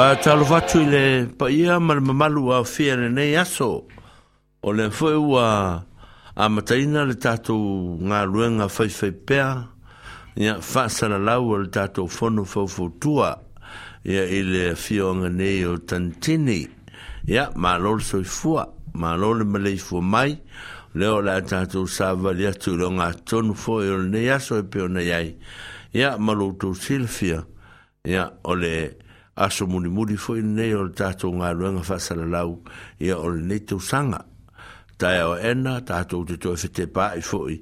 Pa talo fatu i le pa ia marmamalu a fia le nei aso o le fwe ua a mataina le tatou ngā ruenga whaiwhai pēa ia whaasara lau le tatou whono whaufotua ia i le fionga nei o tantini ia ma lor soi fua ma lor le malei fua mai leo la tatou sāwa le atu le ngā tonu fwe o le nei aso e peo nei ai ia ma lor tau silfia ia o le fwe aso muni muni foi nei o tato ngā luenga whasara lau e o nei tau sanga. Ta e ena, tato te toi whete pāi foi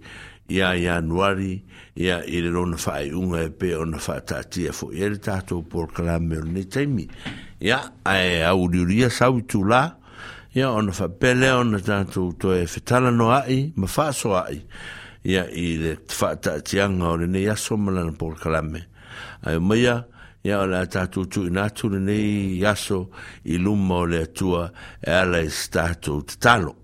i a i anuari i a i le rona whae unga e pe o na whaatatia foi e le tato por kalame o nei taimi. Ia, a e auriuria sau i tū la, ia o na whapele o na tato to e whetala no ai, ma whaaso ai, ia i le whaatatianga o le nei aso malana por kalame. Ai o mea, ia, ia o le tātou tu i nātu nei aso i luma o le atua e ala e statou te talo.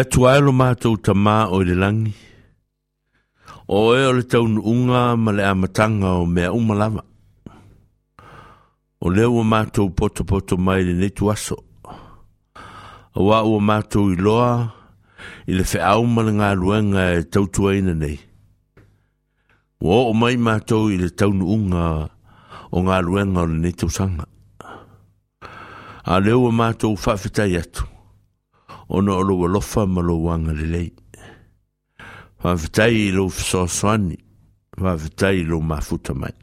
atu ae lo mātou tamā o le langi. O e o le taununga ma le amatanga o mea umalawa. O leo o mātou poto poto mai le netu aso. O wā o mātou i loa i le whiau mana ngā ruanga e tautuaina nei. O o mai mātou i le taununga o ngā ruanga o le netu sanga. A leo o mātou whawhitai atu. ona o lou alofa ma lou agalelei faafetai i lou fesoasoani faafetai i lou mafuta mai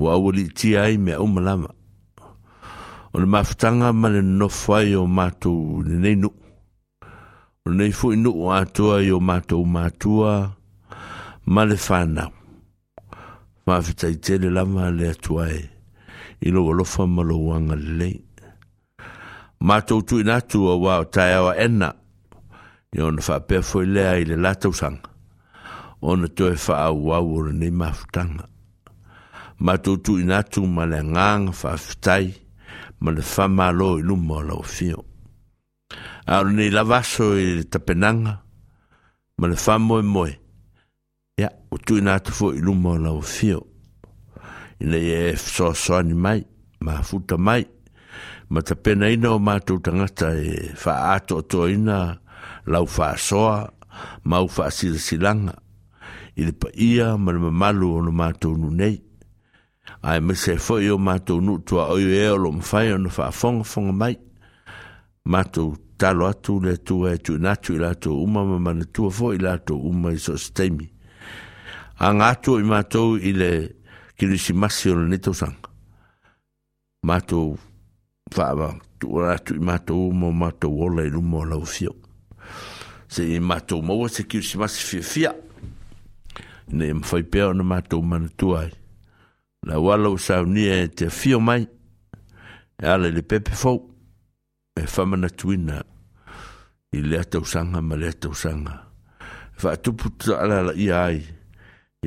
ua aua liitia ai mea uma lava o le mafutaga ma le nonofo ai o matou lenei nuu o lenei foʻi nuu atua i o matou matua ma le fanau faafetaitele lava le atu ae i lou alofa ma lou agalelei mātou tui nātu o wā o tae awa ena, ni ona whapea foi lea i le lātou sanga. Ona toi wha au wau ora ni mafutanga. Mātou tui nātu ma le ngāng whafitai, ma le whamalo i luma o lau fio. Aro ni lavaso i le tapenanga, ma le whamoe moe, ia, o tui nātu fo i luma o lau fio. Ina e soa soa ni mai, ma futa mai, ma ta pena ina o mātou tangata e wha ato to ina lau wha soa mau wha sila silanga i le paia ma le mamalu o no mātou nu nei ai me se foi o mātou nu tua oio e o lo mwhai o no wha fonga fonga mai mātou talo atu le tua e tu natu i latou uma ma mana tua fo i latou uma i so stemi anga atu i mātou i le kirisimasi o le netosanga mātou faa tu ora tu mato mo mato ola ilu mo la ufio se mato mo wa se si simas fia fia ne m foi pe ona mato man tuai la wala sa ni e te fio mai e ala le pepe fo e fa mana twina i le ata usanga ma le ata usanga fa tu putu ala ia ai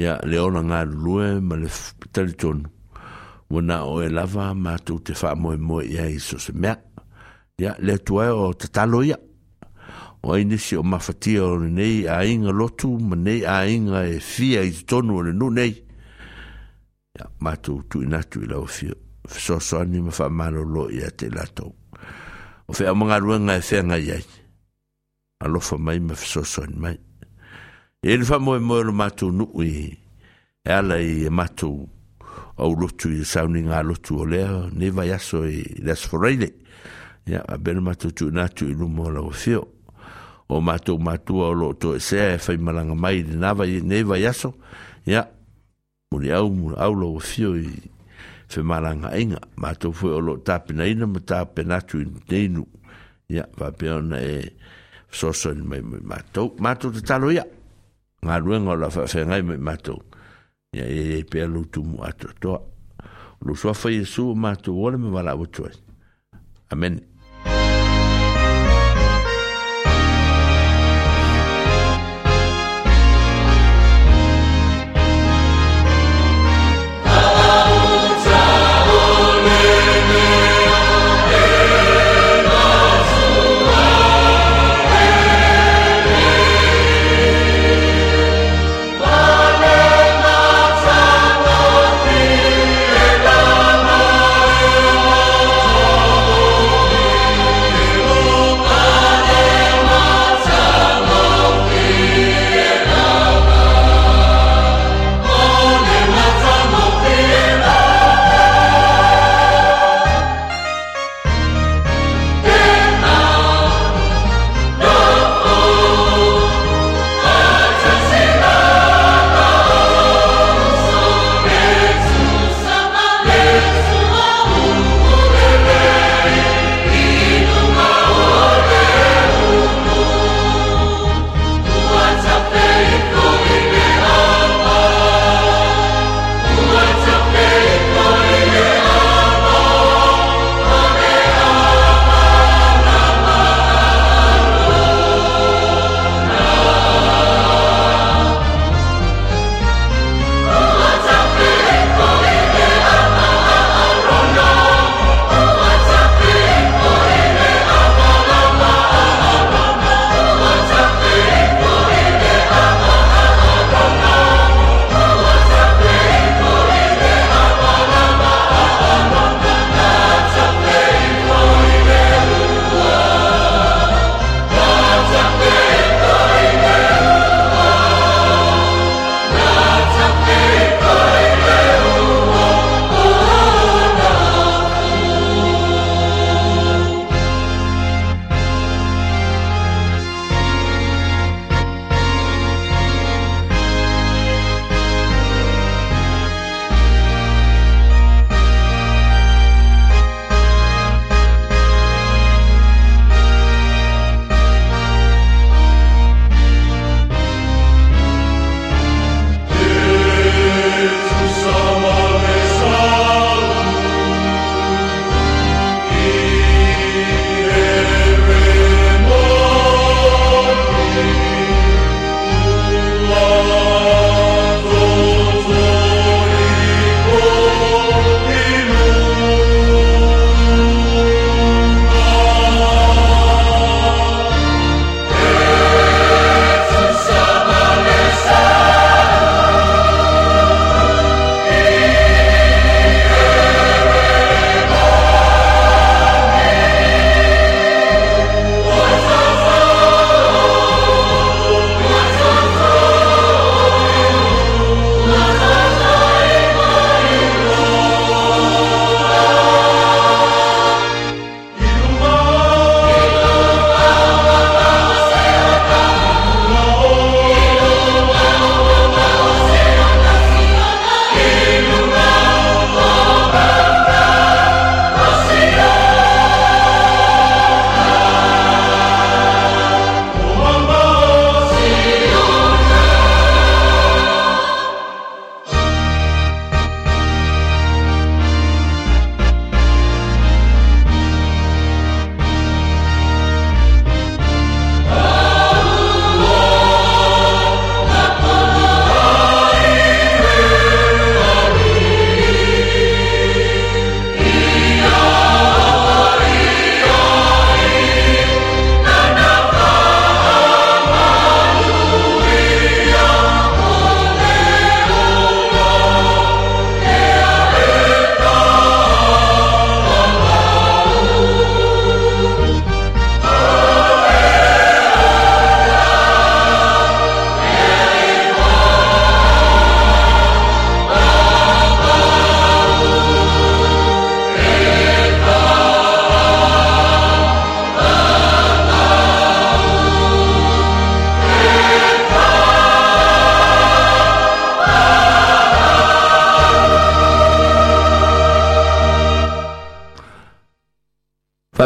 ya le ona ngā lue ma le talitonu wana o e lava mātou te wha moe moe ia i so se mea. Ia, le tuae o te talo ia. O ai nisi o mawhatia o nei a inga lotu, ma nei a inga e fia i tonu o le nu nei. Ia, mātou tu inatu i lau fia. Fisoso ani ma wha malo lo ia te latou. O whea mga ruenga e whenga iai. Alofa mai ma fisoso ani mai. E le wha moe moe lo mātou nuu i. E ala i e mātou au lotu i sauni ngā lotu o lea, ne vai aso i las foreile. Ia, a bera matutu natu i lumo la o fio. O mātou mātua o lo to e sea e whai malanga mai de nava i ne vai aso. Ia, muni au muni au lo o fio i whai malanga inga. Mātou fwe o lo tāpena ina ma tāpena atu i teinu. Ia, wapea e soso mai mātou. Mātou te talo ia. Ngā ruenga o la whawhengai mai mātou. ia e amen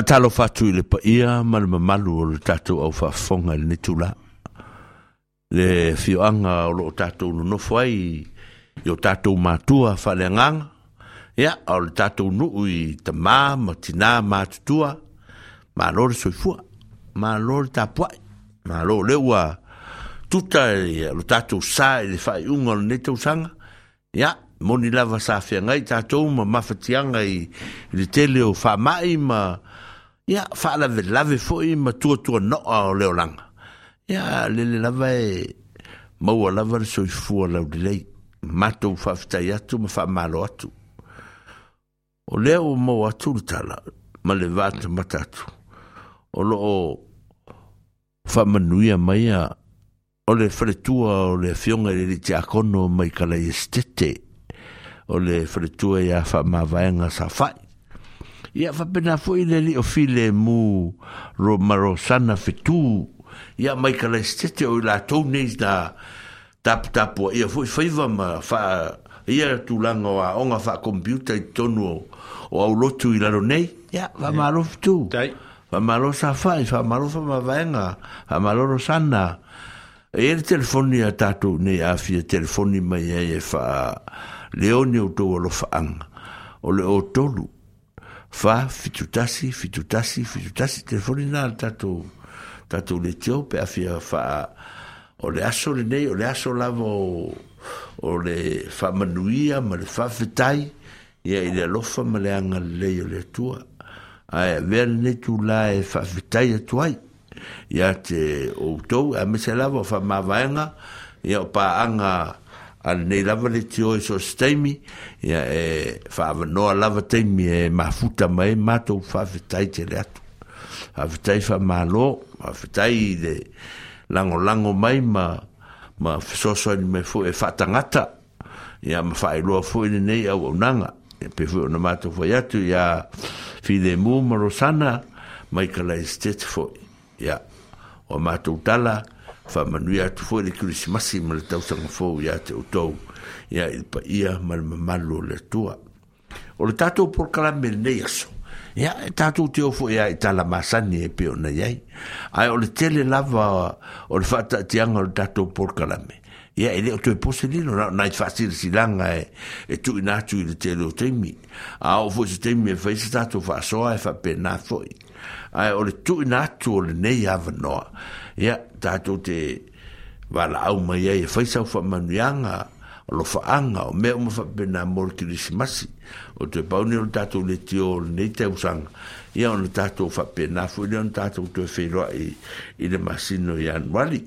talo fatu i le paia ma le mamalu o le tatou au faafofoga i le netula le fioaga o loo tatou nonofo ai i o tatou matua faaleagaga ia o le tatou nuu i tamā ma tinā matutua malo le soifua malo le tapuaʻi malo le ua tuta e lo tatou sā i le faaiʻuga o lenei tausaga ia moni lava sa feagai tatou ma mafatiaga i le tele o faamaʻi ma ia faalavelave foʻi ma tuatuanoʻa o le olaga ia lele lava e maua lava le soifua laulelei matou faafetai atu ma faamalo atu o lea ua mau atu le tala ma le vatamata atu o loo faamanuia mai a o le faletua o le afioga i le liitiakono mai kalai esitete o le faletua iā faamavaega sa faʻi ia whapena foʻi le li o file mu ro maro sana ia mai ka o la latou da tap tap fo faiva ma fa ia tulanga o a onga fa computer i tonu o au lotu i laro nei ia va maro fetu tai va maro sa fa fa maro fa ma venga maro sana e le telefoni a tatu nei a telefoni mai e fa e leone alofa o le o fa fitutasi fitutasi fitutasi te foni na tato tato le tio pe afia fa o le aso le nei o le aso lavo o le fa manuia ma le fa fitai ia i le alofa ma le anga le leio le tua ae vea le nei tu la e fa fitai atuai ia te outou a mese lavo fa mavaenga ia o pa anga al nei lava le tio e so steimi ia e fa no lava teimi e ma mai mato fa vitai te le atu a vitai fa malo a vitai de lango lango mai ma ma so so ni me fu e fa tangata ia ma fa i fu ni nei au nanga e pe fu no mato to foi atu ia fi de mu morosana mai kala estet fo ia o mato to tala ia whamanui atu fo le kirisimasi ma le tausanga fōu ia te outou ia i pa ia ma le mamalu le tua o le tatou porokalame lenei aso ia e tatou te ofo ia i e tala masani e pe ona iai ae o le tele lava o le faataʻitiaga o le tatou porokalame ia e lē o toe pose lino na ona i faasilasilaga e e tuuina atu i le tele o taimi a o foʻi e se taimi e faisa tatou faasoa e faapenā fo ae o le tuuina atu o lenei avanoa ia tatou te valaau mai ai e faisau faamanuiaga o lo faaga o mea uma faapena mo le kirisimasi o toe pauni o le tatou le tio lenei tausaga ia ona tatou faapena foi lea ona tatou toe feiloai i le masino i anuali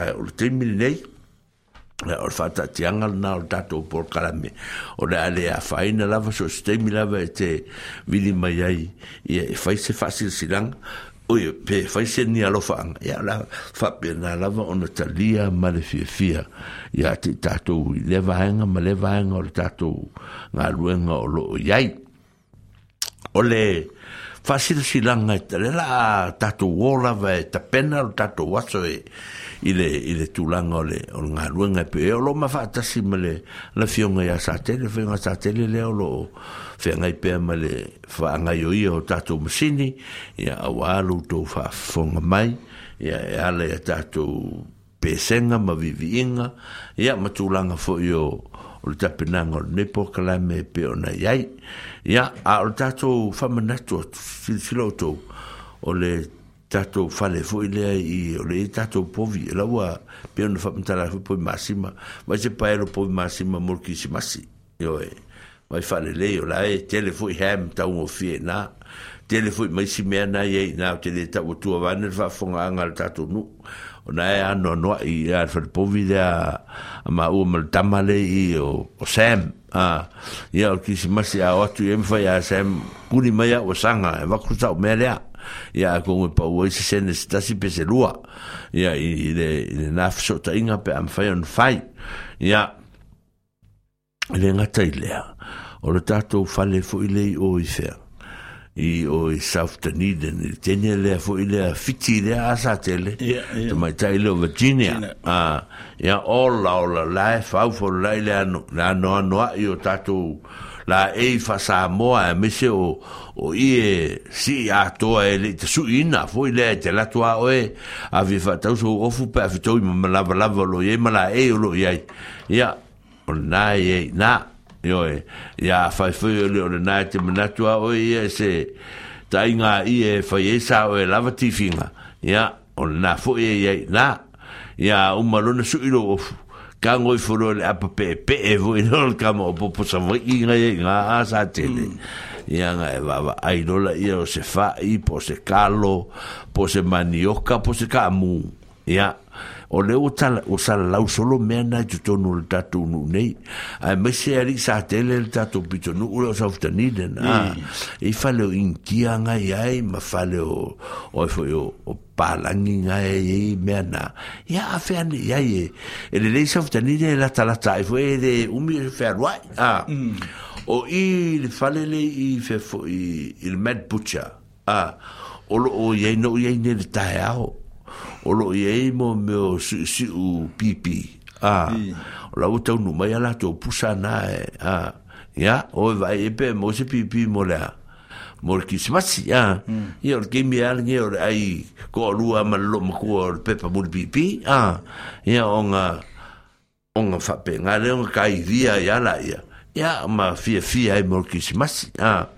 ae o le taimi lenei o le faataatiaga lana o le tatou polokalame o le a le afaina lava so se taimi lava e te vili mai ai ia e fai se faasilasilaga Oi pe fai se ni alo fa ya la fa pe na la va ona talia ma le fia fia ya te tato le vaenga ma le vaenga o tato nga luenga o lo yai o le fasil silanga te le la tato wola va te pena o tato waso e ile ile tulanga ole e o nga luenga pe o lo ma fata simele la fionga ya satele tele fionga sa le o lo fionga pe male fa nga yo i o tato msini ya awalu to fa fonga mai ya e ale ya tato pesenga ma viviinga ya matulanga fo yo o le tapenanga o le nepo kalame pe ona iai ia a o le tatou famanatu silosilo outou o le tatou fale foi lea i o le tatou povi e laua pia ona faamatarai foi poi masima mai se pae lo poi masima mo kisimasi ioe e mai faalelei o lae tele foi hea mataugofie na tele foi mai simea na i ai na o tele tauatua vane le faafogaaga le tatou nuu ona e anoanoaʻi ia e le falepovi lea amaua ma le tama lei i o sam a ia o le kisimasi ao atu i e ai mafai a sam kuli mai aʻu asaga e vakotaʻu mea ya ko me pa wo se sen sta si pe lua ya i de de naf so ta inga pe am fai on fai ya le nga tai le o le tato fale fo ile o i fe i o i saf te ni de te ni le fo ile a fiti le a sa tele to mai tai le virginia a ya all la la life au fo le le no la no no i o tato la e fa sa mo a e mese o o i e si a to e le te su ina fo i le te la to a o e a vi fa tau so o fu pe a fitou i ma lava lava lo ye ma la e o lo ye ya o le na ye na yo e ya fa fo i le o le na e te mana o i e se ta i i e fa ye sa o e lava ti finga ya o le na fo e i e ye na ya o ma lo su ilo o fu ka ngoi folo le apa pe pe e vo i lol ka mo po sa vo i ngai e nga mm. a sa tele ia nga e ai lola ia o se fa i po se kalo po se manioka po se kamu ia o le o tala o sala lau solo mea nai tu tonu le tatu nu nei a me se ali sa tele le tatu pito nu ule o sa utani na e fale ah, o inkia ngai ai ma fale o o e foi o o palangi ngai e mea na ia a fea ni ia e e le lei sa utani le la talata e foi e le umi e fea ruai a ah, mm. o i le fale le i fe foi il med butcher a ah, o lo o ia no ia ne le tae ao 我落嘢冇冇洗洗污皮皮啊！我話做農民嘅人做浦生奶啊！呀，我買啲皮冇洗皮皮冇啦，冇啲屎胐呀！而家啲咩人而家有搞路啊？冇攞冇搞，譬如冇啲皮皮啊！而家啲人，而家發病啊，而家啲人揩啲嘢嘢啦，嘢呀，冇洗洗冇啲屎胐呀！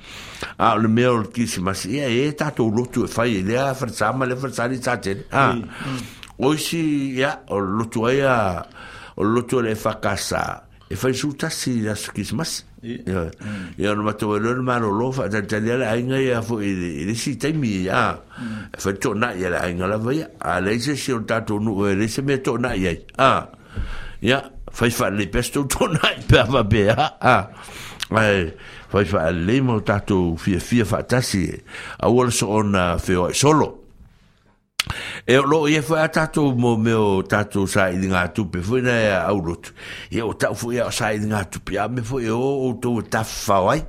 a o oh, le mea o oh, le kisi masi ia e tātou lotu e whai e lea wharatama le wharatari tātene a oisi ia o lotu ai a o lotu le whakasa e whai sūtasi la su kisi masi ia no matou e lona malolo faatalitali a le aiga ia foi i lesi taimi a e fai toʻanaʻi a le aiga lava ia a lei sesi o tatou nuu e lei se mea toʻanaʻi ai a ia fai faalelei pea se tou toʻanaʻi pea mapea a ae fai fa le mo tato fia fia fa tasi a wala so ona feo solo e lo ia fa tato mo me o tato sa i nga tu pe foi na au rot e o tau foi sa i nga tu pe me foi o o to ta fa wai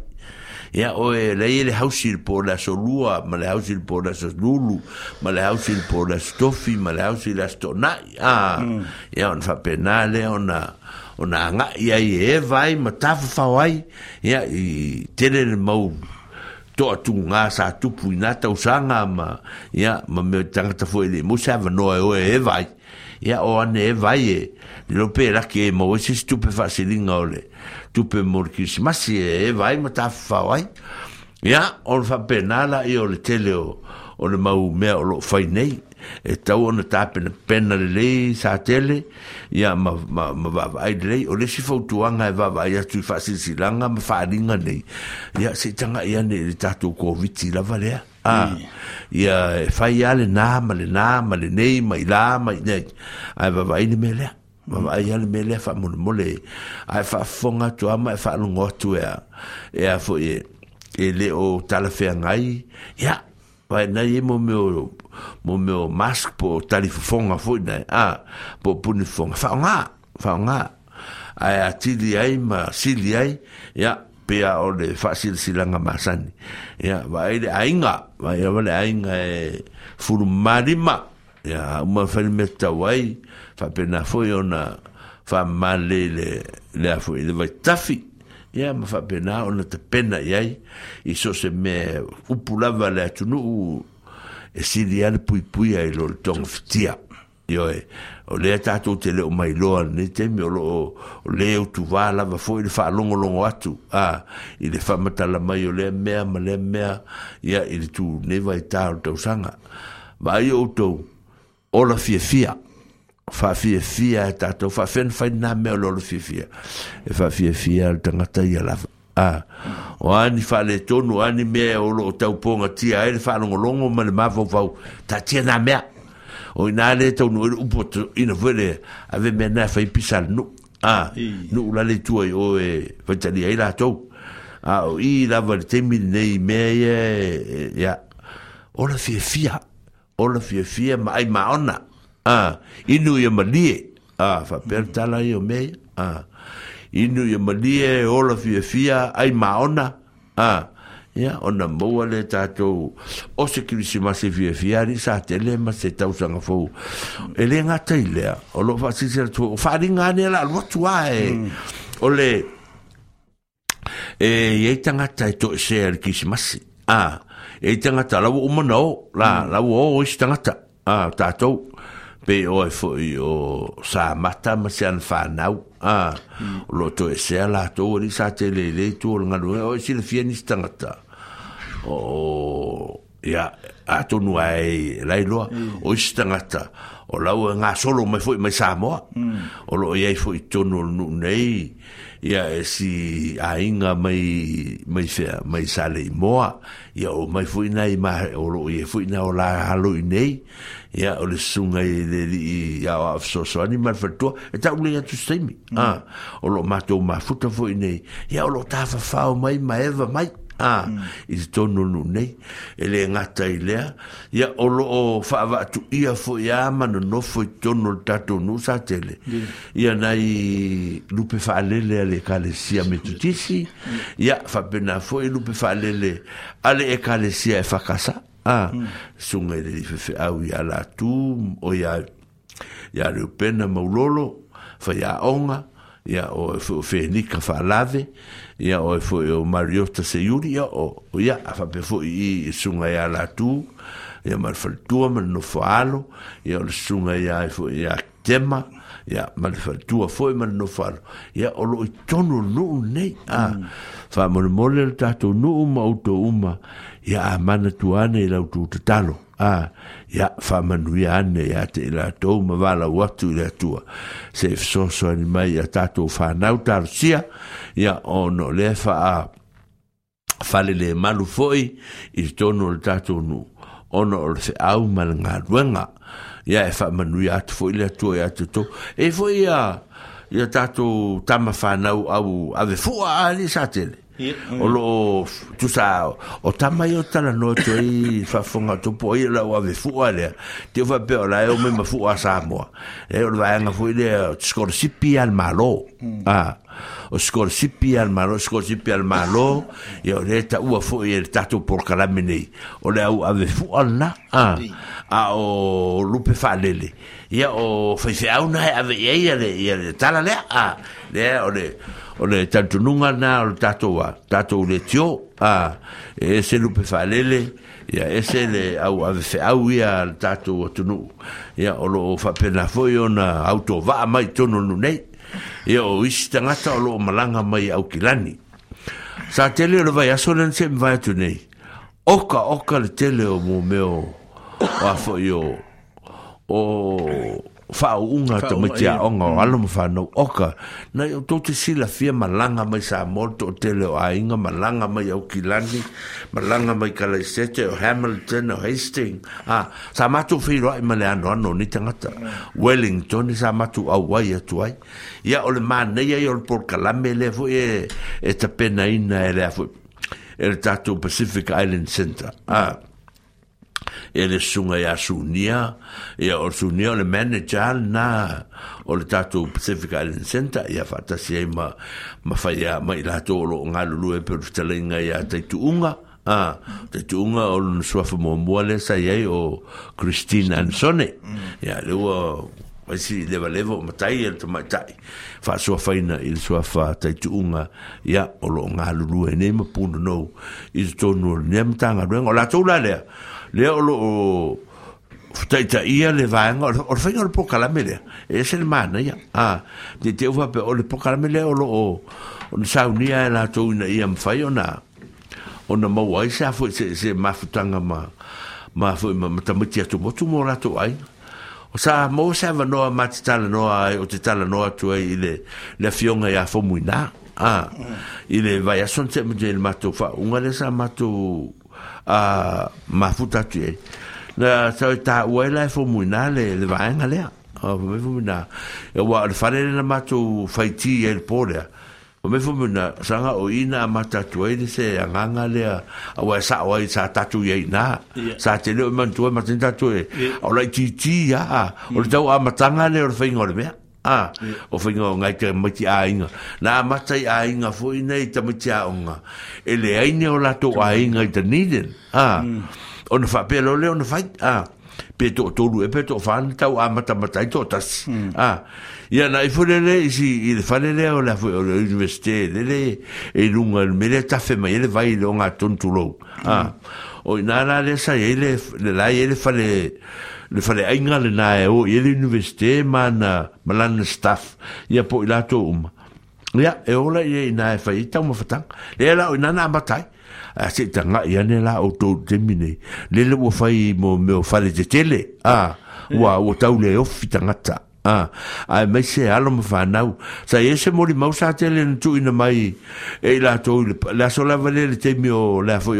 ia o e lei e le hausil po la so lua ma le hausil po la so lulu ma le hausil po la stofi ma le hausil la stona ah mm. ia on fa penale ona ona nga ia i e vai ma tafu fau ai i tere ne mau to atu nga sa tupu ina tau sanga ma ia ma me tangata fu ele mo se ava noa e o e vai ia o ane e vai e lo pe la ke mo e se stupe fa se linga ole tupe mor ki masi e vai ma tafu fau ai ia on fa penala i ole tele o ole mau mea o lo fai e tau ona tāpena pena le sa tele ia ma ma ma vavai le o le si e vavai atu i faasilasilaga ma faaliga nei ia sei tagai anei le tatou kōwiti lava lea ah ia e fai a lenā ma le ma lenei ma i lā ma i nei ai e vavai ni me lea ma mm. ai ale me lea whamole mole ai e whafonga tu ama e faalogo atu ea ea fo e e le o talafea ngai ia vai na e mo meu mo meu mask po talifonga foi na a ah, po puni fonga fa nga fa nga ai atili ai ma sili ai ya pea o le fasil silanga masani ya vai le ainga vai le ainga e furumarima ya uma felmeta wai fa pena foi ona fa male le le foi le vai tafi ia ma faapena ona te pena i i so se mea upu lava le atunuu e sili ale puipui ai lo le togafitia ioe o lea tatou te leo mailoa lenei le o loo o lē outuvā lava foʻi le faalogologo atu a i le faamatala mai o lea mea ma lea mea ya i le va vaitā o le tausaga ma ai ola fiafia fia fa fie fia ta to fa fen fa na me lo lo fie fia e fa fie fia al tanga ta ia la a o ani fa le to no ani me o lo ta po nga ti a e fa no lo ngo me ma fo fo ta ti na me o ina le to no u po to ina vele ave me na fa i no a no la le tu o e fa ta ni ai la to a o i la va te mi nei me ya e, e, ola fie fia ola fie fia ma ai ma ona a ah, inu ye malie a ah, fa per tala yo me a ah, inu ye malie ola fi fi ai maona a ya ona moa le tato o se kirisi ma se fie fie ari sa te le ma se tau sanga fau e le ngata i lea o lo fa sisi la tua o fa ringa ane la lua tua e hmm. o le e e ta ngata e to e se ari kirisi ma se a e ta ngata la wu hmm. umana o la la wu o isi ta ngata a tato pe oi e fo i o sa mata ma se an fa nau a o lo to e se to ri sa te le le to o nga o si le fieni stangata o ya a to nu ai la lo mm. o stangata o la o e nga solo me fo me sa mo mm. o lo ye fo i to nu nei ia e si ainga mai mai fea mai sale i moa ia o mai fui nei ma o lo i e fui nei o la halo i nei ia o le sunga i de i ia o afso so ani mar fatu e tau le atu semi mm. ah, o lo mato ma futa fui nei ia o lo tafa fao mai ma eva mai a ah, mm. i tonu nu nei e le ngata i lea ia olo o whaavatu ia fo i a manu no fo i tonu le tatou nu sa tele ia nai lupe whaalele ale kalesia me tutisi ia whapena fo i lupe whaalele ale e kalesia e whakasa a ah, mm. sunga i le li fefe au i ala tu o ia ia reupena maulolo fa ia onga ia o fenika whaalave ia ia oe e foi e o Mariota se iuri o ia a fa pe foi i sunga ia la tu ia mar faltua ma le falo ia o le sunga ia e foi ia tema ia ma le faletua foi e ma le nofoalo ia o loo itonu no nei a faamolemole mm. mo le tatou nuu ma outou uma ia a mana tuane i la tu tatalo a ah ia whamanuia ane ia te i lātou ma wala watu i atua se fisoso ani mai ia tātou whanau tarosia ia ono le wha a fale le malu foi i tono le tātou nu ono o le se au ma le ngā ruenga ia e whamanuia atu foi le atua te atutou e foi ia ia tātou tama whanau au ave fua ali sa tele Mm. o lo tu sa o tamai o tala no to i fa fonga to po i la wa fu ale te va pe la o me ma a sa mo e o va nga fu le scorsipi al malo ah o scorsipi al malo scorsipi al malo e o le ta u fu i e tato por kala mene o le au ave fu al na ah a o lupe fa lele ia o fa fa una e ave e ia le ia tala le ah le o le o le tantunuga na o le tatou a tatou le tio a e ese lupe faalele ia ese le au ave feau ia le tatou atunuu ia o loo faapena foi ona autovaa mai tonunu nei ia o isi tagata o loo malaga mai au kilani sa tele o le vai aso lena seʻi mavai atu nei okaoka le tele o mumeo o a foʻi o o fao unga to me tia onga o mm. alo mo fano oka na yo to te sila fia malanga mai sa morto o tele o ainga malanga mai au kilani malanga mai kalaisete o Hamilton o Hastings ha sa matu fira i male ano ano ni tangata mm. Wellington sa matu au wai atu ai ia ole ma nei ai ole por kalame le fu e e pena ina e le el tatu Pacific Island Center ha ah. e le sunga ia sunia ia e o sunia le manager na o le tatou Pacific Island Center ia fatasi ai ma ma faia ma i latou lo ngalulu e peru talenga ia taituunga Ah, te tunga o lun suafu mombua le sa iei o Christine Ansone. Ia, le ua Wasi lewa lewa o matai e te matai. Wha sua whaina i le sua wha tai tuunga ia o lo ngā lulu e nei mapuna nou i te tonu o le nea matanga O la tau la le o lo o fta ita ia le va ngor or fa ngor poka la mele es el man ya a de te va o le poka la mele o lo o on sa unia e la to una ia m fa yo na on ma wa sa fo se se ma futanga ma ma fo ma ta mutia to mo to la to ai o sa mo sa va no ma ta la no ai o te ta la no to ai le le fionga ya fo muina a ile vai a sonte mo de matu fa unga le sa matu a e ma futa tu e na sa ta wela fo muna le le va en alea o me fo muna e wa le fare le ma tu faiti e le pore o me fo muna sa nga o ina ma mm. tu e se a nga nga le a wa sa wa sa ta tu e na sa te le ma tu e ma tin e o la ti ti ya o le tau a ma tanga le o le fa mea a o fingo ngai ke mati a inga na mata i a inga fo i nei ta mati a onga ele le ai ne o lato a inga i niden a o fa pelo le o na fa a pe to to lu e pe to fa ni tau a mata mata i totas a ia na i fo le i si i fa le le o la fu o le universite le le e lunga me le ta fe mai e le vai longa onga tontu lou a o i nara le sa i le la i le fa le le e le fale ainga le na e o i le universite mana malana staff ia po i latou uma ia e ola ia ina e fai tau mafatanga le la o ina na amatai a se tanga ia ne la o tau temi nei le le ua fai mo me o fale te tele a ua o tau le ofi tangata a ai mai se alo ma whanau sa e se mori mau sa tele na tu ina mai e latou le la sola vale le temi o le afo i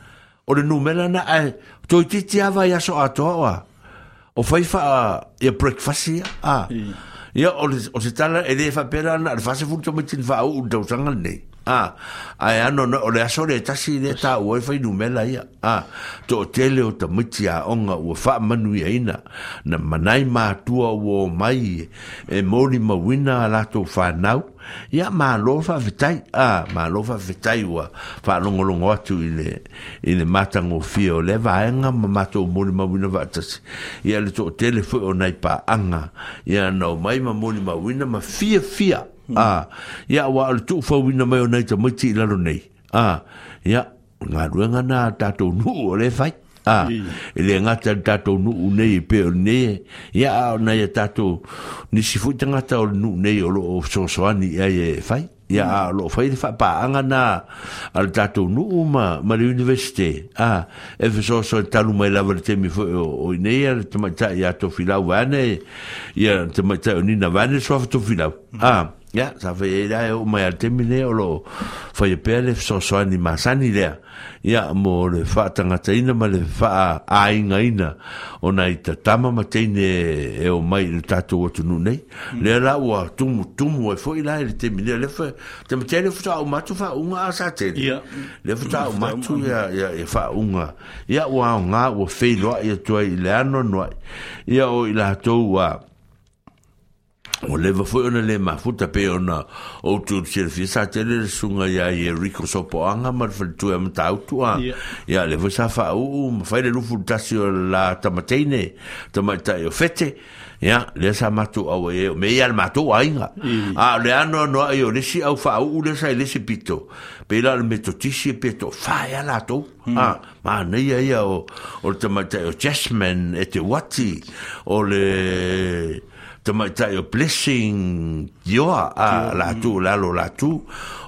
o le numela na ai toitiiti ava ia so atoa oa o fai faa ia breakfast ia a ia o se tala e lē faapea le ana a le fasefulu tamaitini faauu le tausaga lenei ah ai ano no le asore ta si le ta o no mela ia ah to tele o ta mutia onga o fa manu ina na manai ma tua o mai e moli ah, ma wina la to fa nau ia ma lo vitai ah ma lo vitai wa fa longo atu ngo tu ile ile mata ngo fio le va ma ma to moli ma wina va ia le to tele fo o nai pa anga ia no mai ma moli ma wina ma fia fia Hmm. Ah. ya wa tu fo win na mai nei ta mai ti la ro nei Ah. ya nga ru nga na ta to nu o le fai a ah, le nga ta ta to nu nei pe o nei ya na ya ta to ni si fu ta nga ta o nu nei o lo so so ani ya e fai ya hmm. lo fai fa pa nga na al ta to nu ma ma le universite Ah. e fe so so e ta lu mai la verte mi fo o nei ya ta ma ta ya to fila u ane ya ta ma ta ni na vane so fa to fila Ah ya sa fe ya o ma te mine o lo fa ye pe le so so ni ma sa ni le ya mo le fa ta nga te ina ma le a inga ina o na tama ma te ne mai le tatu o tu nunei mm. le la ua tum tumu e fo ila le te mine le fa Tu ma te le fa o matu fa unga a sa te le fa o mm, matu ya ya fa unga ya wa nga ua fe loa ia tuai le ano noai ya o ila tau ua uh, O leva foi ona le mafuta pe ona o tu selfie sa tele sunga ya ye Rico Sopoanga ma tu am tau tu a. Ya le foi sa fa u ma fai le lufu tasio la tamateine tamata yo fete. Ya le sa matu au e me ya matu ainga. A le ano no yo le si au fa u le sa le si pito. Pe la le metotisi pe to fa ya la to. Ah ma ne ya ya o o tamata yo Jasmine et wati o le tamaitai o blessing yoa a lo la tu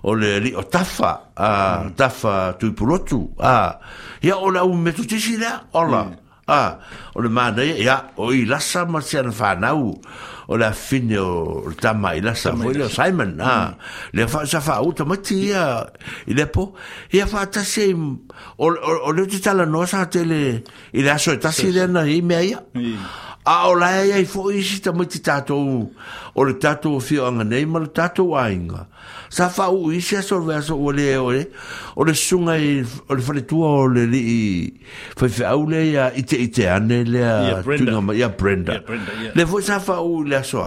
o le li o tafa a tafa tu tuipulotu a ya o lau metutisi lea ola a o le mana ya o i lasa ma se ana fanau o le afine o le tama i lasa o le Simon a le faasa faau tamaiti ia i le po ia faatasi ai o le o te talanoa sa tele i le aso e tasi lea na i mea ia a o lai ai fo isi ta mai tato u o le tatou o fio anga nei ma le tatou a inga sa fa u isi aso le aso o le o o le sunga i o le faletua o le li i fai fai au le ite ite ane le a yeah, Brenda. tunga ma yeah, Brenda. le fo sa fa u le aso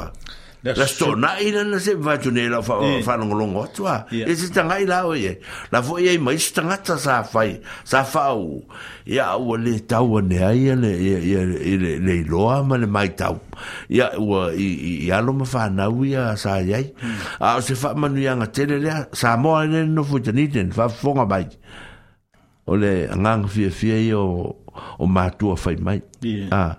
la stona ina na se va tu nela fa fa no longo tua e se tanga ila o ye la fo ye mai se tanga ta sa fai sa fa o ya o le tau ne ai le le le loa ma le mai tau ya o ya lo ma fa na u ya sa ye a se fa manu ya ngatele le sa mo ne no fu tani ten fa fonga bai o le ngang fie fie yo o matua fai mai ah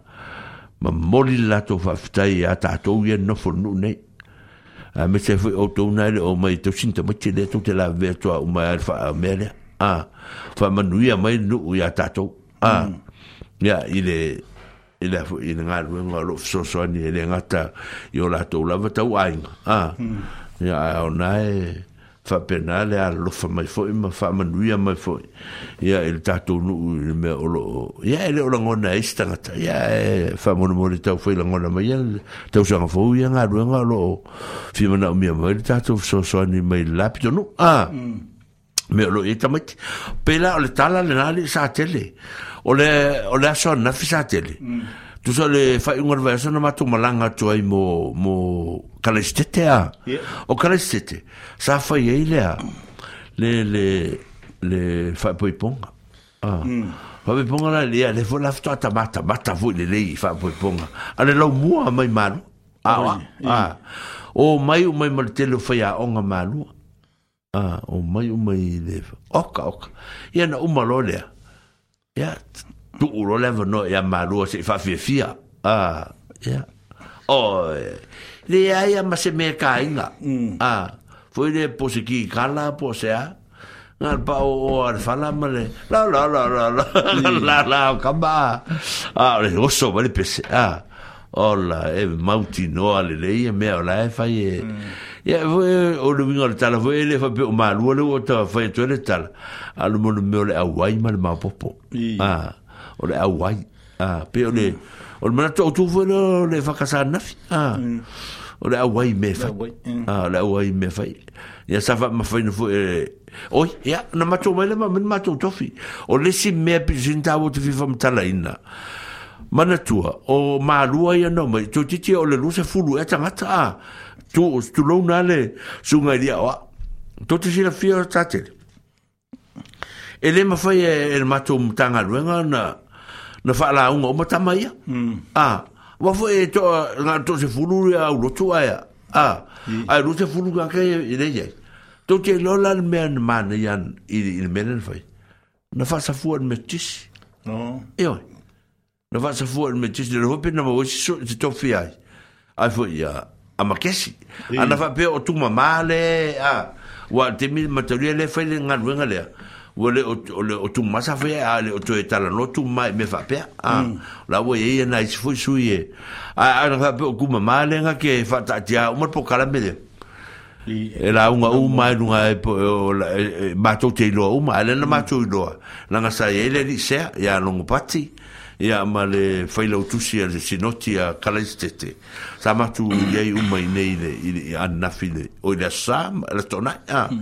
ma mori lato whaftai a tātou ia no nu nei. A me te whi o tōna ele o mai tau sinta mati le tō te la vea tua o mai alfa a mele. A, wha manuia mai nu ui a tātou. A, ia ile, ile afu ile ngā rua ngā lo fso soani ele ngata i o lato lava tau ainga. A, ia a o nai... whapena le alofa mai foi ma whamanuia mai foi ia ele tātou nuu le mea olo ia ele o langona eisi tangata ia e whamonamore tau whai langona mai ia tau sanga fau ia ngā ruenga olo whimana umia mai le tātou sosoani mai lapito nu ah me lo e tamati pela o le tala le nā sa tele o le aso na fi sa tele mm. tu sa le fai ngor vai sa na matu malanga tu ai mo mo kalestete a ah? o kalestete sa fai ai le le le le fai poi pong a ah. mm. fa poi pong la le le fo la fto ta mata mata vo le le fa poi pong a le lo mo a mai malu a a ah. o mai o mai mal telo fai a onga malu a o mai o mai le oka oka ia na umalo le ya tu uro leva no ia marua se fafia ah ia o le ai ama se me kainga ah foi le pose ki kala pose a ngal pa o ar fala male la la la la la la la kamba ah le oso vale pese ah ola e mauti no ale le ia me ola e fai e ia o le winga le tala foi ele fa pe o malua le o ta fai to le tala alu mo me le awai mal ma popo ah o le wai. Ah, pe o le, mm. o le mana tō tū fwe le, ah. mm. o le whakasā nafi. Ah, o le wai me mm. fai. Ah, le au wai me fai. ya sa fai ma fai eh, na fwe, Oi, ya na mato mai lema, mena mato tofi. O le si mea pi zinta o te fifam tala ina. Mana tua, o maalua ia no mai, tō titi o le luse fulu, e tangata, ta tu tu lo na le su nga dia wa to la sira fio tatel ele ma fai el mato mtanga luenga na na fa la un o mata mai a wa fo e to nga to se fulu ya u lo tua ya a a lo se fulu ka ke ile ye to te lo la men man yan i i men fa na fa sa fu me tis no yo na fa sa fu me tis de hope na mo so te to fi ai ai fo ya a makesi ana fa pe o tu ma male a wa te mi materiale fa le nga ruenga le wole o le o tu masa fe a le o tue tala no tu mai me fa pe a mm. la wo ye na is fu su ye a a na fa ku ma ma le nga ke fa ta ja o mo ka la me de e la un u mai nu ai po ma to te lo u mai na ma to lo na sa ye le di se ya no mo pati ya ma le fa le tu si le si no ti a ka sa ma tu ye u mai nei le i an o le sa la to a mm.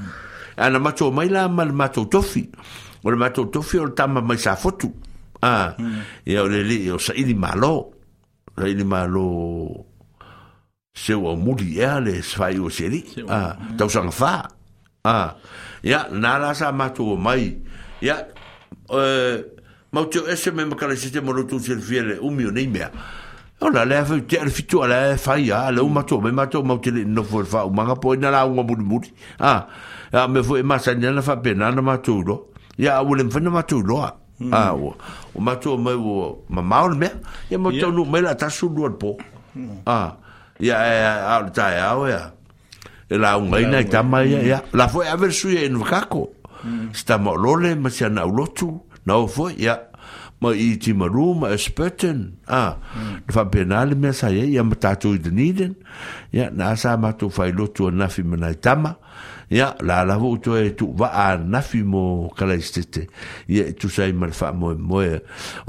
ana ah, matou mai la ma le matou tofi o le matou tofi o le tama mai sa fotu a ah, hmm. ia o le li o saʻili malo saʻili malo se muli ea le fai o seli a tausaga fā a ia na la sa matou o mai ia eh, mau teo ese me makalesete mo lotou selfia le umi o nei mea Ona le fa eh, ah, te le fitu ala fa ya le uma to be mato mo te no fo fa uma ga po e na la uma bu bu a ah, a me fo ma sa na fa pe na na mato do ya a wulen fa na mato do a a o o mato mo wo ma ma o me ya mo to no me la ta su do po a ya a a o ta ya o ya e la uma ina ta ma ya ya la fo e a ver su en kako hmm. sta mo lo le ma sa na lo tu na fo ya ma i ti maru ma e spötten a de fa penale me sa ye ya matatu i deniden ya na sa matu fai lotu e nafi mana tama ya la la vo to e tu va a nafi mo kala istete ya tu sai mal fa mo mo e,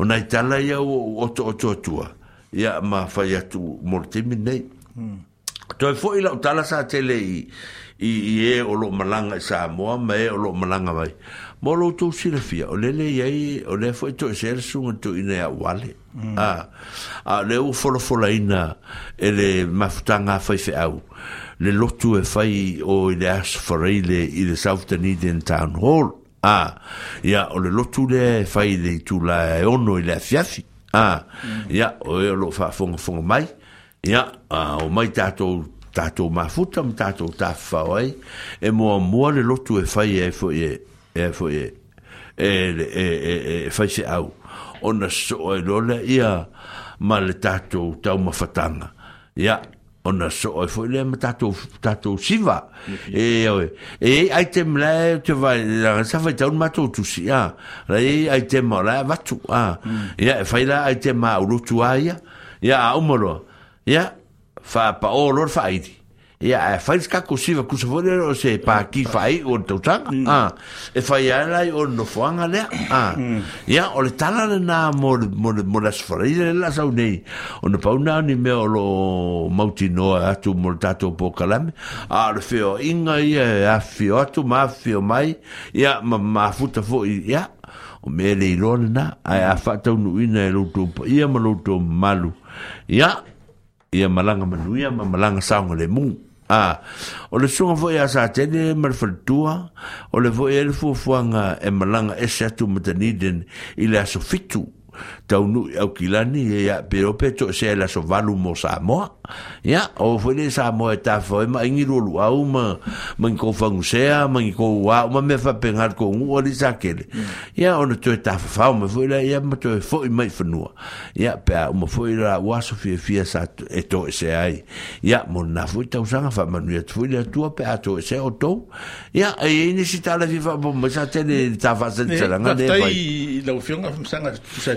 ona itala ya o to to tua ya ma fa ya tu mortimi nei to e fo ila tala sa tele i i e o lo malanga sa mo ma e o lo malanga vai mo lo to sile fia o mm. ah, e le le yai o le fo to sel su to ina ya wale a a le o fo lo fo ina ele maftanga fa fe au le lotu e fai o ile as foreile i le South in Town Hall. Ah, a ya, o le lotu le fai le tu la e ono ile a fiafi. Ah, ya, mm. o e lo fa fonga fonga mai. Ya, ah, o mai tato tato mafuta m tato tafa oi. E mua mua le lotu e fai e fo e e fo e e e e e e faise au ona so e lola ia mal tato tau ma fatanga ia ona so e fo le ma tato tato siva e e e ai e te mla te va la sa fa tau ma tu si ia la e ai te la e va tu a ia e fa ia ai te ma ulu tu ia ia a umoro ia fa pa o lor fa idi ia e, e fai ka ko siva ku se vole o se pa eh, ki fai o to ta mm. ah e fai ala o no fuanga ah mm. ia o le tala le na mo mo mo las fai le la sa nei o no pauna ni me o lo noa atu mo tato po kalame a le feo inga ia a fio atu ma fio mai ia ma ma futa fo ia o me le ilona na ai a fata unu ina e loutou ia ma malu ia ia malanga manuia ma malanga saunga le mungu a ah, o le sunga foi a sa tele mal faltua o le foi ele fuafuaga e malanga ese atu ma taniden i le aso fitu tau nu au kilani ya e pero pe to se la so valu mo sa mo ya o foi le sa mo e ta foi ma ingi lu au ma man ko fangu se ma ngi ko wa ma me fa pengar ko u o sa kele ya ona to ta fa ma foi la ya ma to foi mai fenua ya pe ma foi la wa so fie fie sa e to e se ai ya mo na foi tau sanga fa ma nu foi la tua pe to se o to ya e ni si ta la viva bo ma sa tele ta fa se tele nga de foi lau fionga fa sanga sai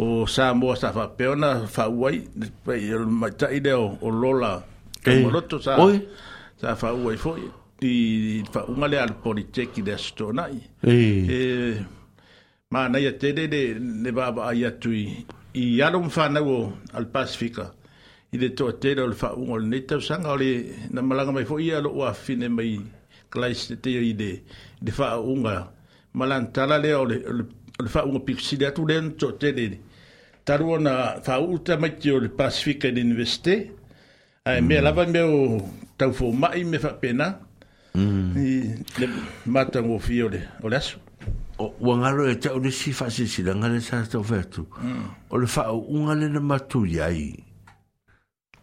o Samoa sa fa peona fa uai pe el matai de o lola ke eh, moloto sa oi sa fa uai foi i fa unga eh. Eh, le al politeki de stonai e ma na ia te de le baba ia tui i alum fa na o al pacifica i de to te le fa unga le neta sanga le na malanga mai foi ia lo afine mai klaiste te i de de fa unga malantala le o le fa unga pixi atu le to te de talo na fauta mai o le Pacifica University. Ai mea mm. lava mea o tau fō mai me whapena. Mm. I le matango fi o le, o le aso. O wangalo e tau le si whasi sila ngale sa tau whetu. Mm. O le whao unga le na matu iai.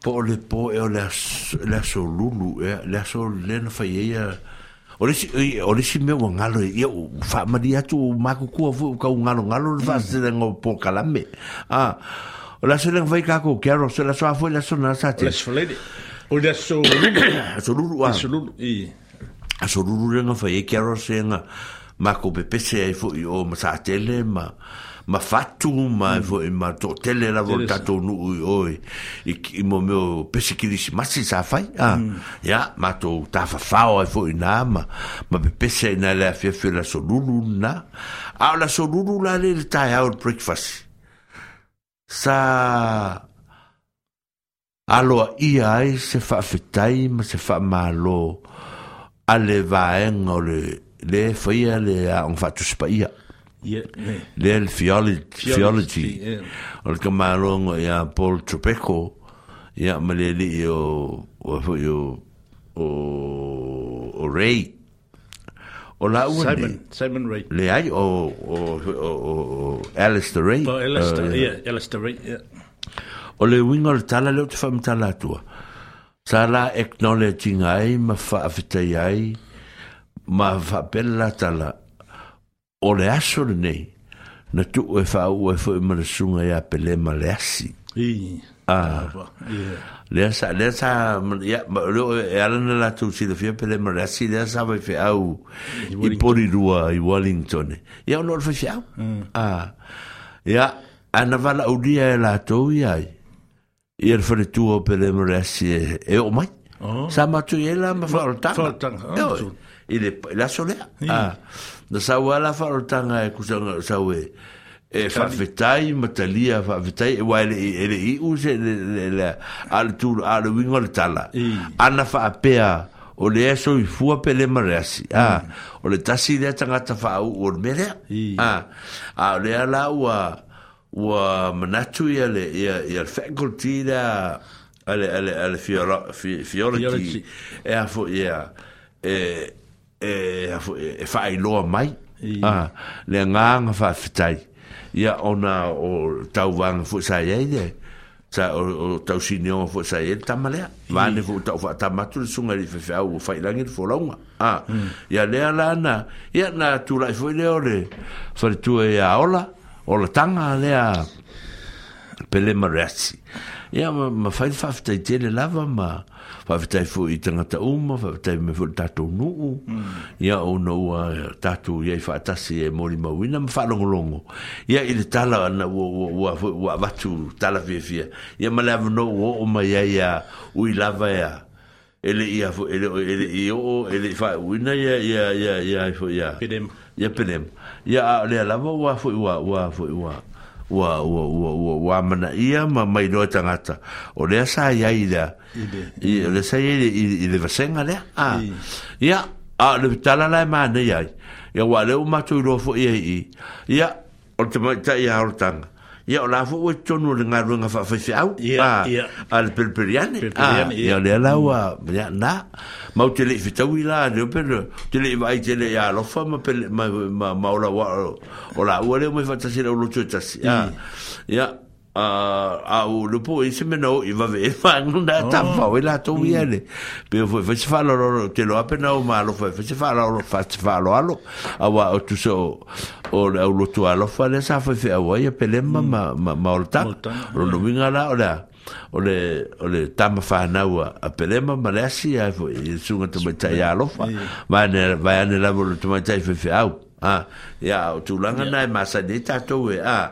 Po o le po e o le aso lulu, e le aso le whaieia... Mm o le si eh, o le si me o ngalo e o fa mari atu makuku o ka ngalo ngalo le fa mm. se ngo po kalame ah o la se le vai ka ko ke ro se la so foi la so na sa te o le so so lulu a so lulu i a so lulu le nga fa e ke ro se nga ma ko pepe se o ma sa tele ma ma fatu ma mm. ma to tele la volta to nu oi i mo meu pese que disse mas sa fai ah mm. ya ma to ta fa fa o fo ina ma ma pese na le fia fia la so lulu na a la so lulu la le ta ya breakfast sa alo ia ai se faafetai ma se fa a le vaega o le le faia le a un fatu yeah, yeah. le theology, theology. Yeah. o le kamarongo ia Paul Tropeco ia ma le li o o o o, o Ray o la ua Simon, Simon Ray le ai o o, o, o Alistair Ray oh Alistair, uh, yeah, Alistair Ray yeah. o le winga le tala le o te whamitala atua sa la acknowledging ai ma whaafetai ai ma whaapela tala o le aso le nei na tu e fa u e fo i marasunga ia pele ma le asi i ah le sa le sa ia lo e, e ala na la tu si le fia pele ma le asi le sa vai fe au i pori rua i Wellington ia no le fe ah ya ana vala u dia e la to ia ia le fere tu o pele ma le asi e, e o mai oh. sa matu ia la ma fa o tanga il est la solaire ah na sa wala fa o tanga e kusanga o we e fa vetai matalia fa vetai e wale e le i use le le al tu al wingol tala ana fa apea o le eso i fua pe le marasi a mm. o le tasi le tanga ta fa u o mere a a le ala a wa manatu ya le ya ya faculty da ale ale ale fiora fiora ti e a fo ya e e e fai lo mai a ah, le nga fa fitai ya ona o tau wang fu sa ye ye sa o tau sinio fu sa ye ta male va ne fu tau fa ta matu sunga ri fa fa fa la ngi fo longa a ya le ala na ya na tu la fu le ole fa tu e a ola o la a le a pele marasi ya ma fa fa fitai le lava ma fafetai fo i tangata uma fafetai me fo i tatou nuu mm. ia mm. ona ua tatou iai faatasi e moli mauina ma faalogologo ia i le tala ana ua avatu tala fiafia ia ma le avanou oo mai ai a ui lava ea ele ia fo ele ele io ele fa una ia ia ia ia fo ia pedem ia pedem ia le la va va fo va va fo va va va va va mana ia ma mai no tangata o le sa ia ia i le sai i le, ah. le vasenga le ah. ia a le tala la ma ne ia ia wa le ma tu ro fo ia i Ya, o te mai ta ia o tang ia o la fo o tonu le nga runga fa fa fa au ia a le per Ya le la wa ia na ma o te le fita ui la le o per te le vai te le ia lo fa ma pel ma ma o wa o la ua le o mai fa e tasi le o lo tu tasi ia ia a o le po i se mena o i va ve fa non ta fa o la to viene pe fo fo se fa lo te lo appena o malo fo fo se fa lo fa se fa lo allo a wa o tu so o le o tu allo fa le sa fa fe o ia pe le ma ma ma o ta lo no vinga la o la o le o le tama fa na wa a pe ma ma le si a fo i sunga to mai tai allo fa va ne va ne la vo to mai tai fe fe au a ah, ya tu langa na nai masa de tato we a ah,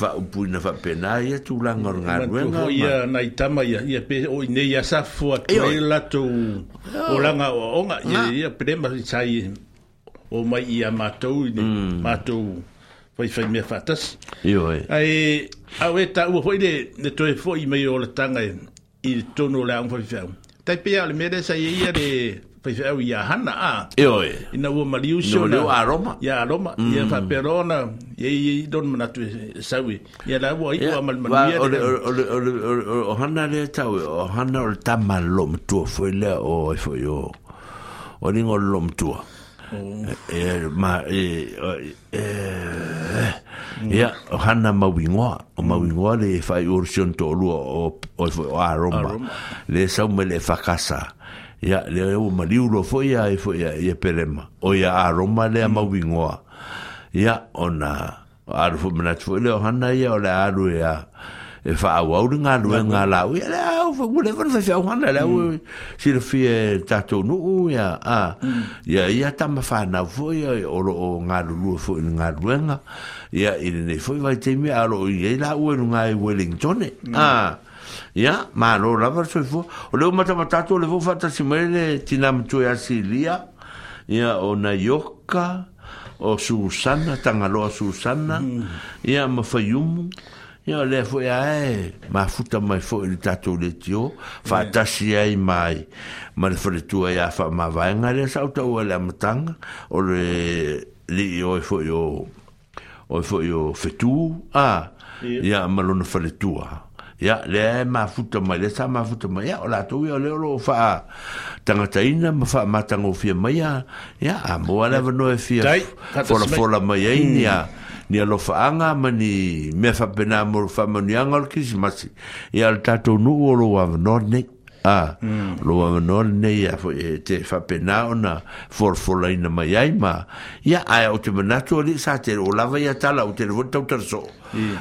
fa e o pui na fa pena ya tu langa o nga rue nga ma ya nai tama ya ya pe o ne ya sa fo a tue la to o langa o onga ya ya prema si chai o mai ya matou ne matou mm. fai me mea fatas io e ai a we ta u fo ile ne toe fo i mei o la tanga e, i tono la un fai fai tai pe ya le mere sa ya de pai fe au ia hana a ah. e ina ua maliusio na a Roma ia a Roma mm. ia ia i don manatu sawi ia la ua i ua malmanuia o hana le tau o hana o le tama lom tua foi lea o e foi o o ringo lom tua oh. e ma e e ia e. o hana mawingoa mm. o mawingoa le fai ursion tō lua o o a le sau me le fakasa ya le o maliu lo fo ya e fo ya e perema o ya a roma le mm. ma wingoa ya ona ar fo mena tfo le hana ya o le aru ya e fa a wau nga lu nga la o ya le o mm. fo le fo fa hana le mm. o si le fie tato no o ya a ya ya ta ma fa na fo o lo o nga lu lu fo nga lu nga ya i le fo vai te mi a lo ye la o nga e wellington e. a ah. ia mālo lava le soifoa o leu matamatatu lefaatasi mai le tinā matua iasilia ia o naioka o susana tagaloa susana ia ma faiumu ia o lea foʻiae mafuta mai foʻi le tatou letiō faatasi ai maima le faletua ia faamāvaega lea saau taua i le amataga o le lii e foʻi o fetū ia ma lona faletua ya le mafuta ma le sa ma ya ia o latou ia o lea o loo faa tagataina ma ya ya ia ia amoa le avanoa e fia folafola mai ai ni alofaaga hmm. ma ni mea faapena mo faamanuiaga o le kisimasi ia o le tatou nuu o lou a ah. mm. lo no nei a e te fa pena ona for for la ina mai ai ma ia a o te mana tu ali sa te o lava ia tala o te lo tau ter so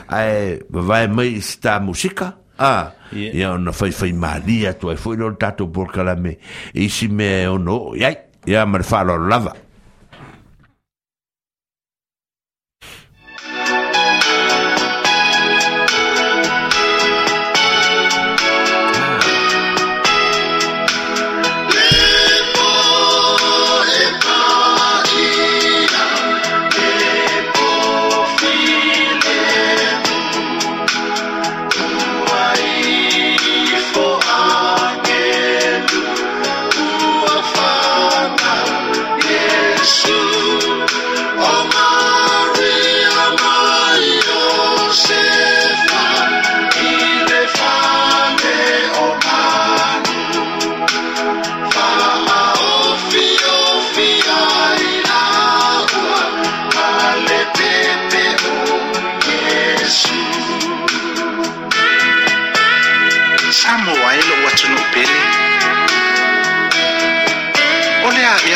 ai vai mai sta musica a ah. ia ona fai fai malia tu ai foi lo tato por kala me e si me ono ia ia mar fa lo lava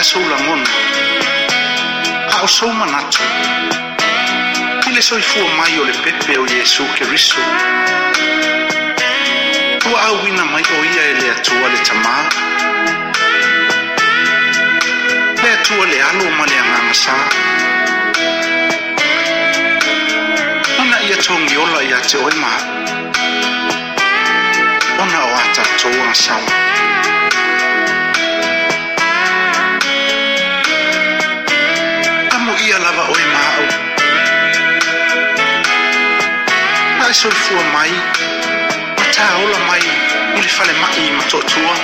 soulamono a o souman atu i le soifua mai o le pepe o iesu keriso ua auina mai o ia e le atua le tamā le atua le alo ma le agagasā ona ia togiola iā te oe ma ona o a tatou agasaoa ia lava oe maa'u na e solifua mai ma tāola mai i le falema'i ma toʻatua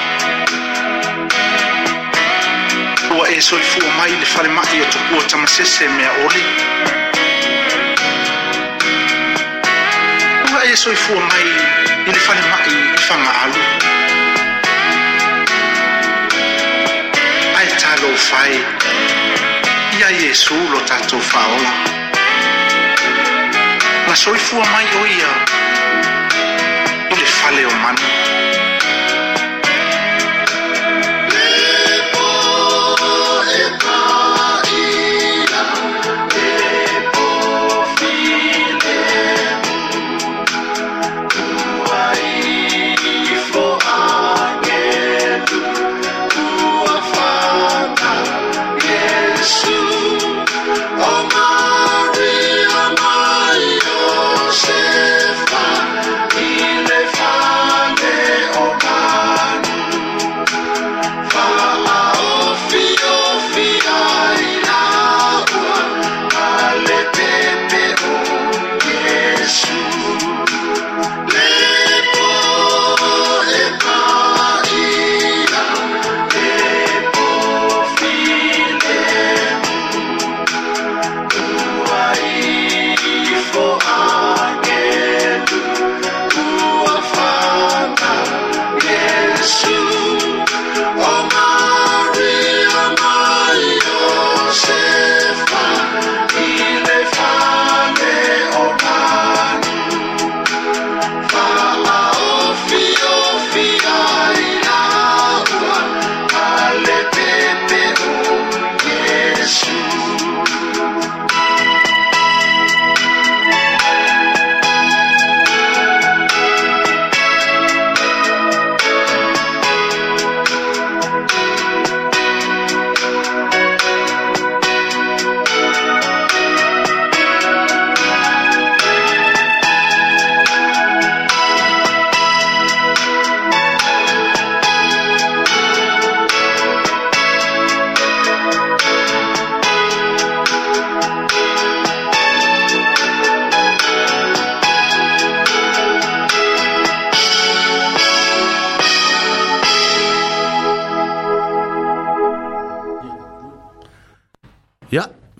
ua e solifua mai i le falema'i o tupua tamasese mea oli ua e soifua mai i le falema'i i faga'alu ae tālou fai ia Iesu lo tatou i la soifua mai o ia i le fale o manu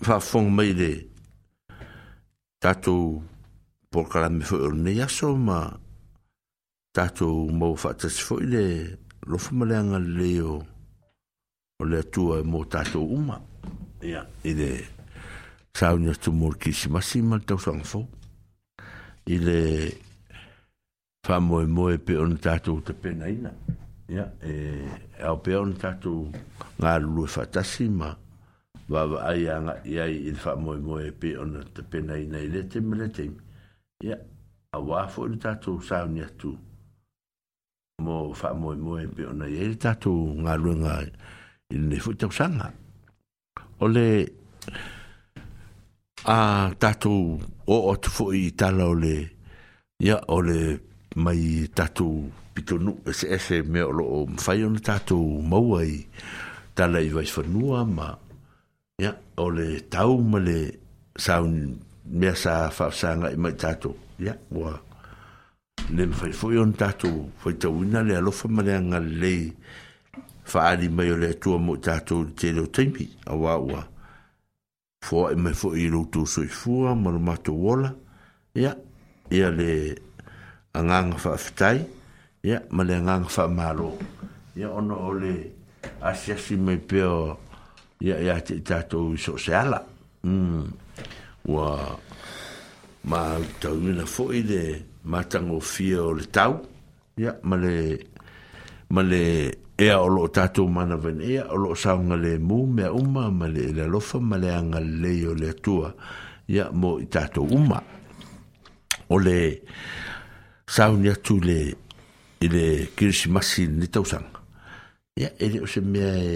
whafong mai re. Tātou pōkara me whaur nei aso ma tātou mō whaatasi fōi le lofa maleanga leo o le atua e mō tātou uma. Ia, i le saunia tu mōr kisimasi ma tau sangfo. I le whamoe moe pe on tātou te pena Ia, e au pe on tātou ngā lulu ma. wa ai anga ia i fa mo mo e pe ona te pena i nei le te mele te ia a wa fo i tatu sa ni tu mo fa mo mo e pe ona i tatu nga lunga i ne fu tau sanga ole a tatu o o tu fo i tala ole ia ole mai tatu pitonu ese ese me o lo o mfai ona tatu maua i tala i vai fanua ma Ja, o le tau ma le saun mea sa whaasanga i mai tātou. Ja, wā. Le mwhai fwoi on tātou, fwai tau ina le alofa ma le anga le whaari mai o le atua mo tātou te reo taimi, a wā wā. Fwa e mai fwoi i routou soi fua, maru mato wola. Ja, ia le anganga whaafitai. Ja, ma le anganga whaamaro. Ia ono o le asiasi mai peo... Ia, ia ia te tatou so se ala mm. ua ma tauina foʻi le matagofia o le tau ia ma le ma le ea o loo tatou manavenea o loo saoga lemu mea uma ma le ele alofa ma le agalelei o le atua ia mo i tatou uma o le sauni atu le i le kirisimasi ni tausaga ia e lē o se mea e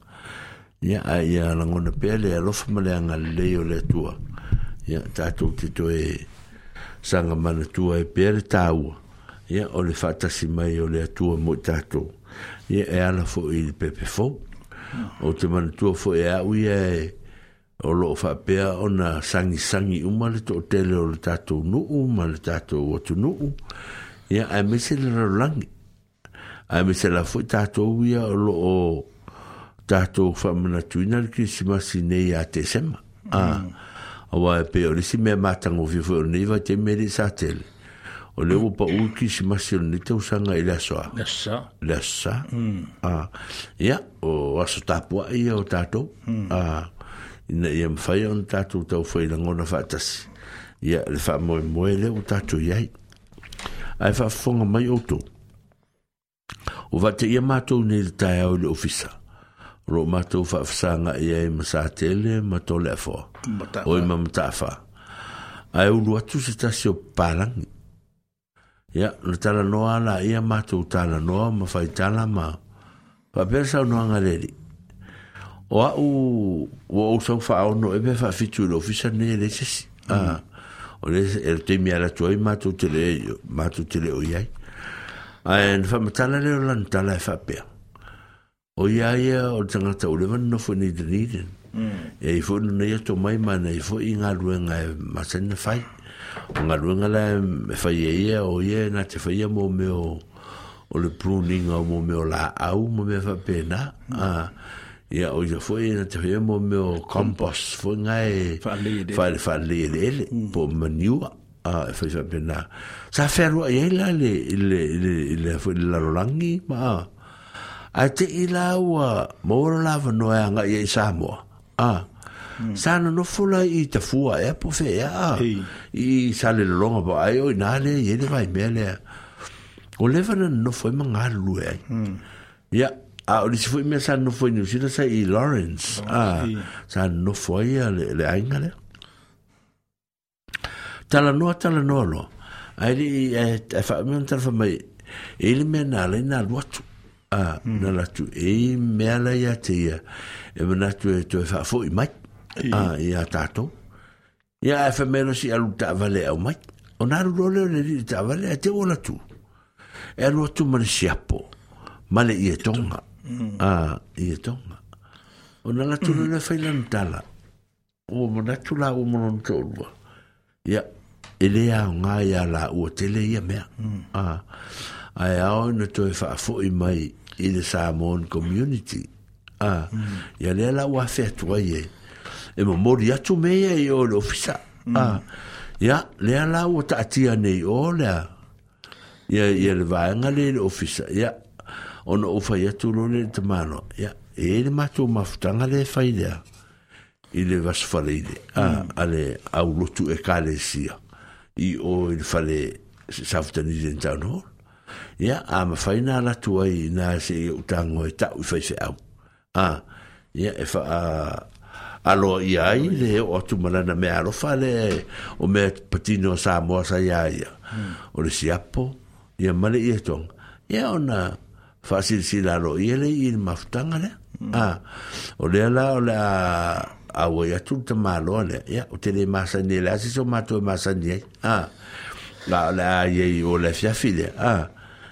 ia ai a langona pea le alofa ma le agalelei o le atua ia tatou te toe saga manatua e pea le tāua ia o le faatasi mai o le atua mo i tatou ia e ala foʻi i le pepefou o te manatua foʻi e aʻu ia e o loo faapea ona sagisangi uma le toʻatele o le tatou nuu ma le tatou atunuu ia ae le lalolagi ae la foʻi tatou ia o loo tātou whamanatuina ki simasi nei a te sema. A, e pe o resi mea mātango fifo o nei vai sa tele. O leo pa u ki simasi o i lasoa. Lasa. Lasa. Mm. A, ia, o aso tāpua o tātou. Mm. A, ina ia mwhai on tātou tau whai Ia, le wha moe moe leo tātou iai. Ai wha fonga mai outou. O va te nei le tae au le ofisa. ro matu fa fsanga ia e masatele matolefo tole fo o i mamatafa ai ulu atu se tasi o palangi ia ya, na tala noa la ia matou tala noa ma faitala ma faapea saunoaga leli o a'u ua ou sau fa'aono e eh, pea fa'afitu i le hmm. ah. ofisa oh, eh, nei le sesi o le e le taimi ala atu ai matou tele matou tele o ai ae na fa'amatala le o tala o ia ia o tangata o lewa no fo ni te e i fo ia to mai mana i fo i ruenga e masana whai o ngā ruenga la e whai e ia o ia te me o o le pruning o mo la au mo me a ia o ia i te whai mō me o compost fo ngā e whale ele po a e sa wherua la le le le le le le a te ila ua mora lava noe anga i Samoa a sana no fula i te fua e po fe a i sale longa ba ai o na le ye le vai mele o leva na no foi manga lue ya a o si foi me sana no foi no sina sa i Lawrence a sana no foi le le ainga le tala no tala no lo ai e fa me tala fa mai ele me na le na watu a na hmm. latu e me ala ya te ya e me na e tu e fa fo i mai a i a tato i a e fa me no si alu ta vale au mai o na ru rolo le li ta vale a te o la tu e alu atu mani si apo male i e tonga a i e tonga o na la tu fai la ntala o mo na la o mo non to lua ya e le a ngai a la o te le ia mea hmm. a ai e au na to e fa fo i mai i le Samoan community. Ah, mm. ia lea la ua fea tua ye. E mo mori atu mea i e o le ofisa. Mm. Ah, ia lea la ua taatia nei o lea. Ia, ia le vaenga le le ofisa. Ia, ona o fai atu lo le tamano. Ia, e le matu mafutanga le fai lea. I le vasfareide. Ah, mm. ale au lotu e kalesia. I o il fale safutanide in town hall ia a mawhaina latu ai na se i utango e tau i whaife au a ia e wha a alo i ai le o atu malana me alofa le o me patino sa moa sa ia ia o le siapo ia male i e tonga ia ona fasilisila alo i ele i mafutanga le a o le ala e e o le a awa ia tu te malo le ia o te le masa ni le asiso mato masa ni a la la ia o le fiafile a ah.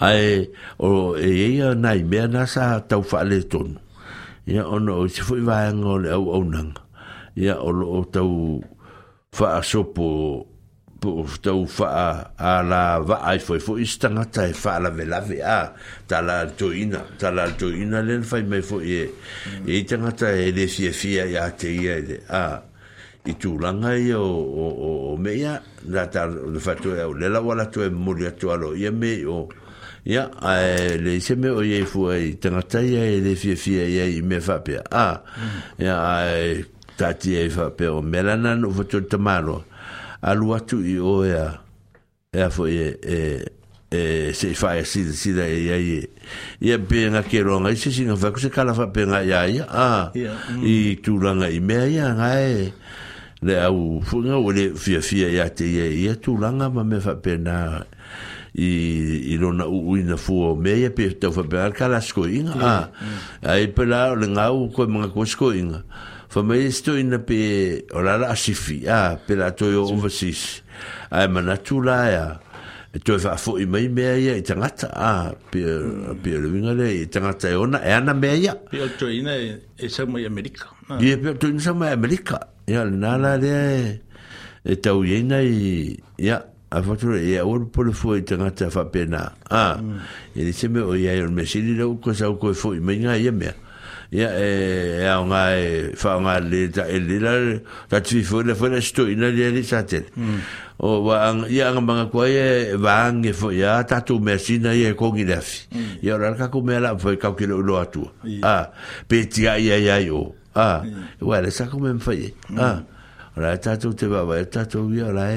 ai o e ia nai me na sa tau fa le ton ia o no se foi vai ngo le au au nang ia o lo tau fa so po po tau fa a va ai foi fo istanga tai fa e la ve la ve a ta la toina ta la toina le fa me fo e e tanga e le si fia ia te ia a i tu langa i o, o, o, o mea, nga ta fatu e au lela wala to e muri atu alo i me o ya yeah, le se me oye fu ai tanga tai e le fie fie ye me fa pe a ah, ya yeah, ai tati e fa pe o melana no fo tu tamaro a lu atu i o ya e a fo ye e e se fa e si si da ye ye ye pe nga ke ro nga se si nga fa ku se kala fa pe nga ya ya a ah, yeah, mm. i tu la nga i me ya nga e le au fu nga o le fie fie ya te ye ye tu la nga ma me fa pe na i i lo na u na fu o me e pe te fa per ka las ko inga ah, a ai e pe la le nga u ko me ko sko inga fa me sto ina pe o ah, la la a pe la to yo overseas ai ma na tu la ya e to fa fo i me me ya i tanga a ah, pe pe le vinga le i tanga ta e ona e ana me ya pe o to ina e, e sa mo america i pe to ina sa mo america ya na la le e, e tau yena i ya a fatu e a ol pole foi te ngata fa pena a e le seme o ia el mesili le ko sa ko foi me nga ia me ia e a nga e fa nga le ta e le la ta tui foi le foi sto ina le le sa te o wa ang ia nga manga ko e va ang e foi ia ta tu mesina ia ko ngi le fi ia ora ka ko me la foi ka ki lo atu a pe ti ia ia yo a wa le sa ko me foi a ora ta te va va ta tu ia la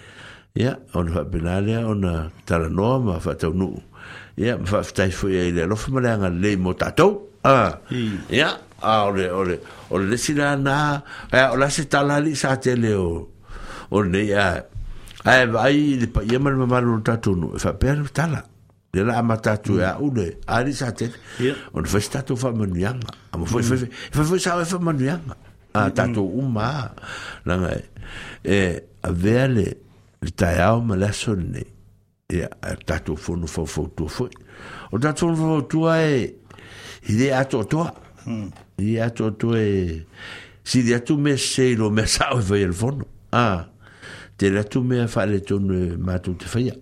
ya, ona faapenalea ona talanoa ma faataunuu ia ya, faafetai foi ai le alofa ma le agalelei mo tatou a ya a ole ole ole lesi lanā ae e e tala li sa tele o o lenei ae ae vaai le paia ma le mamalu lo tala le la ama tatu ya e ule ari sa te on fes tatu fa yang, ama foi foi foi foi sa fa manuanga a tatu uma la ngai e a vele le taeao ma le aso lenei ia il fo to fo o il fo faufautua e i lē atoatoa hmm. a lē tu e sais, tu me sesei lo me fono a tele tu mea faaletonu ma e matou te faia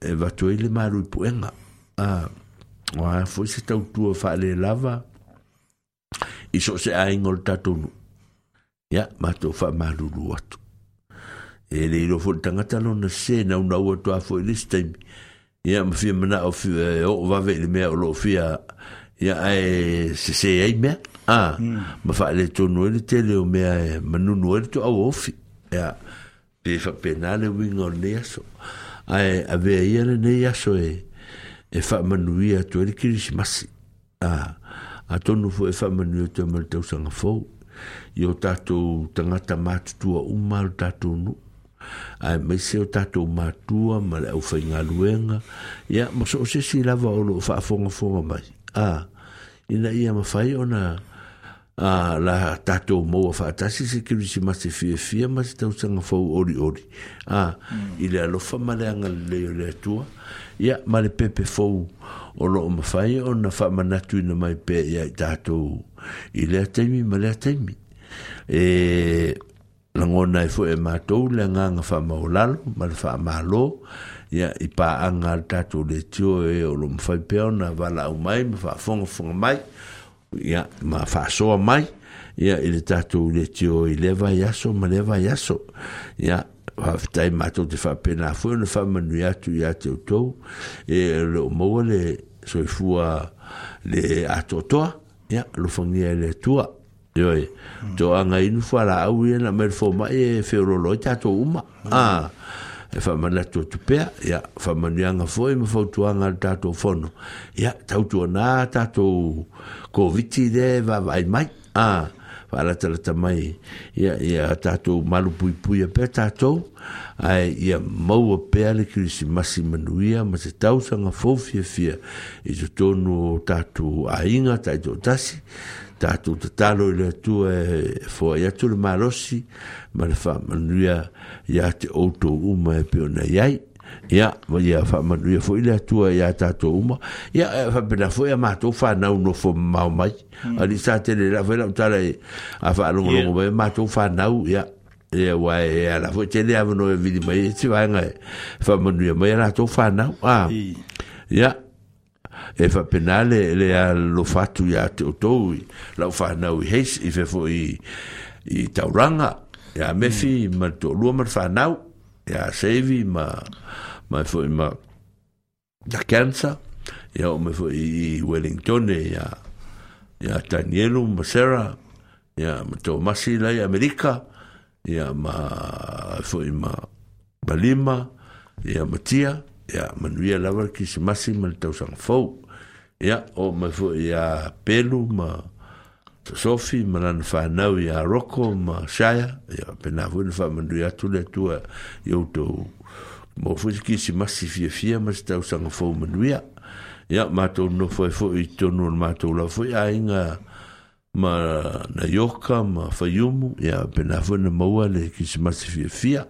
e vatu ai e le Ah, a tu se fa le lava i so a ta ya ma fa ma e le i rofo tangata no na se na una ua toa fo this time ia ma fia mana o fia e, o vave i mea o lo fia ia ai se se ai mea a hmm. ma fa le tonu e le tele o mea e manunu e le to au ofi ia pe fa pena le wing o le aso ai a vea ia le ne aso e e fa manuia to e le kirishi masi a a tonu fo e fa manuia to e mal tausanga fo Yo tatu tangata matu tua umal tatu no ai mai se o tato matua ma le au whainga luenga ia ma so se si lava o lo whaafonga fonga mai a ina ia ma whai o a la tato moa whaatasi se kiri si masi fia fia masi tau sanga fau ori ori a mm. i le alofa ma le anga le o le atua ia ma le pepe fau o lo o ma whai o na wha manatu ina mai pe ia i tato i le ataimi ma le ataimi e langona e foe mātou le nganga wha maulalo, ma le wha mālo, i pā anga tātou le tio e o lo mwhai pēo na wala au mai, ma wha fonga fonga mai, ia ma wha soa mai, ia i le tātou le tio i lewa yaso, ma lewa yaso, ia whaftai mātou te whapena foe, na wha manu atu i atu tau, e le o maua le soifua le atotoa, ia lo fangia e le tua, Yo e. Jo anga in fara au ye na mer fo ma e fe lo ta uma. Mm. Ah. E fa ma na to tu pe ya fa ma ni anga fo e ma fo tu anga ta fo no. Ya ta tu na ta to ko viti de va vai mai. Ah. Fa la ta ta mai. Ya ya ta to malu pui pui pe ta to. Ai ya mo pe ale ki si masi manuia ma se ta usa fo fie fie. E jo to no ta to ainga ta tasi tatou tatalo i le atua e foai e atu le malosi ma le faamanuia iā te outou uma e pe onai ai ia ma ia faamanuia foʻi le atua iā tatou uma ia e faapena foʻi a matou fanau nofo mamao mai hmm. ali sa tele lao foi laotala e, a faalogologo mai matou fanau ia ia ua e, e ala foʻi tele avanoe vidi mai e tivaega e faamanuia mai a latou fanau a ah. ia e fa penale le a lo fatu ia te otou lau whanau i heis i fefo i i tauranga ia mefi mm. ma to lua ma whanau ia sevi ma ma fo i ma da cancer ia o me fo i Wellington ia ia Tanielu ma sera ia ma to masi lai Amerika ia ma fo i ma Balima ia Matia ia manuia lava ki se masi ma tausanga fau ia o oh, mai foʻi iā pelu ma sofi ma lana whanau iā roko ma saia ia pena foʻi na faamanui atu le atua i outou mo foʻi kisi masi fiafia ma se tausaga fou manuia ia matou nofo ai foʻi i tonu ona matou lau foʻi aiga ma na ioka ma faiumu ia pena foʻi na maua le kisi masi fiafia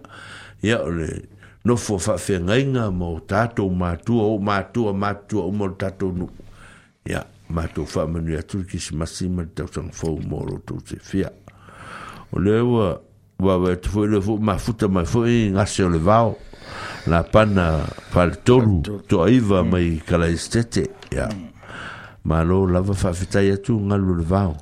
ia o le nofo faafeagaiga mo tatou matua ou matua matua uma o le tatou nuu ia matou faamanu atu e le kisimasi ma le tausagafou mo lotou se fia o lea ua uavaetu foi le foʻi mafuta mai foʻi gase o le vao la pana faletolu toaiva mai kalaestete ia malo lava faafetai atu galu o le vao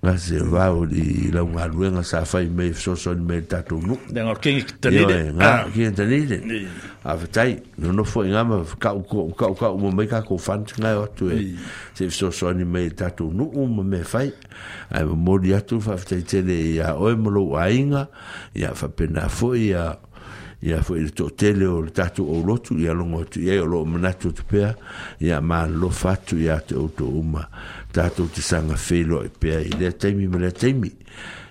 nga se vau li laugaluega sa fai mai fesoasoni mai tatou nuku ioe ga kia tanile afetai nonofo ai ga ma kaukau mamai kakou fanatigae o atu e se fesoasoani mai tatou nuku ma mea fai ae mamoli atu faafetaitele ia oe ma lou aiga ia faapena foʻi ia ia foi le toʻatele o le tatou oulotu ia logo atu iai o manatu atu pea ia malolofa atu ia te outou uma tatou te sanga felo e pea i lea taimi ma lea taimi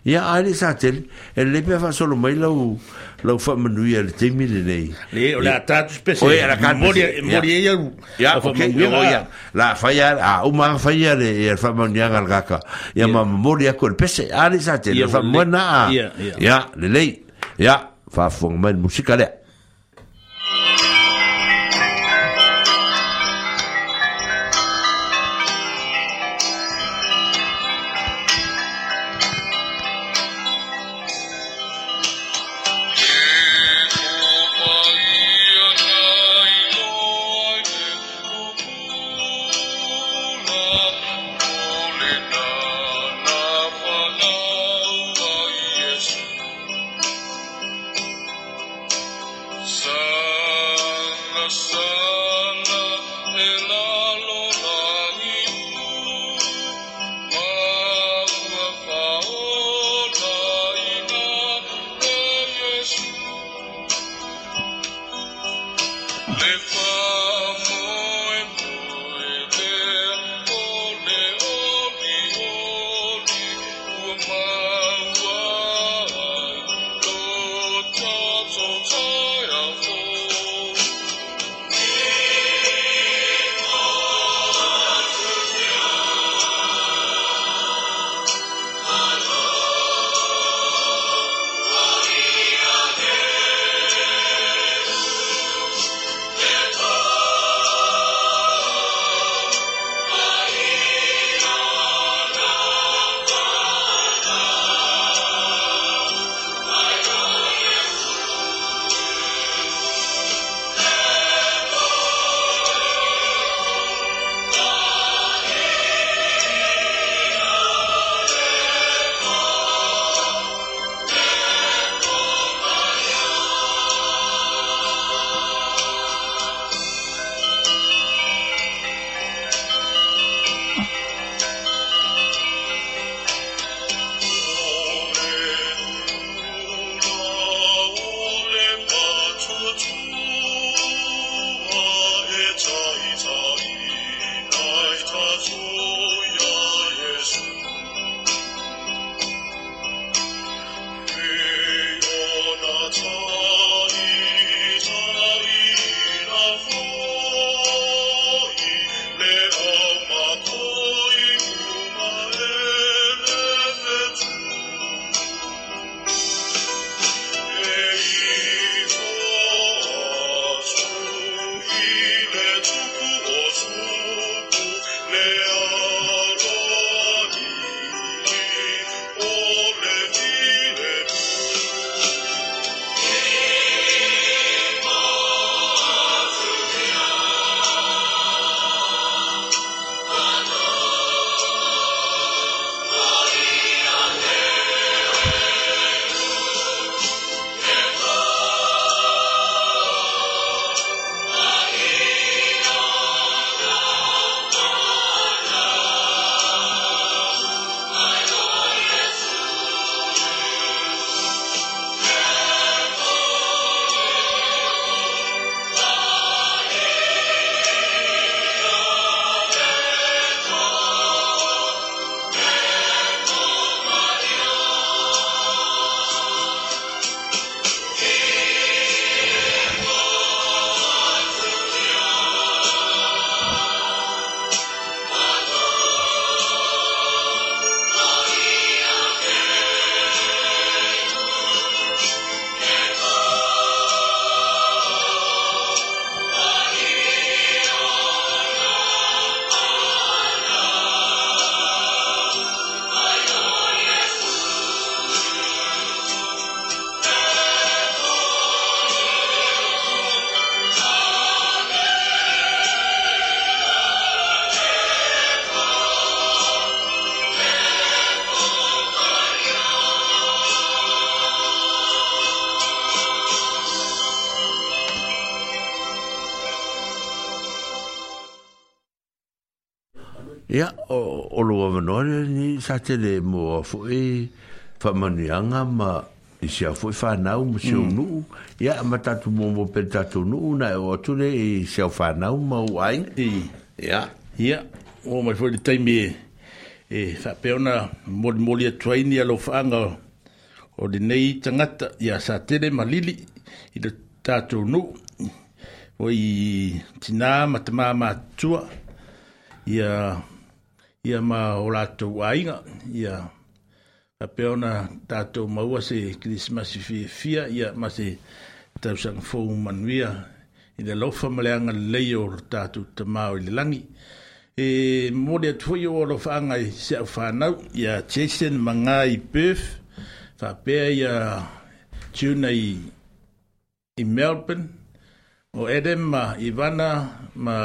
ia ae le sa tele e le pea faasolo mai lau lau faamanui a le taimi lenei le atatou spesmoli ai au ia la afai a ya agafai a le faamauniaga e a le kaka ia ma mamoli aku e le pese a ya sa a ia lelei ia faafofoga mai le musika lea sa mo a fo e fa manianga ma i a fo fa e nau ma se unu mm. ya ma tatu mo mo pe tatu nu na e o tu le i se a fa nau ma u ai e ya ya o mai fo de taimi e fa e pe ona mo mo le traini a lo fanga o de nei tangata ya sa te le ma lili i le tatu nu o i tina ma te ma ma tua ya ia ma o lātou ainga, ia a peona tātou maua se krismasi fia fia, ia ma se tausanga fōu manuia, i le lofa maleanga lei o tātou tamau i le langi. E mōre atui o lo whaanga i se au whanau, ia Jason Manga i Perth, whapea ia tuna i, i Melbourne, o Adam ma Ivana ma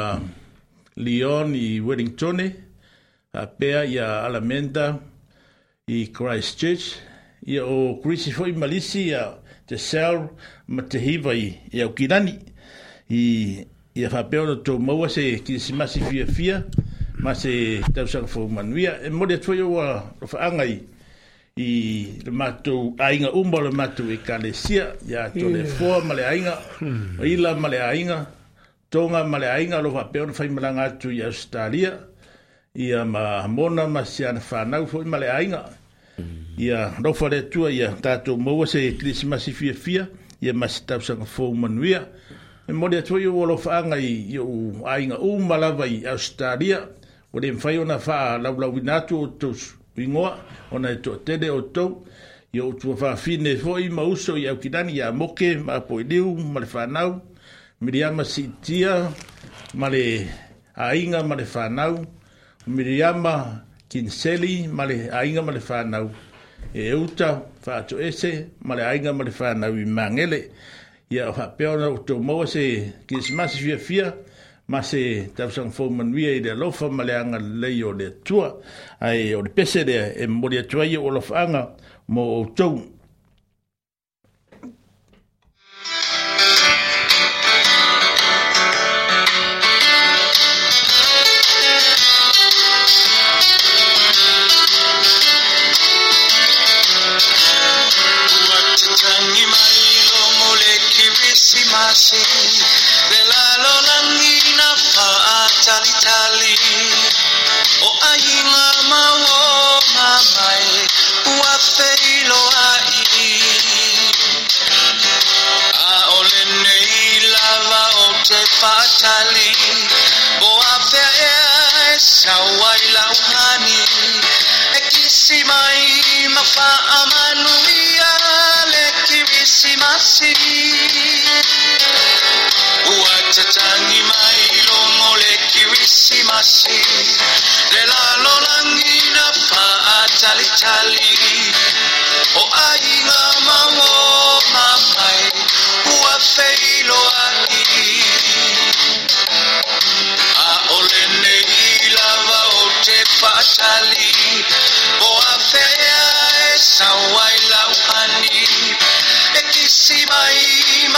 Leon i Wellingtone, a pea a alamenta i Christchurch ia o Chrissy foi malisi ia te sel ma te i ia o kinani i a whapeo na tō maua se ki se masi fia fia ma se tausanga fō manuia e mori atua iau a rofa i le matu ainga umba le matu i e kane sia ia tō le fua ma ainga o hmm. ila ma le ainga tonga ma le ainga lo whapeo na whaimaranga atu i Australia ia ia ma mona ma se ana fa na fo ma le ainga ia no fo le tua ia tato mo se christmas fi ia ma sta sa fo manuia e mo le tua io lo fa nga i io ainga u ma la vai australia o le fa ona fa la la winatu to wingo ona to te de oto io tu fa fine fo i ma uso ia kidani ia mo ke ma po diu ma le fa na Miriam Sitia, Male Ainga, Male Fanau, Miriama Kinseli, male ainga male whanau, e euta whato ese, male ainga male whanau i mangele, ia o hapeona o tō maua se kismasi fia fia, ma se tausang fōmanuia e i rea lofa male anga lei o rea tua, ai o le pese rea e mori atuai o lofa anga mo o tōu. sawailanganin ekisimay mapaaman uyal ekiwisimasi uacacangi mailomol ekiwisimasi delalolangi na paacalitali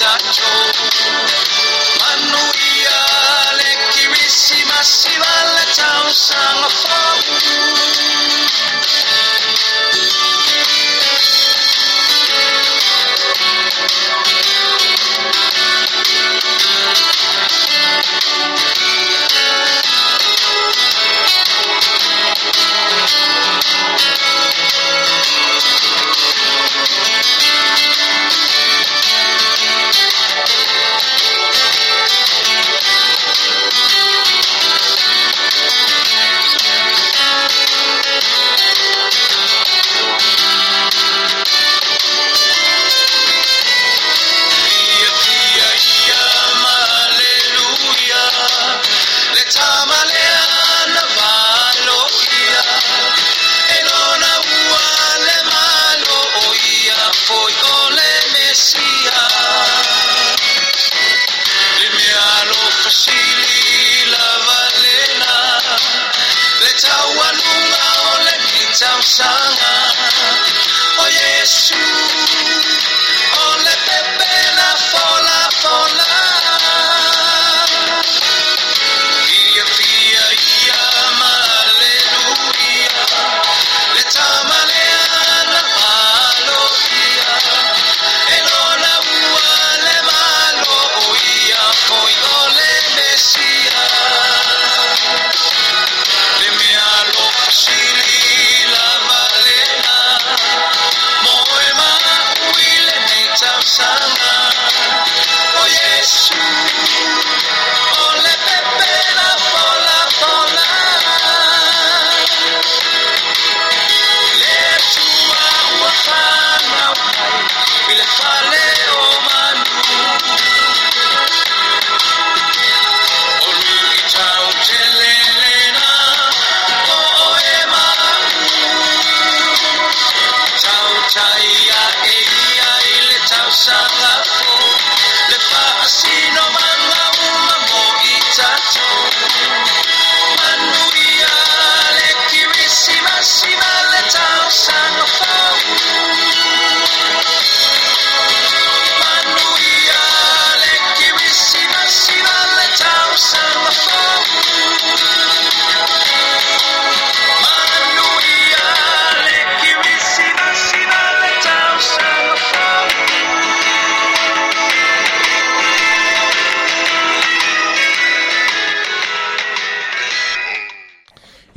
muchacho, Manuia le quirisima si masiva.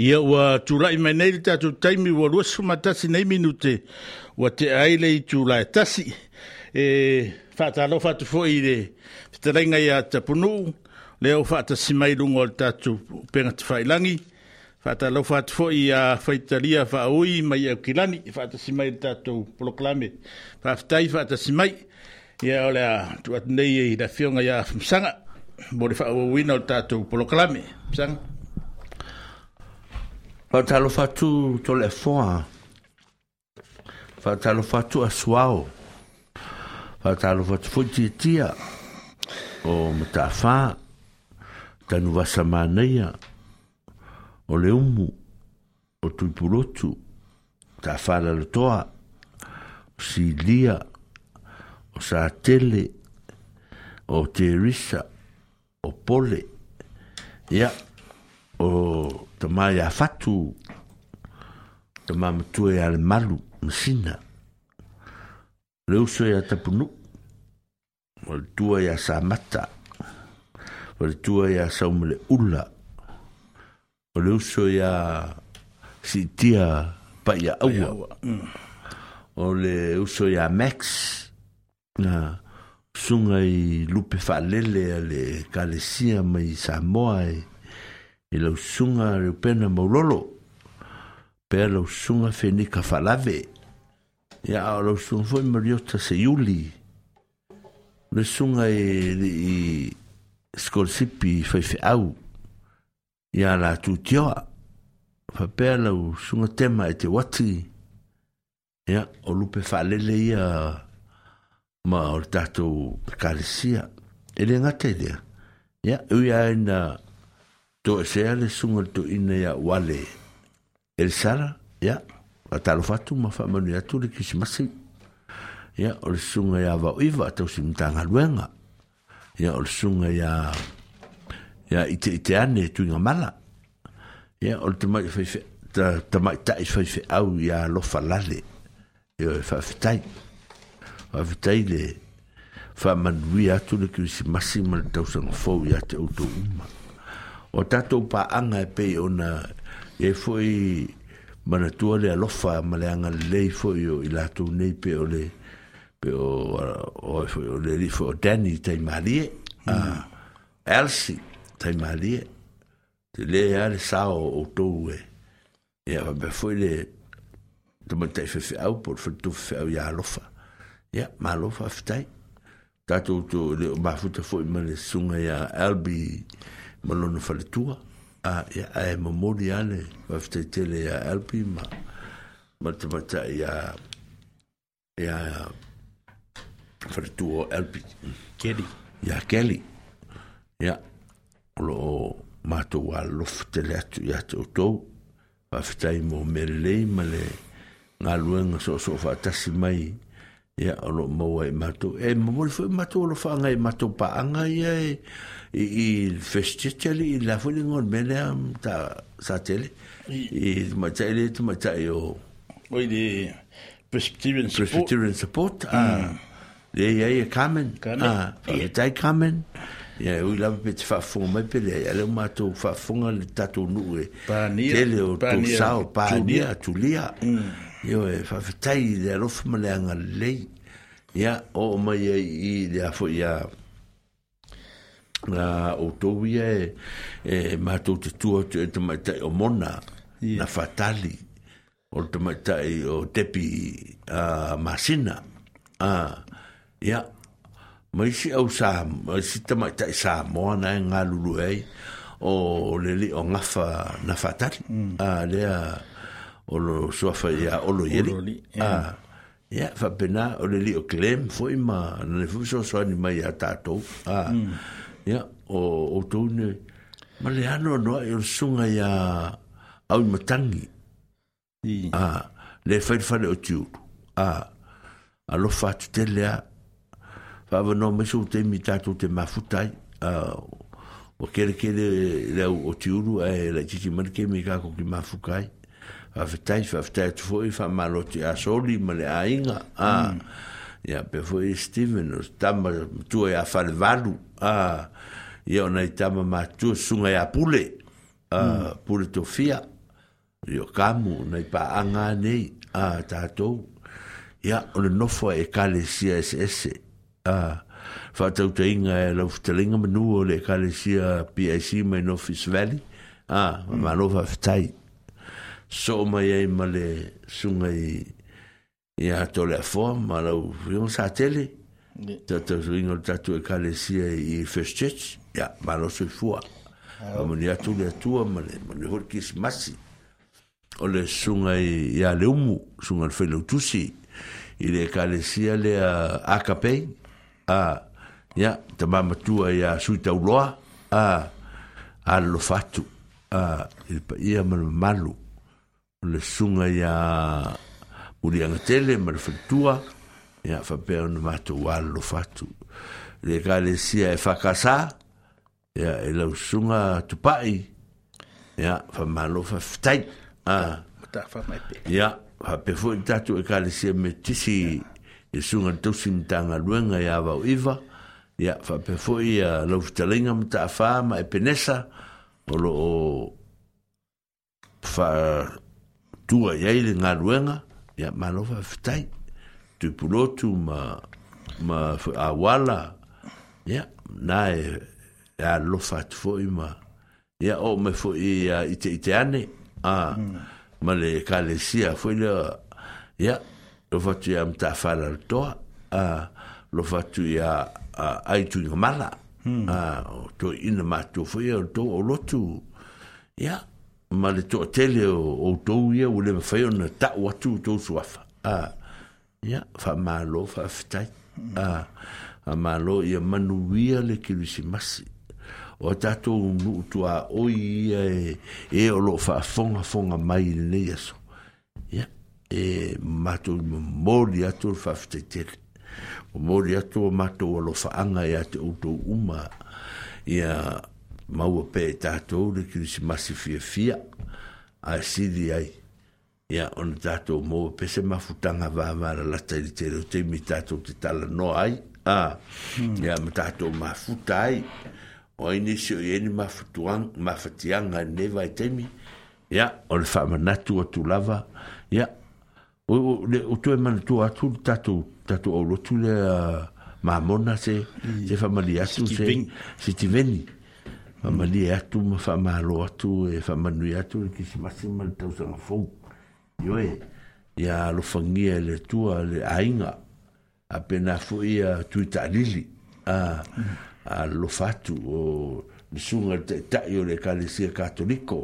Ia ua tūrai mai nei tātou taimi ua rua sumatasi nei minute ua te aile i tūrai tasi. E whātālo whātu fo i re pitarenga i a tapunu, leo whāta simai rungo al tātou penga te whailangi. Whātālo whātu fo i a whaitaria whāoi mai au kilani, whāta simai i tātou proklame. Whāftai whāta simai, ia ole a tuat nei i da fionga i a fumsanga, mori whāoi wina al tātou proklame. Fumsanga. faatalofa atu toleʻafoga Fatalo fatu asuao faatalofa atu foʻi tiatia o mataafā tanuvasa manaia o leumu. o tuipulotu taafā lalotoa o silia o satele o terisa o pole ia o toma iā fatu toma matua iā le malu ma sina le uso iā tapunuu o le tua iā samata o le tua iā sauma le ula o le uso iā siitia paia aua o le uso iā max na suga i lupe faalele a le kalesia mai samoa e i lau sunga reu pena maulolo pea lau sunga fenika falave ia a lau sunga foi mariota se iuli le sunga e, e skolsipi fai fe au ia la tutioa fa pea lau sunga tema e te wati ia o lupe falele ia ma o tatou kalesia ele ngata idea ia uia ina to se ale sunga to ina ya wale el sara ya atalo fatu ma fa manu ya tu le kismasi ya ol sunga ya va iva to sim tanga luenga ya ol sunga ya ya ite ite ane tu nga mala ya ol te mai fe ta ta mai ta is fe au ya lo falale ya fa fitai fa fitai le fa manuia tu le kismasi ma tau sanga fo ya te uto uma o tatou paanga e pei ona e foi mana tua le alofa ma le anga lei foi o i latou nei pe o le pe o foi o le foi o Danny tai Marie ah, a Elsie tai Marie te le ale sa o o e e a foi le te mo te fefe au por tu fe au ya alofa ya ma tatou tu le foi ma le sunga ya Elbi. ma lona faletua a ia ae momoli ane mafetaitele ia alpi ma ma te mata ia ia faletua o alpi keli ia keli ia o loo matou alofa tele atu iā te outou faafetai mo melelei ma le galuega so o faatasi mai ya alo mo e mato e mo fo mato lo fa ngai e mato pa nga ye ah. e i festitali i la foli ngol bele ta satele e ma tele matayo ma tayo o i de perspectivian support support ah de ye ye kamen a ye tai kamen ya u la bit fa fo ma pele ya le mato fa fo nga le tatu nu e pa ni tele o pa sao pa ni atulia Io e fa fitai de rof male anga Ya o mai e i de afo ya. Na o to wie e e ma to te tuo te te mai o mona na fatali. O te mai te o tepi a masina. A ya mai si au sa mai si te mai te sa mo na e ngalulu ai o le li o ngafa na fatali. Mm. A le a olo lo suafa ia o lo yeri. fa ah, eh. pena o le li o klem fo ima, nane fo so so ni mai a tatou. Ah, mm. Ia, o o tou ma le ano no e o sunga ia au matangi tangi. Ia, ah, le fai fai o tiu ah a lo fa tu te lea, fa va no me so te mi tatou te mafutai, a o kere kere leo o tiu tiuru, e la chichi marke mi ko ki mafukai. Ia, faafetai faafetai atu fa faamalote asoli ma le aiga a ia ah. mm. pe foʻi steven o tama matua iā e ja a ah. ia ona i tama matua e susuga pule a pule ah, mm. tofia yo kamu nai paaga nei a tatou ia o le nofo e kalesia eseese a faatautaʻiga e laufetaliga manua o le ekalesia pic mai nofis valley a ma mm. so mai ai male sunga i i a tole a fo ma lau fion sa tele tata ringo tatu e kalesia i first church ya ma lo sui fua ma mani atu le atua ma le mani hori kismasi o le sunga i ia le umu sunga le whenau tusi i le kalesia le a akapei a ya tamamatua tua a sui tauloa a a lo fatu a ia malu malu le sunga ia urianga tele ma le whaktua ia whapea no mātou alo fatu le ka le sia e whakasa ia e lau sunga tupai a whamalo whaftai ah. ia whape fo i tatu e ka le sia me tisi e sunga tosi mtanga luenga ia wau iwa ia whape fo i lau fitalinga mta a whama e penesa o lo fa tu a i le ngaruenga, ia manofa fitai, tu pulotu ma, ma awala, ya na e, e alofa atu foi ma, ia o me foi ia ite ite ane, a, ma le kalesia fo le, ia, lo fatu ia mtafala toa, a, lo fatu ya a, aitu inga mala, hmm. a, to ina matu foi, to o lotu, ia, yeah ma le to tele o outou ia ua le mafai ona taʻu atu outou suafa ia faamālō faafetai faamālō ia manuia le kilisimasi o tatou nuu tuāoi ia e, e o loo faafogafoga mai i lenei aso ia e matou i momoli atu le faafetaitele momoli atu o matou anga iā e to outou uma ya maua pe e tātou le kirisimasi fia fia a siri ai ia ona tātou mō pe se mafutanga vāvara lata i te reo teimi tātou te tala no ai a hmm. ia ma tātou mafuta ai o ai nisi o ieni mafatianga e ne vai e teimi ia o le whamanatu atu lava ia o, le, o tue manatua atu tātou tātou o lotu le mamona se, se whamali atu se, se tiveni faamalie atu ma faamālo atu e faamanui atu le kisimasi ma le tausaga fou ioe ia alofagia e le tua e le aiga apena foʻi ia tuitaʻalili a alofa atu o le suga le taʻitaʻi o le ekalesia katoliko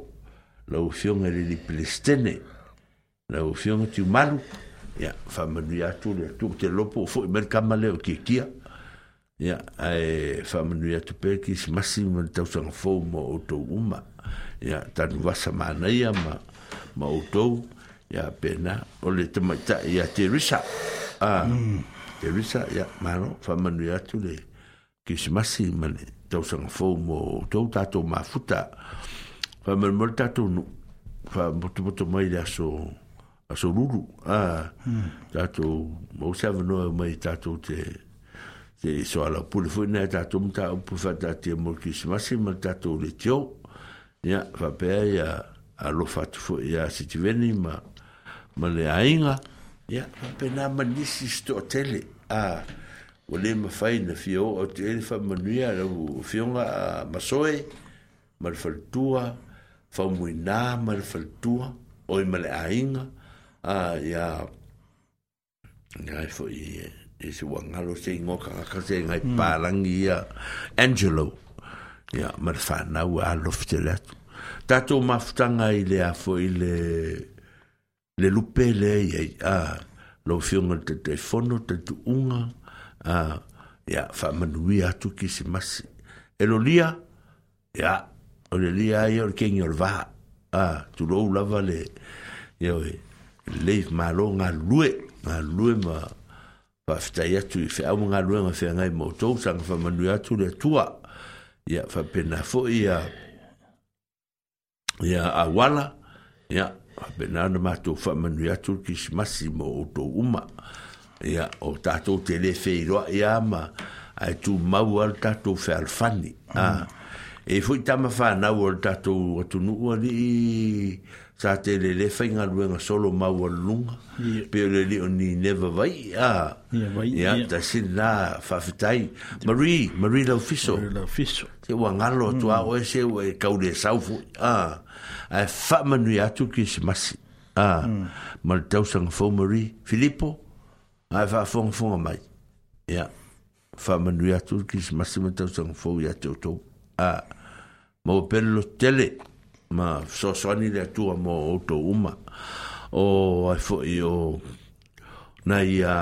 lau fioga i le lipelestene lau fioga tiumalu ia faamanui atu le atua te lopo foʻi ma le kama lea o kiakia ya ai famu ya tu pe ki masi mo tau sa fo mo to uma ya tan wasa mana ya ma ma to ya pena o le te mata ya te risa a te risa ya ma no famu ya tu le ki si masi mo tau sa fo mo to ta to ma futa famu mo ta to no fa mo to mo to mai ya so a so lulu a ta to mo sa no mai ta to te te so ala pule foi na ta tum ta pu fa ta te mo kismasi ma ta to le tio ya fa pe ya a lo fa tu ya si ti veni ma ma le ainga ya fa pe na ma nisi sto tele a o le ma fai na fio o te ele fa manuia la o fionga a masoe ma le faltua fa muina ma le faltua o i ma le ainga a ya ya foi e se wang halo se ingo kakaka se ngai pārangi ia Angelo ia mara whanau a lofte le atu tatou mafutaga i le a foʻi le le lupe le iai a lou fioga le tataifono tatuuga a ia faamanuia atu kisimasi e lolia ia o le lia ai o le kegi o le vā a tulou lava le ia oe lei malo galue galue ma whaftai atu i whea mga luenga whea ngai moutou sanga whamanui atu le tua ia whapena fo ia ia awala ia whapena ana mātou whamanui atu kismasi moutou uma ia o tātou te le wheiroa ia ma ai tu mau al tātou whealfani mm. ah. e fwoi tama whanau al tātou atunuu ali i sa te le le fai ngā ruenga solo mau alunga, yeah. le leo ni neva vai, ah. ya, vai yeah, yeah. ta sin la whawhitai. Marie, Marie la ufiso. Marie la ufiso. Te ua ngalo mm. tua oe se ua e kaure saufu, ah. Ai whamanui tu ki se masi, ah. Mm. Mali tausang fau Marie, Filippo, ai whafonga fonga mai. Ia, yeah. whamanui atu ki se masi ma tausang fau i atu tau. Ah, mau pelo tele. Ah ma so soni le tu mo auto uma o ai fo io na ia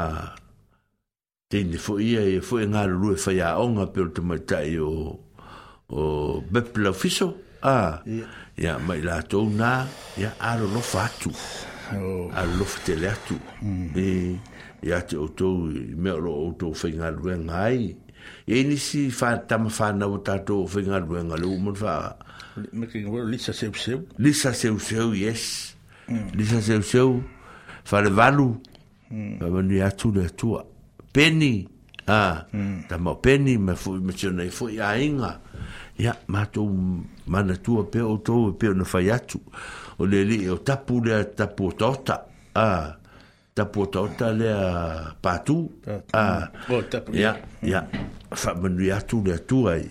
te ni fo ia e fo nga lu fa ia onga pe o tuma tai o o bepla fiso a ia ma la to na ia aro lo fatu a lo fte le atu e ia te o to me lo o to fa nga lu ngai e nisi tamafanau o tatou o faigaluega lou manafaa lisa seuseu lisa seuseu yes lisa seuseu falevalu mm. amanui atu le atua peni a mm. tamao peni ma foi masionai foi aiga ia matou manatua pea outou e pea ona fai atu o le alii o tapu lea tapu o taota a ta pota o ta lea patu. Ta pota pota. Ia, ia. Fa manu i atu lea tua i.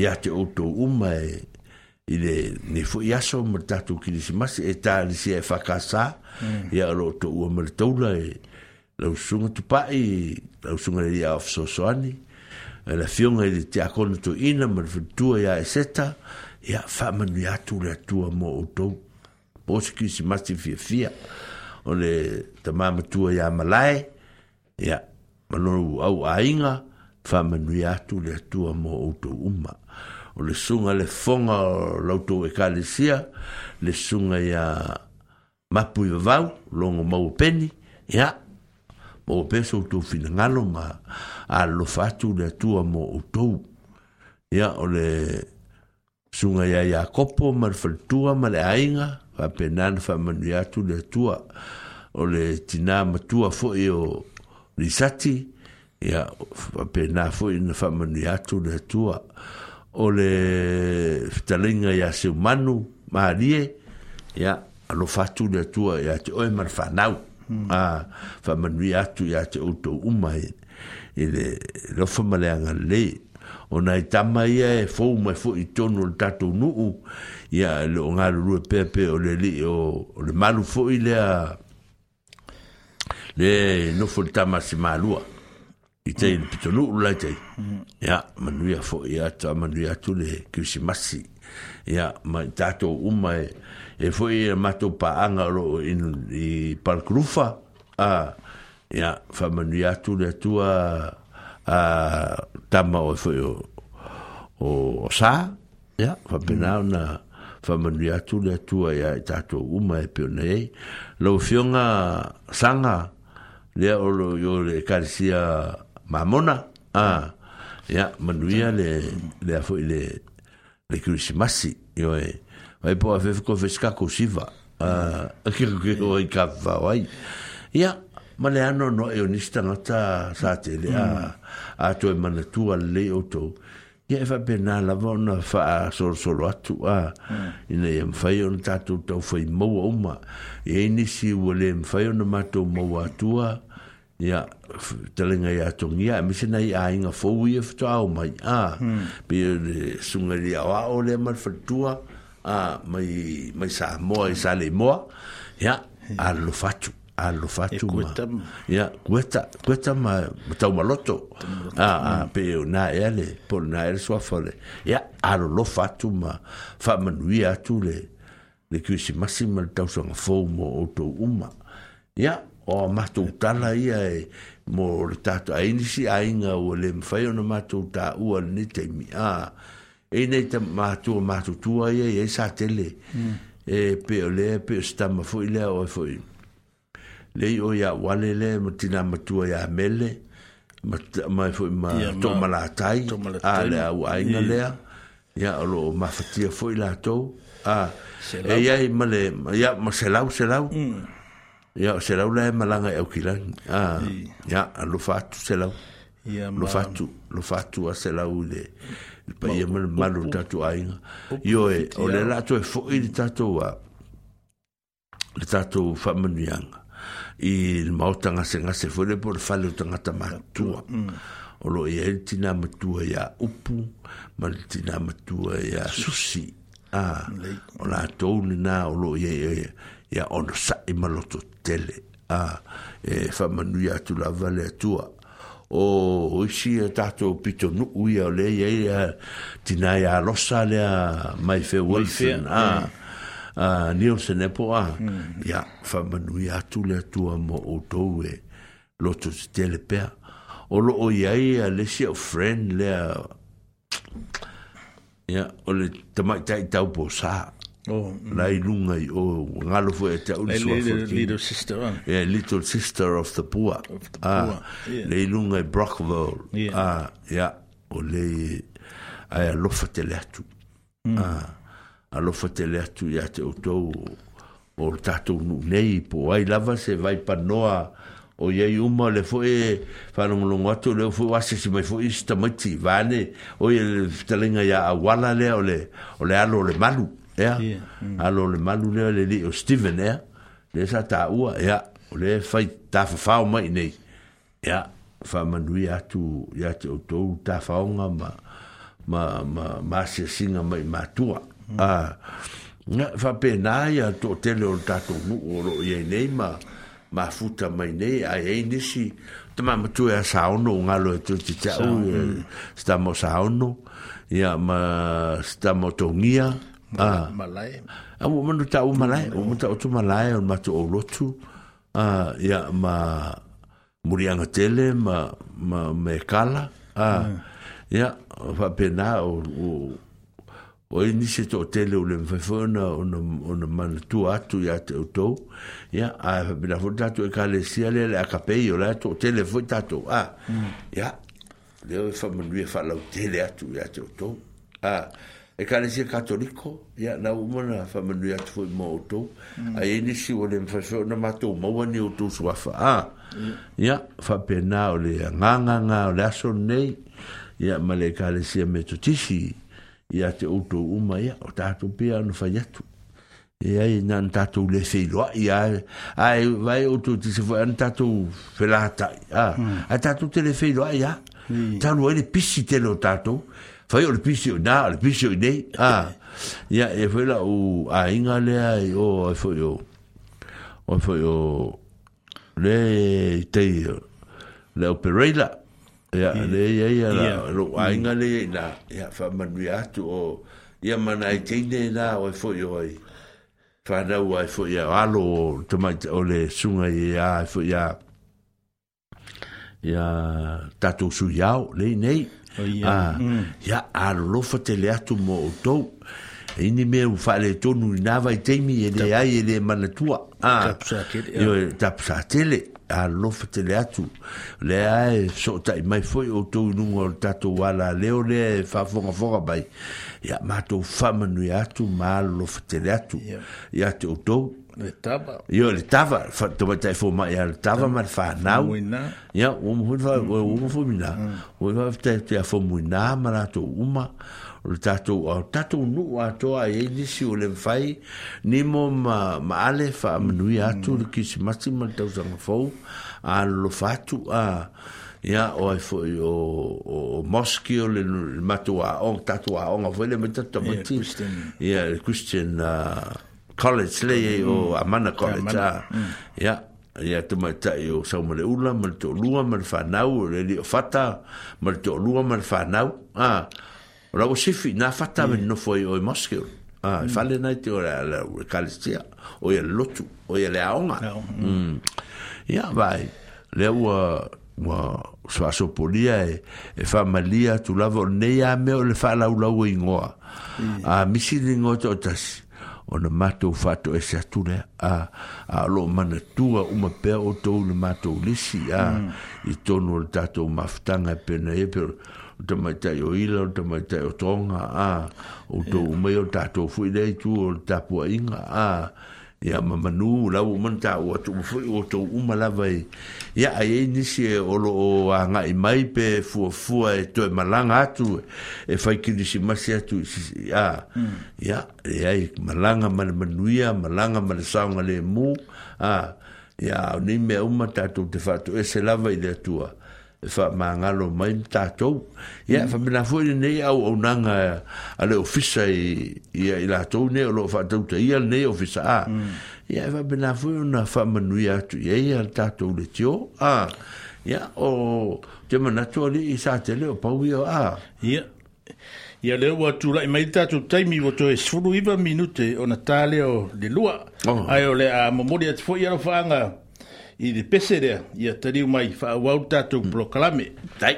Ia te oto uma e. I le, ne fu iaso ma tatu kini si masi. E ta li si e whakasa. Mm. Ia lo to ua ma taula e. Lau sunga tu pai. Lau sunga lea of so soani. E la fionga i te akona tu ina ma le fitua ia e seta. Ia fa manu i atu lea tua mo oto. Bosi kisi masi fia fia. Ia. o le tamamatua iā malae ia ma lonu auaiga famanui atu le atua mo outou uma e o le suga le foga o lautou ekalesia le suga ia mapu i vavau logo maua peni ia ma ua pea soutou finagalo ma alofa atu le atua mo outou ia o le suga iā iakopo ma le faletua ma le aiga faapena fa manu atu le atua o le tinā matua foʻi o lisati ia faapena foʻi na faamanu atu le atua o le fetaleiga iā seumanu malie ia alofa atu le atua iā te oe ma le fanau hmm. a ah, faamanui atu iā te outou uma i le lofa ma le agalelei ona e tama ia e fou mai foʻi tonu o le tatou nuu ia le o ngā lulu pepe o le alii o, le malu fo i lea le nofo le tamasi malua i tei le pitonu ulai ia manuia fo i ata manuia atu le kiusimasi ia ma i tātou uma e e fo i e matou paanga ro i palkurufa a ia fa atu le atua a tama oe e o o sa ia faapena ona una whamanui atu le atua ia i tātou uma e peo nei. Lau whionga sanga lea olo i o le karisia mamona. Ah, ia manuia le, le afo i le, le kirisimasi i oe. Vai po a fefe ko fesika ko siva. Ah, ke mm. o i ka fa wai. Ia, ma ano no e onista ngata sa te le a, mm. a to e manatua le o tou. ia e faapena lava ona faasolosolo atu a hmm. ina ia mafai ona tatou taufai maua uma iai nisi ua lē mafai ona matou maua atua ia talega iā togia e mase nai aiga fou ia fetoao mai a hmm. pe le suga i le aoao lea ma le faletua a mai mai sa moa i sa leimoa ia hmm. alolofa atu alo fatu ya kueta kueta ma tau maloto a ah, a ah, pe na ele por na ele so fole ya alo lo fatu ma fa manui atu le le kusi massima tau so fo mo o to uma ya o matou tala ia e mo le tatou ainisi aiga ua le mafai ona matou taʻua lenei taimiā ah. ei nei tamatua matutua ia iai e sa tele mm. e pe o pe o se tama foʻi lea oe le o ia wale le ma matua ia mele ma ma ma to malatai a le au ainga lea ia o lo mafatia foi la tou a e ia i male ia ma selau selau mm. ia selau le e malanga e au kilan a ia lo fatu selau ia lo fatu lo fatu a selau le pa ia mal malu tatu ainga io e o le la to e foi le tatu a le tatu famunuianga i mau tanga se ngase fwere por fale o tanga matua. Mm. O lo e i ele tina matua ia upu, ma le tina matua ia susi. O la tou na o lo e i ele ia ono sa i maloto tele. E fa manu ia tu la vale atua. O isi a tato pito nuku ia o le e ia tina ia losa le mai fe wolfen. Mai fe, Ah, ne po a ya hmm. fa manu ya tu le a mo o we lo loto te le pe o lo o iai a lesi o friend a ya o le tamai tai tau po sa o hmm. la i lunga i o ngalo fo e te ulu sua Little sister. Uh. Yeah, little sister of the poor. Of the ah, poor. Ah, yeah. Lai lunga i Brockville. Yeah. Ah, o le ai alofa te le atu. Hmm. Ah. alofa tele atu ia te outou o le tatou nuunei po ai lava se vai pa noa o iai uma le foi faalogologo e atu leo foi oasesi mai foi se tamaiti vane oia le fetalaiga iā auala lea o le o le alo le malu ea mm. alo le malu lea le lii o steven ea le sa taua ea o le fai tafafao mai nei ea faamanuia atu iā te outou tafaoga ma ma ma singa mai matua ma Ah. Nga whape nā ia tō tele o tato mu o ro i ei nei ma ma futa mai nei a ei nisi te ma matu e a saono o ngalo e tō te tau sta e mo saono ia ma sta mo tō ngia malai ah. a mo manu ta o malai o mo ta o tu malai o matu o lotu ah, ia ma murianga tele ma ma me kala mm. ia whape nā o o e nisi to tele o le mwhewhona o na, o manatua atu i ate o tou ia a pina fo tatu e ka le sia le le akapei o le atu o tele fo tatu a ia leo e whamanuia e whalau tele atu i ate o a e ka le sia katoliko ia na umana whamanuia atu fo i mo a e nisi o le mwhewhona matou mawani o suafa a ia whapena o le nganganga o le aso nei ia ma ka le sia metotisi ia ia te outou uma ia o tatou pea ona fai atu e ai na na tatou le feiloaʻi a ae vae outou tise foi ana tatou felatai a hmm. ae tatou te le feiloaʻi a hmm. talu ai le pisi tele o tatou fai o le pisi oinā o le pisi oinei a ia e foi lau aiga lea i o ai foi o ai foi o le tei le o Ya le ya ya la lo mm. ainga le na ya fa manu o ya mana i na o fo yo ai fa na o ai fo ya alo to mai o le sunga ya fo ya ya tatu su ya le nei ya ya alo mm. fo te le atu mo to Ini ni me u fa e le tonu na vai te mi ele ai e le mana tua ah tap sa tele alofete le atu le e soʻotaʻi mai foʻi outou inuga o le tatou ala leo lea e faafogafoga mai ia matou faamanuia atu ma alolofetele atu ia te outou le tava io le tava to te fo ma le tava ma le fanau ia o mo fa mo fo mina o mm-hmm. mm. te fo ma la to uma leutatou nuu atoa iai lisi o lemafai nimo ma ale faamanuia atu le simasi male tausaga fou alolofaaua oao oosaou aoga mataaiaaaai o saumalela mloau aauleoaaloaua malfanau Ora o sifi na fatta yeah. Mm. no foi o moske. Ah, falle fale mm. na te ora e la calcia o ia e lotu o ia e le aonga. Ya mm. vai. Le u wa sua so polia e, e fa malia tu lavo ne me o le fa la ula ua ingoa. Yeah. Ah, misi ningo to O na mato fato e sa tu le a a lo mana tua uma pe o to le mato lisi a i tonu le tato maftanga pe na e o te mai tai o ila, o te mai tai o tonga, a, o tō umei o tātou fui nei tu, o tāpua inga, a, ia mamanu, la o manta o atu fui o tō umalawa i, ia a e nisi e olo o a ngai mai pe fua fua e tō malanga atu, e fai ki si masi atu, hmm. ia, e ia, ia, malanga mani manuia, malanga mani saunga le mu, a, ia, ni me umata tō te fatu, e se lava i le atua, fa mangalo mai tatou ia fa mm. mena foi nei au au nanga ale ofisa i ia i latou ne o lo fa tau te ia nei ofisa a mm. ia fa mena foi ona fa manui atu ia ia tatou le tio a ia o te manatu ali i sa te o pau ia a ia ia leo wa tu lai mai tatou taimi o toe sfulu iwa minute ona tā leo le lua oh. ai o le a momori at foi ia lo faanga i de pesere ia tariu mai faauau tatou mm. tai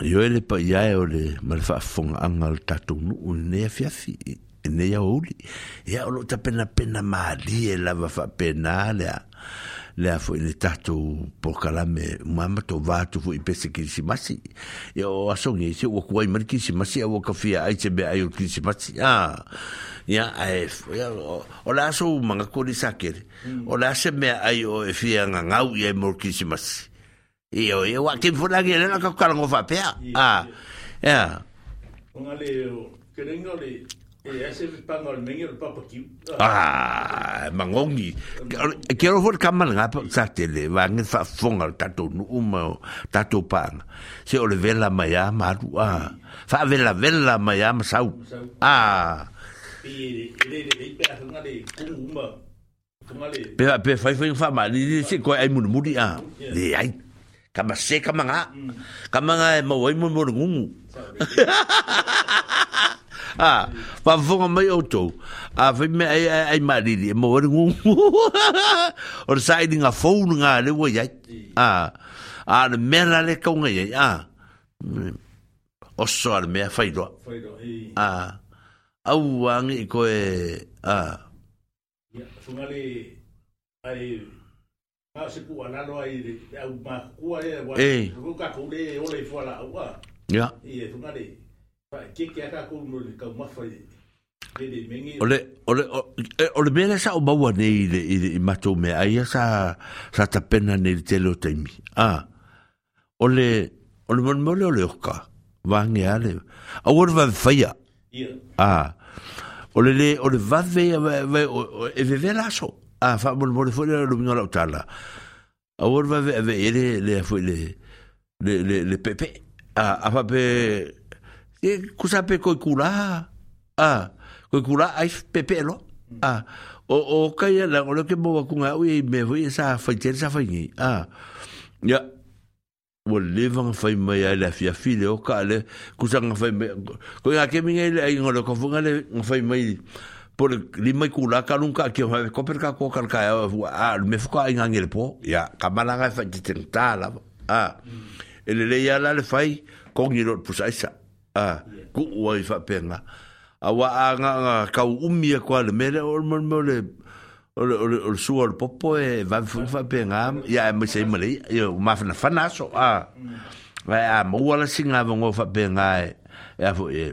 Yo ele pa ya eh, o le fa fong angal tatu nu ne fi ne ya uli. Ia o ta pena pena mali e lava fa pena le le fo ni tatu por kala me mama to va tu fo ipese si masi. Ia o aso ni se wo kwai mar si masi wo ka fi ai se be ai ki si masi. Ah. Ia ai o la so manga ko ni sakere. Mm. O la se me ai o fia e ngau mor ki si masi. Io e wa ke fona ke na ka ka ngo fa pe. Ah. Ya. Onga le ke renga le Ah, mangongi. Kero hor kamal nga pa sa tele, wangin fa fonga tato nu uma, tato pang. Se ole vela maya maru, ah. Fa vela vela maya masau. Ah. Pe pe fai fai fa ma, ni se koe ai munumuri, ah. Ni ai ka mase ka manga mm. ka manga e mawai mo mo ngungu ah pa fonga mai auto a ah, fe me ai ai mariri e mo ngungu or sai dinga phone nga le wo ya mm. ah a ah, mera le ka nga ya ah o so al me fa ido ah au ang i ko e ah funga le ai Ah, se le ole e, le sa o bawa nei i matou me ai sa sa tapena nei le telo o Ah. Ole ole mon mole ole oka. Vange ale. A wor va faia. Ah. Ole le ole o le vave e vevea laso a fa mo mo fo le lu no la tala a wor va ve ve ele le fo le le le le pepe a a fa pe e kusa pe ko kula a ko kula ai pepe lo a o o ka ya la lo ke mo ku nga ui me vo sa fa tel sa fa ni a ya o levan fai mai ai la fia file o ka le kusa nga fai mai ko ya ke mi ai ngolo ko fu nga le fai mai por li mai kula ka lunga ki ha ko per ka ko ka ka a me fuka inga ngel po ya ka mala ga fa titin tala a ah. ele le ya la le fai ko ngi lo pu sai sa a ku wa fa penga a wa a ah, nga ka umi ko le me le or mo le o suo al popo e va fa penga ya me sei mali yo ma fa fa naso a ah. mm. vai a mo wala singa va ngo fa penga e eh, a fo e eh.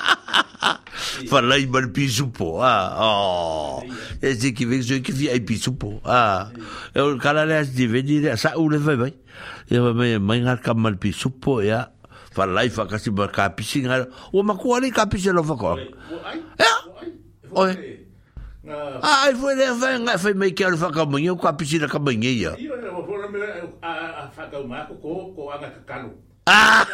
Falei, mas pisupô. Ah, oh. Esse que vem, que vi aí pisupô. Ah. Eu, cara, aliás, de vez em quando, sabe, o levei, vai. Eu, mãe, mãe, arca mal pisupô, ya. Falei, facasi, mas capisi, ngara. O macuá nem capisi, não facó. É? Oi. Ah, ele foi levar, vai, foi meio que era facamanhã, com a piscina camanheia. E eu vou a facamar com a cano. Ah!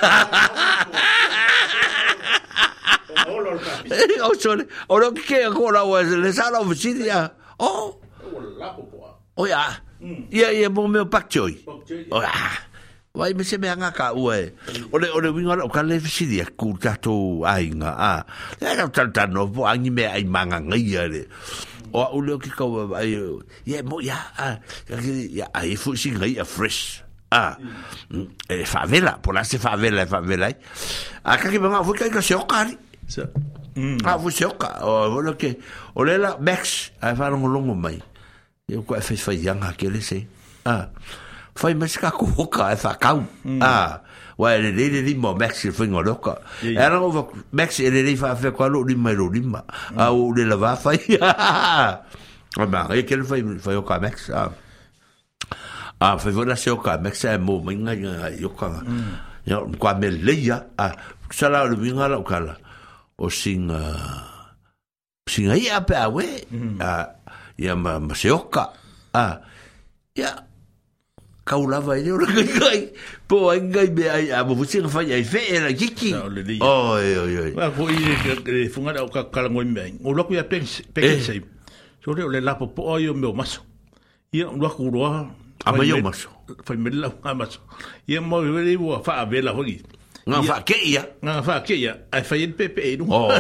o sole o lo que que ko la o le sala oficina o o la popo o ya ia ia mo me pak choi o ya vai me se me anga ka ue o le o le winga o ka le oficina ku ta to ainga a era tal tal no po angi me ai manga ngai ale o u le ki ka vai ia mo ya a ya ai fu singa ia fresh Ah, mm. eh, favela, por la se favela, favela. Acá que me va, fue que hay que se ocari sa a fu sioka o wala ke o le la max ai fa no longo mai eu ko fai fai yanga ke le se a fai mas ka ko ka fa kau a wa le le le mo max le fingo loka era o max le le fa fa ko lo lima lo lima a o le la va fai a ba e ke le fai fai o ka max a a fai vola se o ka max a mo minga yo ka ya kwa me leia a sala lo minga la o kala o singa singa ia pe awe a ia ma ma se oka a ia kaulava ele ora kai kai po ai kai be ai a mo singa fai ai fe era kiki oi oi oi wa ko i le funga da ka kala ngoi me o loko ia pe pe sei so le le lapo po oi o meu maso ia o loko roa a mai o maso fai me la maso ia mo le wa fa a vela hogi ngafake ya ke ia. Ngā wha ke ia. Ai whai en pepe e Oh,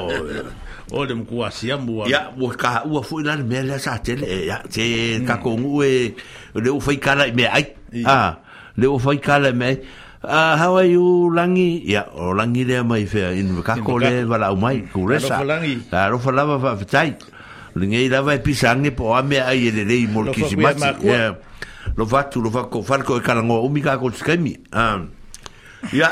O le mku a siamu a... Ia, ua ka ua fui lana mea lea sa tele. Ya, e. te mm. ka kongu e... Le ua fai kala ai. Ah, le ua fai kala i mea how are you langi? Ya, o langi lea mai fea. Inu ka ko le wala au mai. Kuresa. Rofa langi. Rofa lava fa fitai. Lingei lava e pisange po a mea ai e le lei mol Ya. Lo fatu, lo fako, farko e kalangoa umi ka ko tskemi. Ah, ya,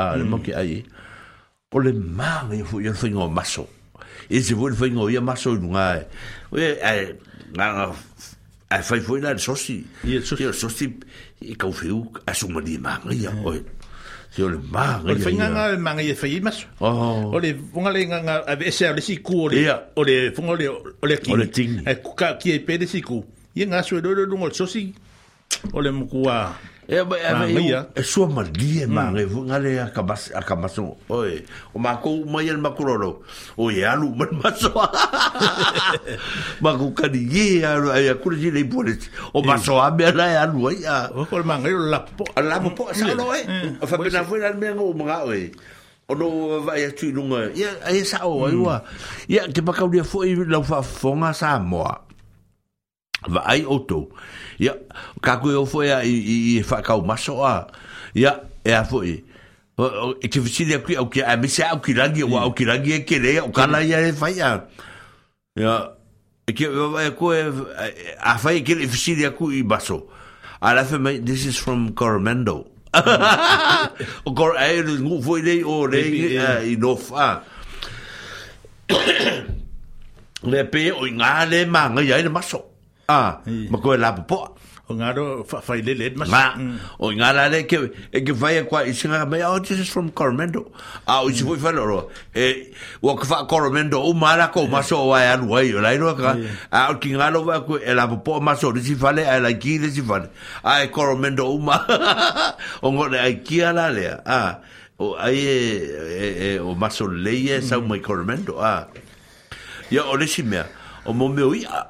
a le mo ke ai o le ma ngai fu ia fai ngō maso e se fu fai ngō ia maso i nunga e e e ngā a fai fai la sosi i sosi i kau fiu a sumani ma ngai ia oe Se ole manga. Ole finga nga manga ye fai mas. Oh. Ole funga le nga a ese ole si ku ole. Ole funga ole ole ki. Ole ting. E ka ki e pede si ku. Ye nga so do do ngol sosi. Ole mukua. e ma e sua malia ma ngai vunga le a kamas a kamaso oi o ma ko mai el makuroro o e alu ma maso ma ko kani ye alu ai a kurji le polet o mm. maso a me la e alu ai a o ko ma ngai la po la po sa mm. lo e o fa pena foi la me ngo ma oi o no vai atu lunga ia ai e sa o ai wa ia te pakau dia foi lau fa fonga sa moa va ai oto ia ka ko foi a i, i fa ka o maso a ia e a foi e te visile ki o ki a me se au ki rangi o au ki rangi ke le o kana ia e fai a ia e ke e ko a fai ke le visile ku i maso ala fe mai this is from Coromando o ừ. cor ai ngu foi le o le i no fa le pe o ngale manga ia le maso Ah, ma koe lapu po. O ngaro whai lele et O ngara le ke, e ke vai a kua i singa mei, oh, this is from Coromendo. A ah, o isi hui mm. whanoro. E, o ke Coromendo, o mara ko maso o ai anu o lai roa ka. A o ki ngaro wha koe, e lapu po maso, risi whale, a lai ki risi A Coromendo o ma O ngore ai kia la lea. Ah, o ai e, o maso leie, mm. sau mai Coromendo. Ah, ia o resi mea. O mo meo ia,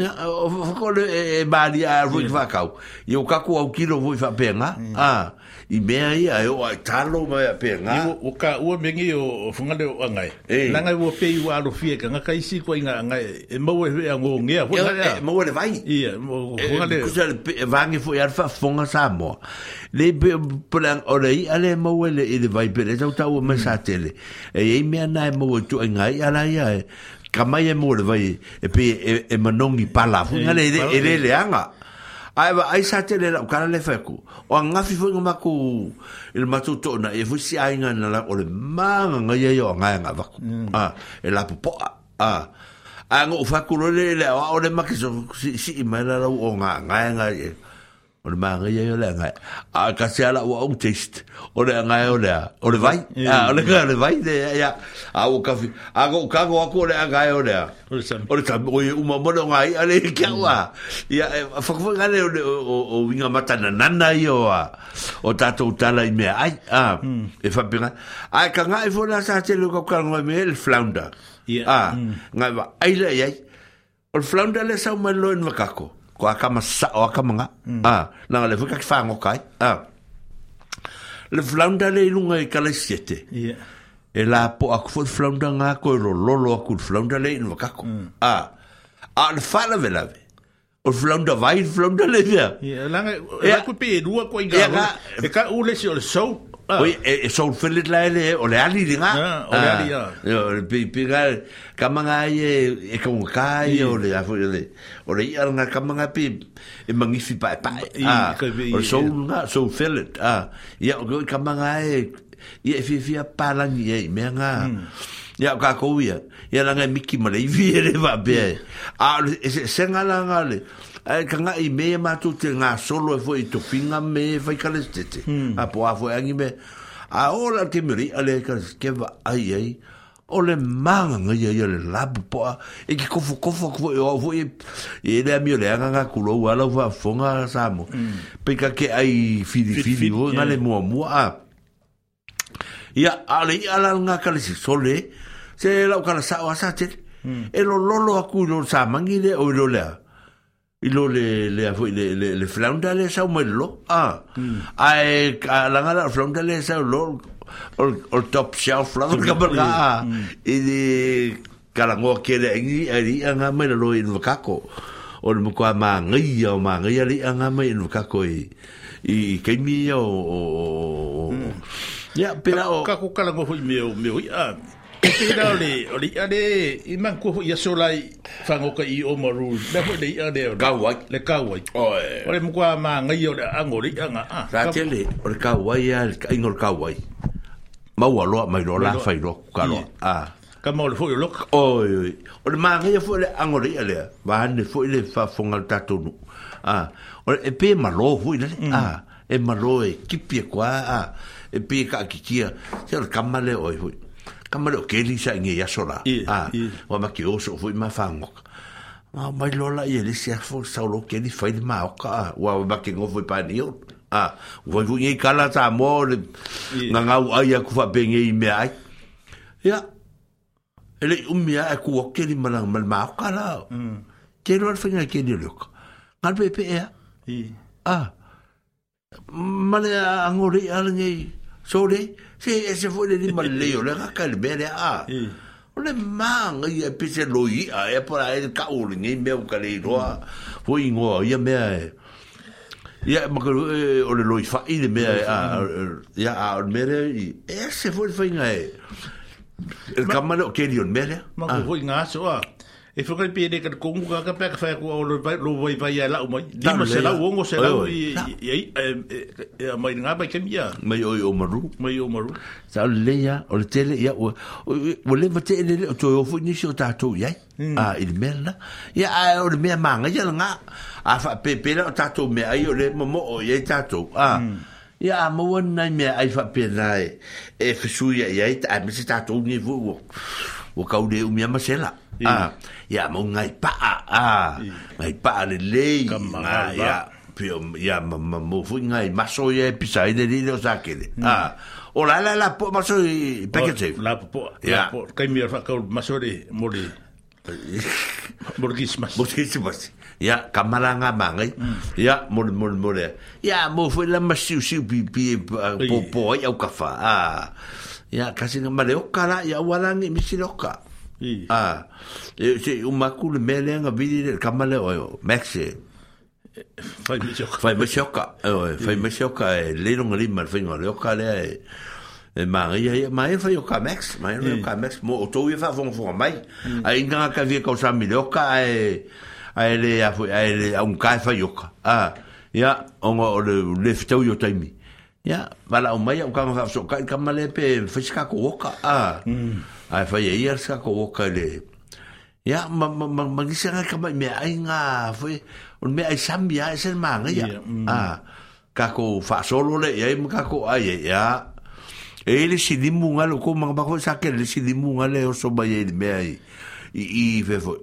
o ko le e bali a rui va kau e o kaku au kilo voi fa penga a i me ai a o talo ma ya penga o ka o me ngi o funga le angai la ngai vo pei wa lo fie ka ngai si ko inga ngai e mo we we ngo nge a mo we le vai i mo funga le kusa le vangi fo ya fa fonga sa mo le plan o le ale mo we le i le vai pere tau tau o sa mm. tele e i me na mo tu e ngai ala ya ka mai e mo le vai e pe e, e manongi pala fu nga e le e le le anga ai va ai sa te le la ka le fa ku o nga fi fu nga ku il matu to na e fu si ai nga na la o le ma nga ye yo nga nga va ku mm. a e la po a a nga u fa ku le le o le ma ke so si si mai la o nga nga nga e o le māngai ai o le angai. A kasi ala ua au test, o le angai o le a, o le vai, o le kai o le vai, a o kafi, a o kago ako o le angai o le a. O le sami. O le sami, o i umamono ngai, a le kia ua. Ia, whakawhanga le o winga matana nana i o a, o tātou tala i mea, ai, a, hmm. e whapinga. Ai, ka ngai fo la sa te luka karangoa me el flounder. Ia. A, hmm. ngai wa, ai le ai, o le flounder le sau mai loen wakako. Ia ko akama sa o akama nga ah na le fuka ki fango kai ah le flaunda le lunga i kala siete yeah e la po aku fo flaunda nga ko lo lolo aku flaunda le no kako ah al fala velave o flaunda vai flaunda le ya yeah langa la ku pe rua ko inga e ka ule si o show Ah. Oi, e, e so fellit la ele o le ali dinga. Ah, o le ali. Yo, ah. ah, pi pi kamanga e e kon kai o le afu le. O le yar na kamanga pi e mangifi pa pa. Ah, o so eh. na so fellit. Ah, ya go kamanga e ye fi fi pa la ni e me Ya ka ko Ya la miki mikki ma e. hmm. le vi e le va be. Ah, se nga la le ai eh, ka i me ma tu te nga solo e fo i to pinga me fai ka lestete hmm. a po a fo angi me a ora te muri ale ka skeva ai ai o le manga nga ia ia le lab po a e ki kofu kofu kofu e ovo e e le amio le anga nga kulo u ala ufa fonga sa mo mm. pe ka ke ai fidi fidi o nga le mua mua a ia ale i ala nga ka le sole se la ukala sa o asa tete hmm. e lo lolo aku lo sa mangi le o lo lea i lo le le afu le le le flaunda le sa mo lo ah ai la ngala flaunda le sa lo ol ol top shelf la ka ba i di kala ngo ke le ngi ari anga me lo in vakako ol mo kwa ma ngi ya ma ngi ali anga me in vakako i i ke mi o ya pera o ka ko kala ngo ho me o me Te ira ole, ole ia le, i man kua hoi aso lai whangoka i o maru. Le hoi le ia le ole. Kauai. Le kauai. Oe. Ole mkua maa ngai ole ango le ia ngā. Ah, Rā tele, ole kauai ia, ingo le kauai. Maua loa mai lo la whai lo, ka loa. Ah. Ka mau le fwoi loka. Oi, oi. Ole maa ngai a fwoi le ango le ia lea. Wahan le fwoi le whafonga le tatonu. Ah. Ole e pē malo fwoi le. Mm. Ah. E malo e kipi e kwa. Ah. E pē ka kikia. Te ole kamale oi fwoi ka maro ke li sa nge ya sola a wa ma ki oso fu ma fango ma mai lola ye li sia fo sa lo ke li fa di ma ka wa ma ki ngo fu pa ni o a wa fu ye kala ta mo nga nga wa ya ku fa benge i me ai ya ele ummi a ku wa ke li ma ma ma ka la ke lo fa nga ke ni lo ngal pe pe ya a male angori alngi sore Si e se foi ni mal leo, le ga kal a. O le man e e pise loi a e por aí el caulo, nem meu me Foi ngo a ia me e, e o le loi foi ele me e a. Ia a o mere e se foi foi nga e. El kamalo ke dion mere. Ma foi ngaso a e fukai pe de kat kongu ka ka pek fai ku o lo vai lo vai vai la o mai di ma sela o ngo sela i i i e, e- mai nga ba kem ya mai o o maru mai o maru sa le ya o le tele ya o o le vate e le to o fu ni sho ta to ya hmm. a il merna ya a o le me ma nga ya nga a fa pe pe la ta to me ai o le mo o ye ta to a ya mo wan nai me ai fa pe nai e fu ya ya ta mi sta to ni vu o kau de umia masela ah ya mo ngai pa ah à, ngai pa le le ya pio ya mo fu ngai maso ye pisai de lo sakele ah o la la la po maso package la po ya kai mi fa kau maso de mo de Morgismas. Morgismas. Ya, kamalanga mangai. Ya, mol mol mol. Ya, mo foi la masiu siu pi pi po po au kafa. Ah. ia kasinga mare oka oh, la ia walangi misiloka oh, ah e eh, se umakul melenga vidi eh, kamale oyo oh, mexe fai mesioka fai mesioka eh, fai mesioka e lero ngari mar fai ngari oka le e ma ia ma e fai oka mex ma e oka mo o tou fa fon fon mai ai nga ka vi ka sa milioka e ai le a foi ai le un kai fai oka ah ia ongo le le fitau yo taimi ya mala o mai o ka ka so ka ka male pe fiska ko ka a ai fa ye yer ska ko ka le ya ma ma ma ma ki sa ka mai ai nga fo un me ai sam ya es el man ya a ka ko fa ah, solo le ya im ka ko ai ya ele eh, si dimunga lo ko ma ba ko sa ke le si dimunga le o so ba ye me ai i i fe fo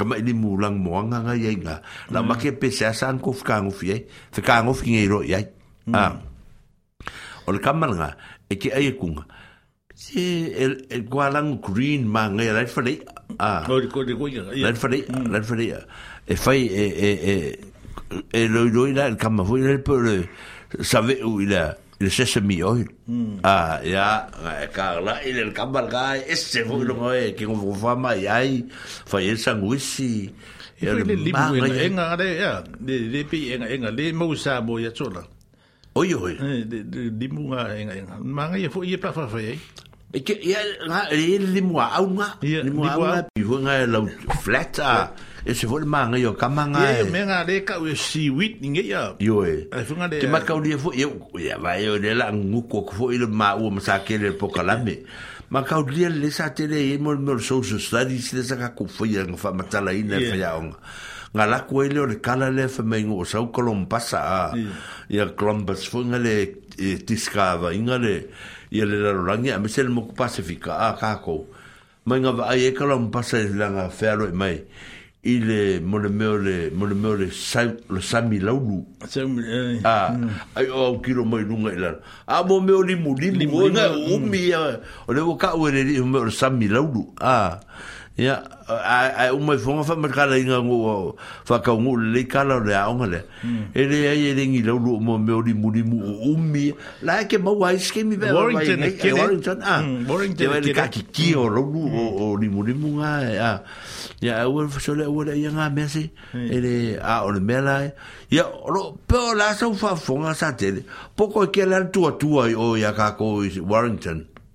kama ini mulang moanga nga yenga la make pesa san ko fkangu fie fkangu fie ro ya ah o le kamalanga e ke ai kunga se el el gualang green ma ngai rai fare a ko ko ko rai fare rai fare e fai e e e e lo lo ila el kama foi el pole save u ila il sesame oil mm. ah ya carla e il el kamalanga esse foi lo ngai que ko fama yai fai el sanguisi Ele limu enga enga de de pi enga enga le mo sa bo ya chola. Oi oi. Eh, di munga e enga enga. Manga ia e foi ia pa fa foi. E? e ke ia nga e di munga au nga. Di munga au nga pi nga la flat E se vol manga ia ka manga. Ia me nga le ka we si wit ninge ia. Yo e. E funga de. Ke ma ka dia foi ia ia va ia de la ngu ko ko foi le ma u ma sa ke le po kalame. Ma ka dia le sa tele e mo mo social studies le sa ka ko foi ia nga fa matala ina fa ia nga la kuele o le kala le fa me ngo sa ko lom pasa a ya Columbus fu nga le tiskava inga le ya e, le la langi a mesel mo pasifika a ka ko ma nga ai e ka lom pasa le langa fero mai ile mole mole mole mole sai le sami laulu a e. ai o kilo mai lunga ila a mo me oli mudi mo nga o mm. mi o le ka o le mo sami laulu a ah ya ai o mai fonga fa mai kala inga ngo fa ka ngo le kala ele hmm. ai ele ngi lo mo me o limu e hmm, e hmm. limu o mi la ke mo wai ske mi ba Warrington ah Warrington ke ka o lo o ya o fa so le o le yanga ele a o le mela o la so fa fonga sa tele poko e tua tua o ya ka Warrington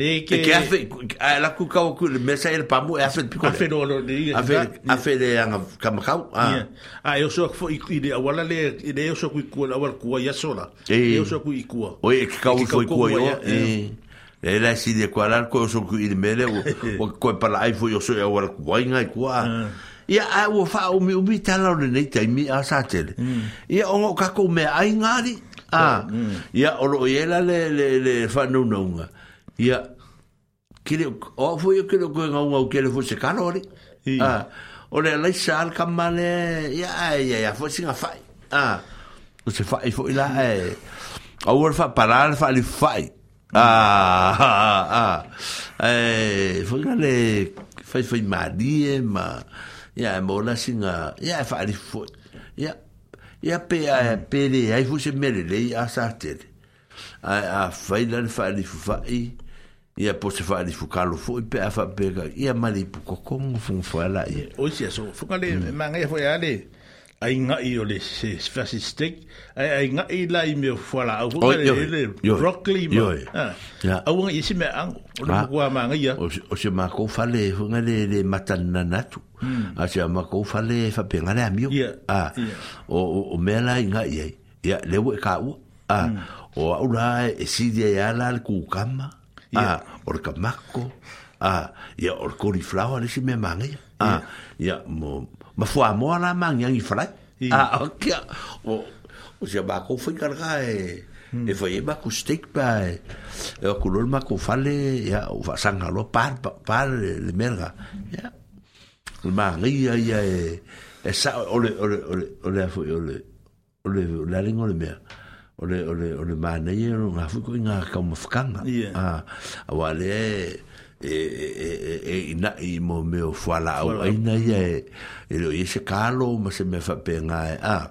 Le ke ke afe la ku ka ku le mesa el pamu e afe piko afe no le afe afe le anga kamakau a a yo e so fo i de wala le i de yo so ku ku la wala ku ya sola yo so ku ku o e ka ku ku yo e la si de kwala ku so ku i de mele o ko pa la ifo yo so ya e wala ku wa inga ku a ia a wo fa o mi ubi tala le nei tai mi a sa mm. ia o ka ku me ai ngari ah mm. ia o ia la le le le fa no no ia kile o foi o kile ko ngau kile foi se calore ah o le lai sal kamale ia ia ia foi singa fai ah o se fai foi la e o or fa parar fa li fai ah ah ah eh foi gale fai fai marie ma ia mola a ia fa li foi ia pe a pe ai fu se mele le a sa tele a a fai lan fa li fa i ia po se fa li fu kalo fu pe a fa pe ia mali pu ko ko fu fa la ia o se so fu ka le manga e ia fo ia le ai ngai o le se fascistic ai ai ngai la i me fola au fo oh, ah. le ah. broccoli ma au ngai isi me ang o le kua ma ngai ya o se ma ko fale fo ngai le le matana natu a se ma ko fale fa pe ngai amio a o o me la i ngai ya ya le we ka u a o au la e si dia ya la ku kama a o kamako a ya o cauliflower le si me mangai a ya mo ma fua mo la mang yang i frai a ok o o se ba ko foi carga e e foi ba ko steak pa e o color ma ko fale ya o sanga lo par par le merga ya ma ria ya e e sa ole ole ole ole foi ole ole la lingo le mer ole ole ole ma nei no nga fui ko nga ka mo fkanga a a wale E e, e e e ina i mo me o fala au ina ia e e lo ia e se kalo ma se me fa penga e a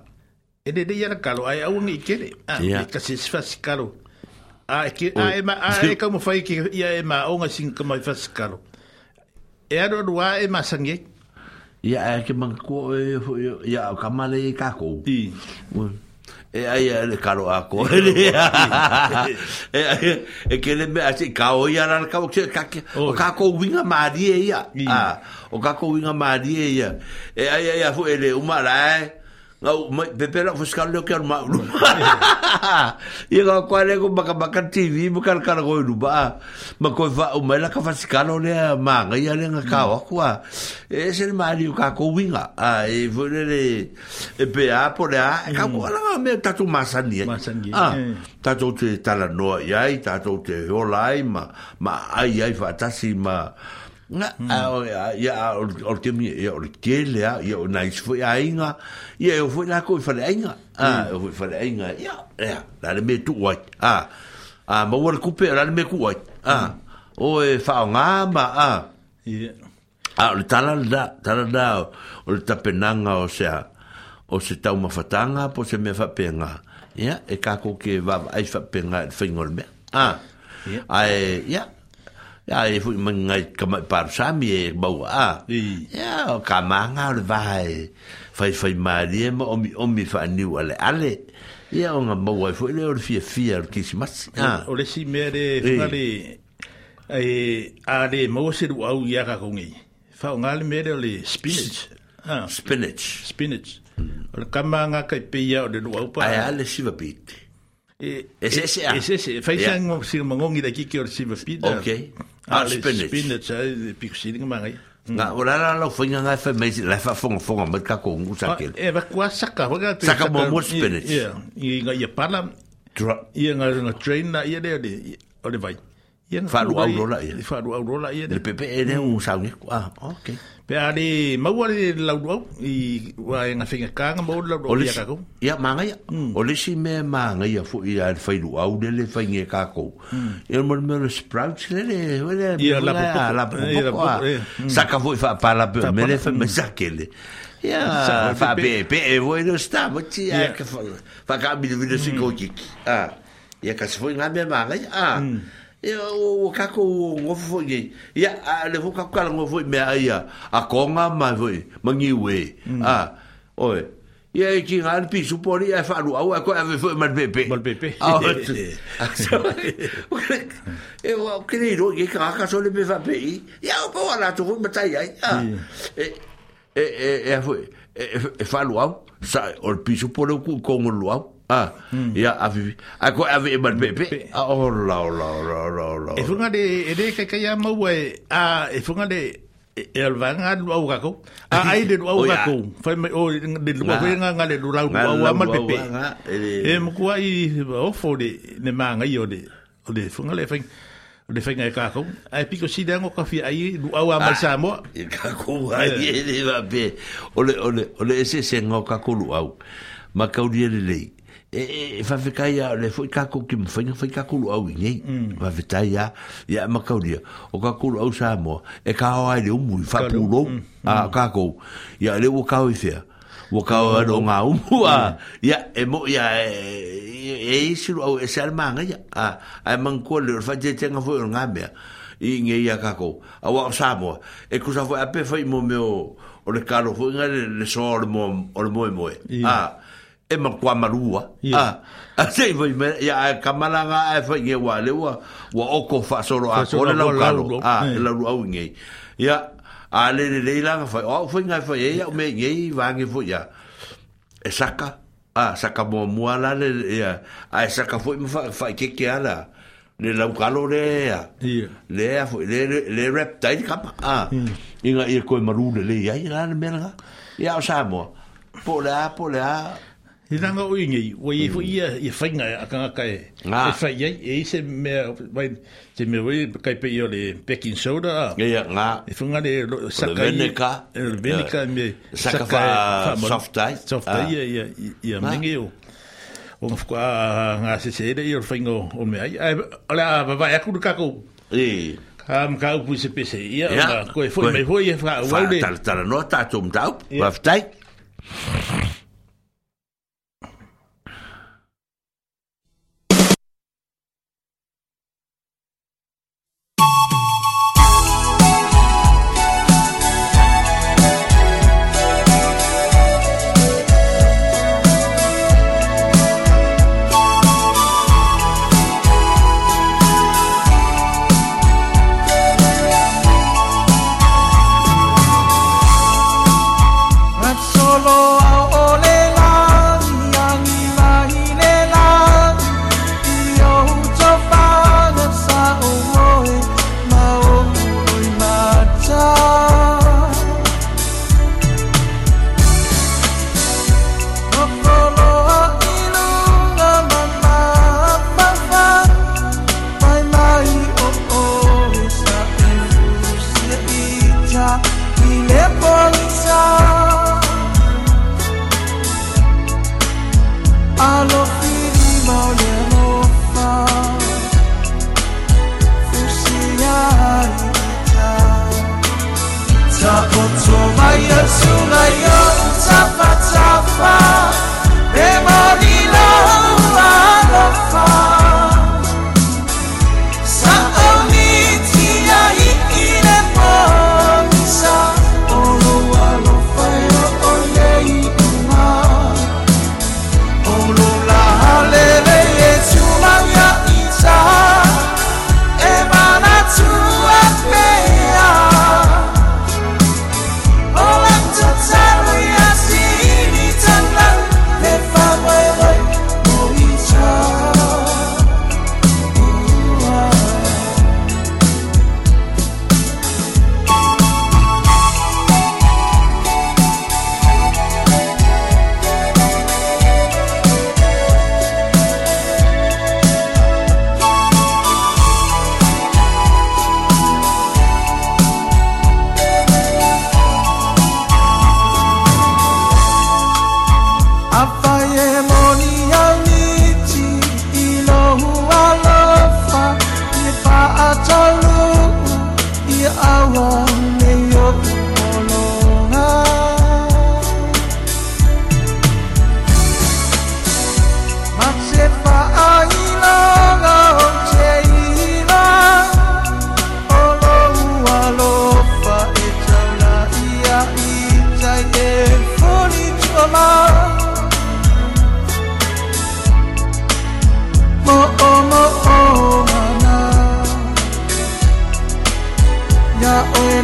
e de de ia kalo ai au ni kere a e ka se fa se kalo a e ki a e ma a e ka mo fai ki ia e ma o nga sin ka mai fa se kalo e aro rua e ma sangi ia e ke man ko e ia ka male ka ko i E é aí é, é ele karo a ko. E ai e ke le me ati assim, ka o ia ran ka o ke ka o ka ko winga mari ia. Ah, o ka ko winga mari ia. E aí aí a ele uma lai. nga mai pepe la fuska le ker ma lu ye ga kwa le ko baka baka tv bu kar kar go lu ba ma ko va o mai la ka fuska lo le ma nga ya le nga ka wa kwa e se le mari ka ko winga a e vo le e pe a po le a e ka ko mm. la ma me ta tu ma sa ni a mm. tu te ta la no ya i tu te ho lai ma ma ai ai fa ta si ma nga a ya o te mi ya o te le a ya na i fo ya inga ya o fo la ko fa le inga a mm. o fo fa le inga ya ya la le me tu wa a a mo wor ku pe la le me ku wa mm. e a o e fa nga ma a ya a le tala da tala da o le tapenanga o sea o se tau ma fatanga po se me fa penga ya e ka ko ke va ai fa penga fingol e me a ya ai ya ya e fu ngai kama par sami e mau a ya o kamanga le vai fai fai maria mo omi omi fa ni wale ale ya o nga mau ai fu le o fia fia o kismas o le si mere fale e ale mo se du au ya ka kongi fa o ngale mere le spinach spinach spinach o le kamanga kai pe ya o le lu au pa ai ale siva pit E, e, e, e, e, e, e, e, e, e, e, e, e, e, e, e, Ah, spinach. Spinach, ai, pikusini ka mangai. Nga, ora la la whainga ngai whai meisi, la wha whonga whonga mai ka kongu sakele. E, wa kua saka. Saka mō mō spinach. Ia, i ngā ia pala. Ia ngā ngā train na ia lea de, ole vai. Ia ngā wharu au rola ia. Wharu au rola ia de. Le pepe e ne un saungi. Ah, okay. Pe ale maua le lauruau i wa e ngā ja mo ja i a kakou. Ia maanga ia. O ja si me maanga ia fu i al whainu au le le ja kakou. ja o ja mero sprouts le le wele ia la ja Saka ja i wha pala ja me le whainga ja Ia wha pe pe e voi no sta mo ti a ka wha ka mi ja vina si ja Ia ka se ja i ja me maanga ia. Ia. ia o kako o ngofu fo ye ia a le fo kako kala ngofu me a ia a konga ma fo mangi we mm. a oi ia e ki ngan pi supori e fa lu au ko ave fo ma pepe mal pepe a e o kini ro ye ka ka so le pe fa pe ia o po ala tu fo mata a e e e fo e fa e, e, e, lu au sa o pi supori ku kongo lu au Ah, ia avi. Ako avi e pepe. Ah, ola, la, ola, ola, ola. E funga de, e de kai kai ama ua e, a, e funga de, e alvanga lua uga ko. A ai de lua uga ko. Fai me, o, de lua koe nga nga le lua uga ua ama pepe. E mkua i, ofo de, ne maa ngai o de, o de funga le fai. O de whainga e kākou. Ai piko si dea ngō kawhi ai lu au amal sā moa. E kākou ai e le wā pē. Ole, ole, ole ese se ngō kākou lu au. Ma kaudia le lei. e e fa fe kai ya le foi ka ku kim fa fa ka ku lu ngi va fe ia ia ya ma ka uri o ka ku lu au sa e ka o ai de um fa pu a ka ko ya le wo ka o fe wo ka o ro nga u mu a e mo ya e e si lu au e sal ma nga ya a a man ko le fa je te nga fo nga me i nge ia ka ko a wa sa e ku sa fo a pe foi i mo me o le ka foi fo nga le so o mo mo ah. e ma kwa marua yeah. a a se vai me ya kamalanga e fa ye wa le wa wa oko fa solo a ko le la kalo a la ru au nge ya a le le le la fa o fa nga fa ye ya me ye va nge fo ya e saka a ah, saka mo mo la le ya a e saka fo me fa fa ke ke ala le la kalo le ya le le le rep dai kap a ah. inga e ko maru le le ya la me la ya sa mo po la po la He nanga ui ngi, wa i fu ia i whainga a kanga kai. E. Ngā. E whai yei, e se mea, wai, te mea wai, kai pe o le baking soda. Ia, ia, ngā. E whunga le saka i. Le Le venika, me. Saka wha soft ai. Soft ai, ah. ia, ia, ia, mingi o. O ngā whukua ngā se se ere i o whainga o mea ai. O le a, babai, e aku du kako. Ii. Ka am ka upu se pese ia. Ia. Koe, foi, me foi, e whaka, wau ta Whaka, tala, tala, no, tātou mtau. Wafitai.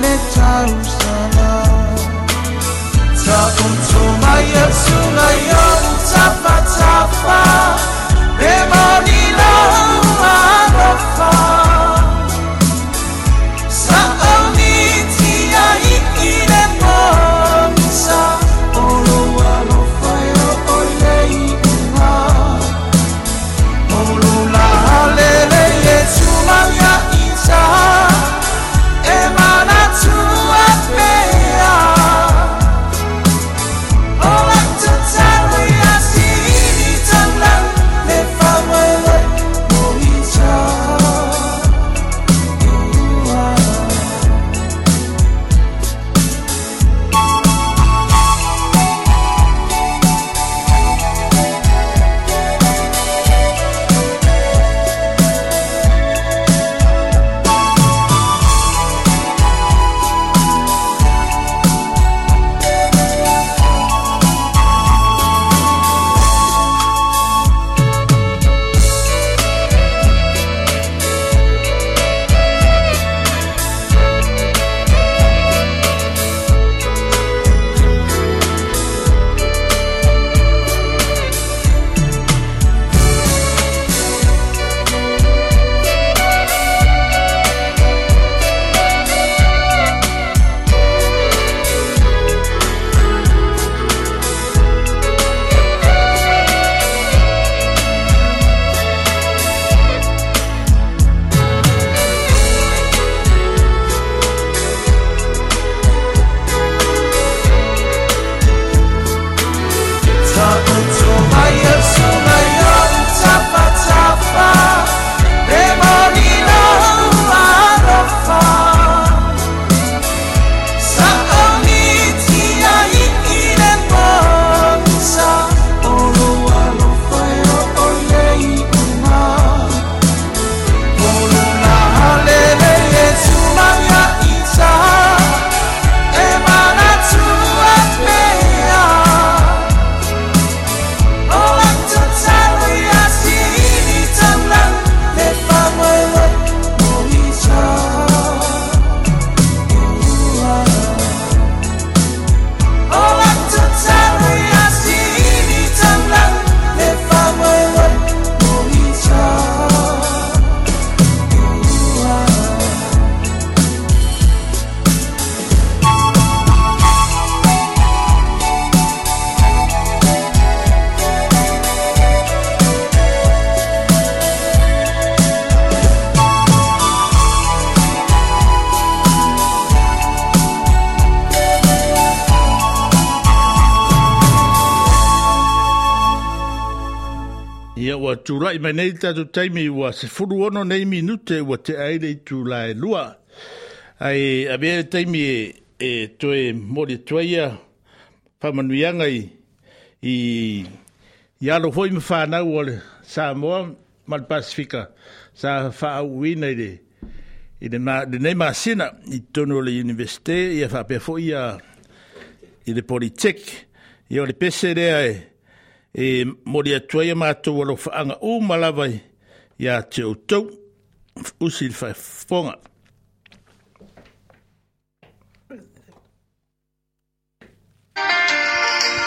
s צkוצוmaיsוlיוו צפצפ mai nei tātou taimi ua se furu ono nei minute ua te aere i tū lai e lua. Ai, a bea e taimi e, e toe mori tuaia whamanuianga i, i, i alo hoi me whanau ole Samoa, mal Pasifika, sa whaau wina i re. I re, ma, re nei māsina i tono le universite, i a whapea fo i a i le politek, i o le pese rea e, e mori atua ia mātou alo whaanga o malawai ia te outou silfa fai fonga. Thank you.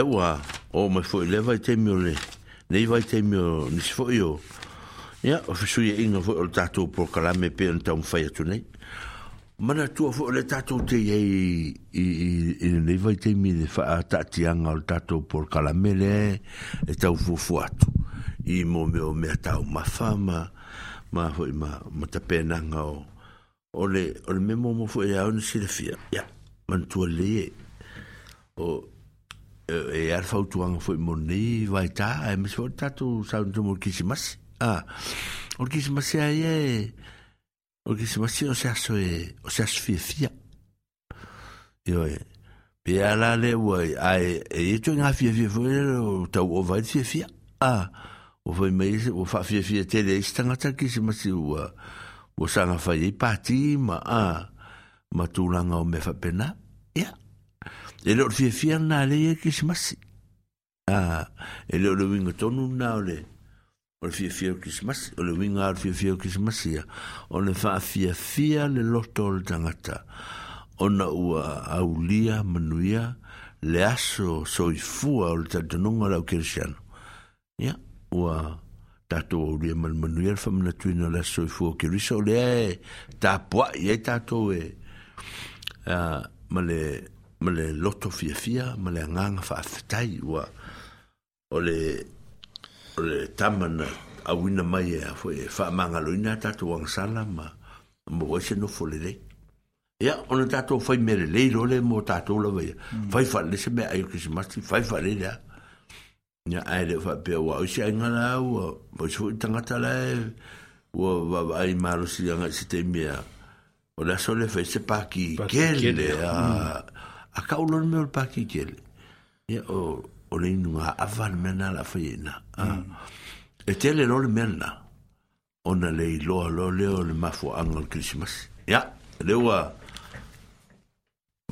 lewa o mai foi lewa te mio le nei vai te mio ni so io ya o fisu ye inga foi o tatu por kala me pe nta un fai tu nei mana tu o le tatu te ye i i nei vai te mio de fa tatu anga o tatu por kala me le e tau fu fu atu i mo me o me tau ma fama ma foi ma ma te pe nanga o o le o le memo mo foi e a un silfia ya mantu le o e eh, eh, ar fautuanga foi moni vai ta eh, e misi foi tatu sauntu mas kisimasi ah o kisimasi ai e o kisimasi o se aso e o se aso fia fia ioi pe ala le ua ai e e toi ngā fia fia foi o tau o vai fia fia ah o foi mai o fa fia fia tele i stangata kisimasi ua o sanga fai i pati ma ah ma tūlanga o me fa pena ia e leo fiafia na leia kisimasi a e leo le uiga tonu na o le o le fiafia o kisimasi o le uiga o le fiafia o kisimasi ia o le le loto o le On a ua aulia manuia le aso soifua o le talitonuga o le aukerisiano ia ua tatou aulia manumanuia le faamanatuina o le aso soifua o kerisa o lea e tapuaʻi e, e. ma male ma le loto fiafia ma le agaga faafetai ua o le o le tama na auina mai e afoe faamagaloina a tatou agasala ma ma uai se nofo lelei ia ona tatou fai mea lelei lo le mo tatou lava ia fai faalese mea ai o kesimasi fai faalele a ia ae lē faapea ua o se aiga la ua ma se foʻi tagata la e ua vaavaai malosiliaga i se taimea o le aso le fai se pakikele a mm. a ka ulon me ol paki kele ia o o le inunga avan mena la fayena ah. mm. e tele lo le mena ona le iloa lo o le mafo angal Christmas ia lewa ah,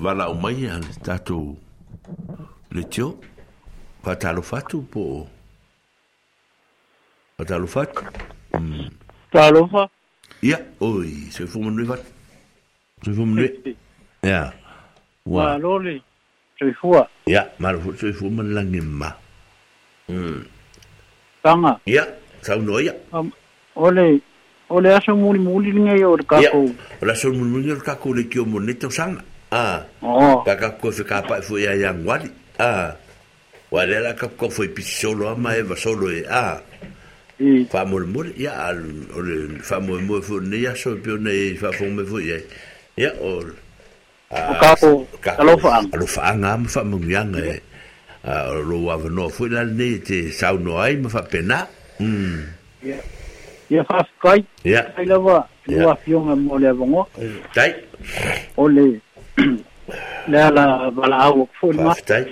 wala o mai an tatou le tio patalo fatu po patalo fatu mm. patalo fa ia oi se fumo nui fatu se fumo nui ia yeah. Wa loli tui fua. Ya, maro fu tui fua man langi ma. Mm. Tanga. Ya, sau no ya. Um, ole ole aso muli muli nge yo ka ko. Ole aso muli muli ka ko le kio mo neto sang. Ah. Oh. Ka ka ko fe ka pa fu ya yang wali. Ah. Wale la ka ko fu pi solo ama e va solo e. Ah. fa mo mo ya al fa mo mo fu ne ya so pio ne fa fo me fu ya ya ol o ka alofaaga ma faamaguiaga e lou avanoa foi lanei te sauno ai ma faapena ia faafekai ai lava lua afioga mo le avagoa tai o le le ala valaau aku foi lema tai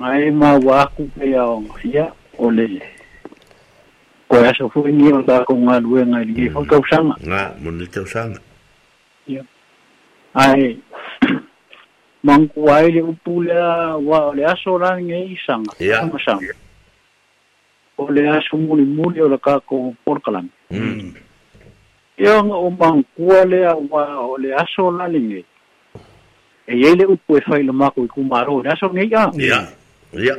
gae maua aku pei aoga ia o le koe aso foi nia o takou galuega i ligei foi tausaga ga mona tausaga ia yeah. ay, mangu ai le upu lea ua o le aso lage ai isaga amasaga o le aso mulimuli o le kako polokalami iaga lea ua o le aso lalegei e iai le upu e fai lamako i kumaro o le aso gei a ia ia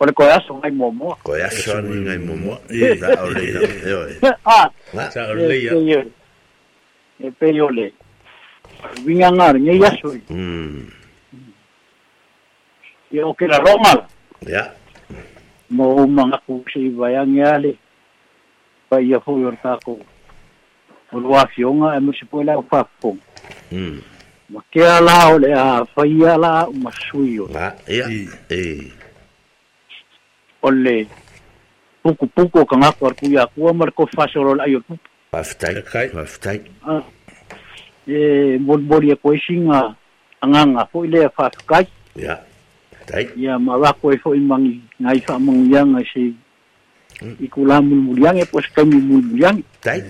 o le koe aso ngai moamoa koe aso ani ngai moamoa vinganarña yasui mm. yo la roma ya yeah. mo mga kusi bayang yale pa iya po yung tako ulwafyo nga emo si po ila upapong mm. makia lao le a faya la masuyo ah, eh. yeah. eh. ole puku puku kangako arkuya kuwa marko fasorol ayo puku Paftai, paftai. Ah, e eh, bolimoli e koesiga agaga foʻi lea faafekai ia tai ia marako e foʻi magi gai faamagiaga se hmm. i kula mulimuliage po se kaimi mulimuliage tai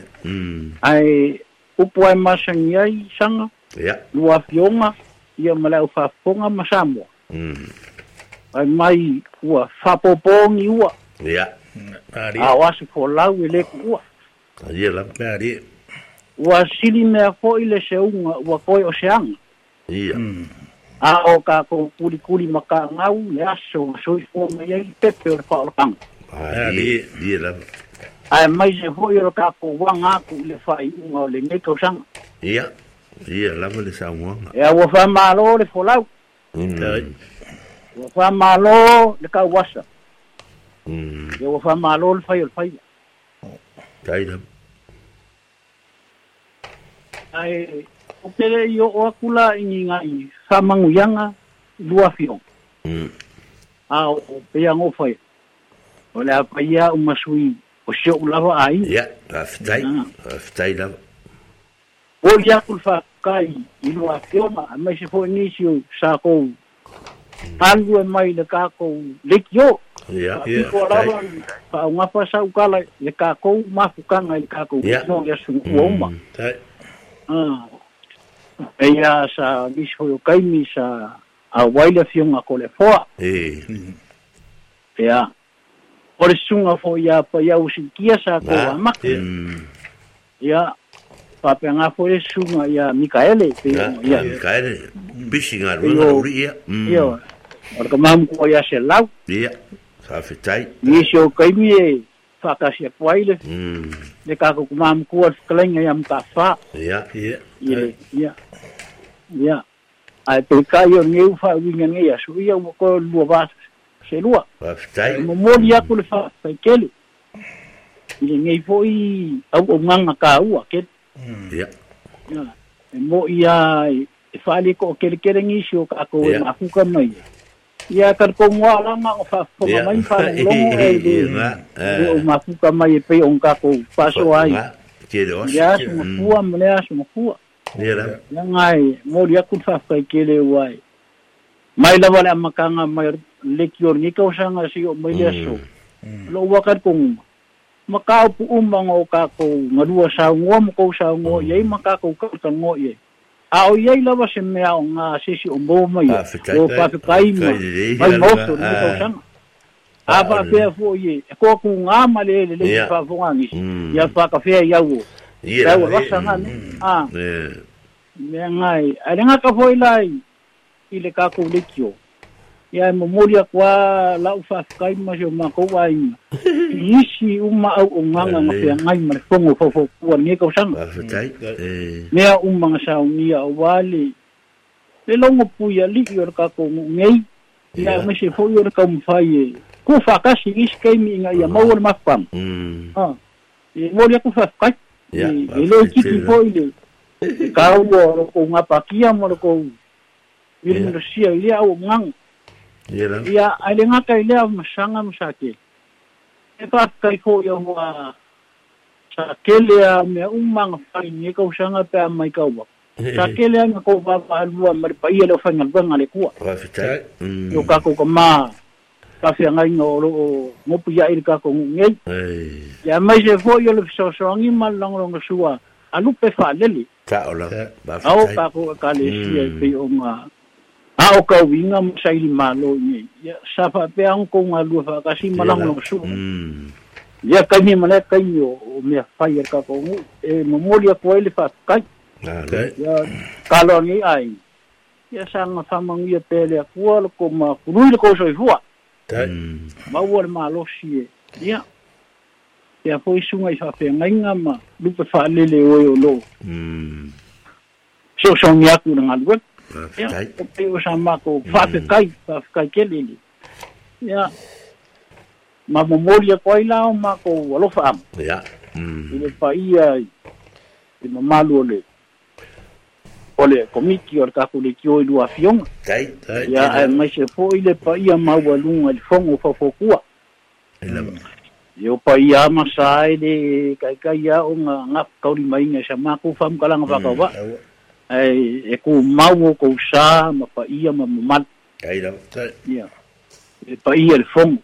ae upu ae masagi ai saga ia lua afioga ia ma leau faafofoga ma samoa hmm. ae mai ua faapoopogi ua ia ao hmm. aso folau e lē kuʻua aia e lava alie ua sili mea fo'i le seuga ua koe o seaga ia mm. a o kakou kulikuli ma kagau le aso soifua mai ai pepe o le fa'aolapaga ae ie lava ae mai se fo'i o le kakou uaga aku i le fa'ai'uga o lenei kausaga ia ia lava le saugaga e aua fa'amālō le folau mm. ua fa'amālō le kauasa e ua fa'amālō le fai o le faia tai lava ai o pere i o o kula i ngai sa manguyanga lua fio mm a o pe ango foi o le apa ia o masui o se o lava ai ya a fitai ah. a fitai lava o ia kul fa kai i lua fio ma a mai se fo ni si o sa ko Alu hmm. e mai le kako lekio. Ya, ya. Ko lava pa ngafa sa ukala le kako mafukanga le kako no ya su uoma. Hmm, tai. Ah, ella sa miso yo kaimi sa a waila fion ah, a kolefoa. Eh. Ea. Por sunga fo ya pa ya usikia sa ko ama. Ya. Pape nga fo sunga ya Mikaele Ea. pe ya. Mikaele. Bisinga runga Ea. Yo. Orkamam ko ya se selau. Ya. Sa fitai. Miso kaimi eh. whakasia kwaile. Mm. Le kako kuma am kua sklenga yam ka wha. Ia, ia. Ia, ya ya A te kai o ngeu wha winga ngei a sui au mo ko lua vāt se lua. Wafitai. Mo mōni aku le fa pai kelu. Ia ngei po i au o nganga ka ua, ket. ya mm. Ia. E mo i a e whaale ko o kere kere ngi si o kako e mafuka mai. Ia. ia tarpong wa la ma fa ko mai fa lo e di o ma ku ka mai pe on ka ko pa so ai ke do ia mo ku am le as mo ku ia la ngai mo dia ku fa fa ke le wai mai la wala ma ka nga mai le ki or ni ka sa nga si o mai le hmm. so hmm. lo wa ka ko ma ka pu um ma ngo ka ko ngadua sa ngo mo ko sa ngo ye ma ka ko a o iai lava se mea o ngā sesi o mōma ia o papekai ma mai moto ni tausanga a pa pia fo ye e ko ku ngā ma le le le pa fo ngi ia pa ka fe ia wo ia wo rasa mm. nga ne a me ngai a renga ka fo ilai ile ka ko le kio ia mo mori kwa la u fa kai ma jo ma ko wa ina isi uma au o ma fia ngai ma fongo fo fo kua eh. ni ka usanga kai ne uma nga sa ni a le longo pu li yo ka ko ngai me se fo yo ka mfai ku fa ka si is kai mi nga ya ma wol ma pam ha e mo le ku fa kai e lo ki ti fo ile ka wo ko nga pa kia mo ko Ia sia ia o ngang. Ia, ai le ngata i lea masanga masake. Ia kaka ko mm. yo wa sa kele a me umma nga fai ni ko sanga pe mai ka wa sa kele a ko ba ba lu a mar pa ia lo fanga ba nga le ku wa yo ka ko ma ka fi nga ngo lo mo pu ya ir ka ko nge ya mai se fo yo lo so so ngi mal long long suwa alu pe fa le li ta ola ba fa ka ko ka le si e pe o nga a o ka winga mo sa ili malo ni ya sa pa pe ang ko nga lu fa kasi malang no su hmm. ya ka ni mala ka ni me fa ya ka ko e mo mo ya ko ile fa ka ya ka lo ni ai ya sa nga fa mang ya pe le ko ko ma ku lu ko so fua hmm. ma wo ma lo si ya ya foi sunga i fa pe nga ma lu fa le le o yo lo hmm. so so ni aku nga lu ia o peo sa mako fa'apekai mamomoli ako ai la o makou alofa ama ia i le paia i mamalu ole le o le komiti o le kakulekio i lua afioga ia ae maise fo'i le paia maualuga i le fogo faufokua io paia ama sa e le kaikai a'o ga gafa kaulimaiga sa makou fa'amukalaga fa'akaufa'a mm, ai e ku mau ko sa ma pa ia ma ma ai la ia e pa ia le fong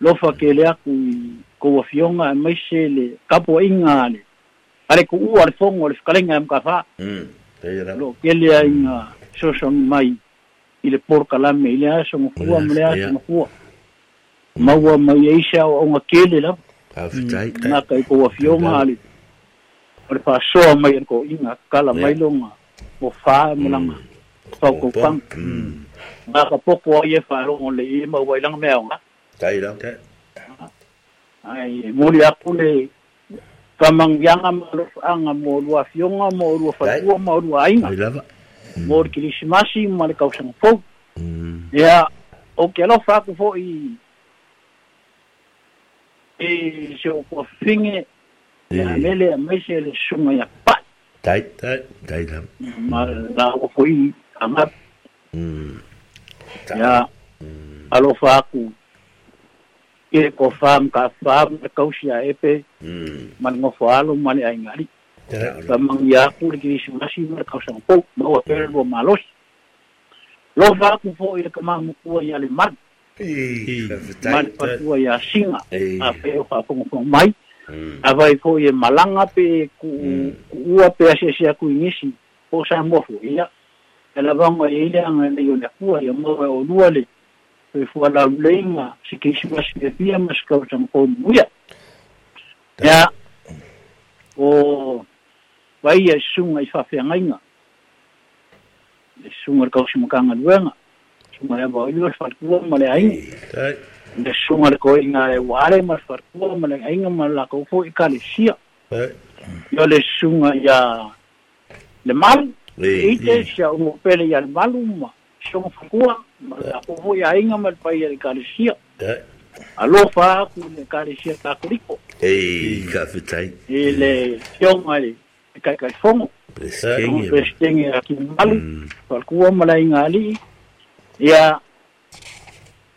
lo fa ke le aku ko afiona e mai se le kapo inga le ale ku u al fong le skalenga am e ka fa mm ai la lo ke le inga so son mai ile por kalame ile aso mo ku am le aso mo ku mau mai e isa o nga kele la Afitai. Mm, naka ko afiona ale. o le fa'asoa mai ana ko iga kala mai loga o fā e malaga faukopaga makapoko ai e fa'alogo le i mauailaga mea oga taila ai muli apu le famagiaga ma lofa'aga mo lua fioga mo lua falua ma lua aiga mo le kilisimasi ma le kausaga fou ia o ke alofa aku fo'i e se o kua fige mele a maise le suga ia paʻi tai tai tai la ma laua foi agape ia alofa aku e ko fam ka fam ka kausia epe mm. man ngo falo man ai ngari ta mang ya ku ki si masi mar ka sang po mo pe ro malos lo fa ku fo e ka mang ku ya le man man pa ya singa a pe fa ko ko mai avai fo'i e malanga pe ku'ua pe asiasia kui gisi o sa mua fo'ia e lavaoga i e ai leaga lei o le akua ia mua e olua le toe fualauleiga se keisimasi pepia ma se kautagakonuia ia o waia e suga i fa'afeagaiga e suga le kausimakaga luega suga e avaoili o le fa'atukua ma le aiga le sunga le koe inga le ware ma farkua ma le inga ma la kofo i ka eh. le sia. Ia le sunga ia le malu. I te sia ia le malu ma sunga farkua ma la kofo ia inga ma le pai le eh. ka eh, e le fa aku le ka le sia I le sionga le kai kai fongo. Preskenge. Mm. ma la inga ali. Ia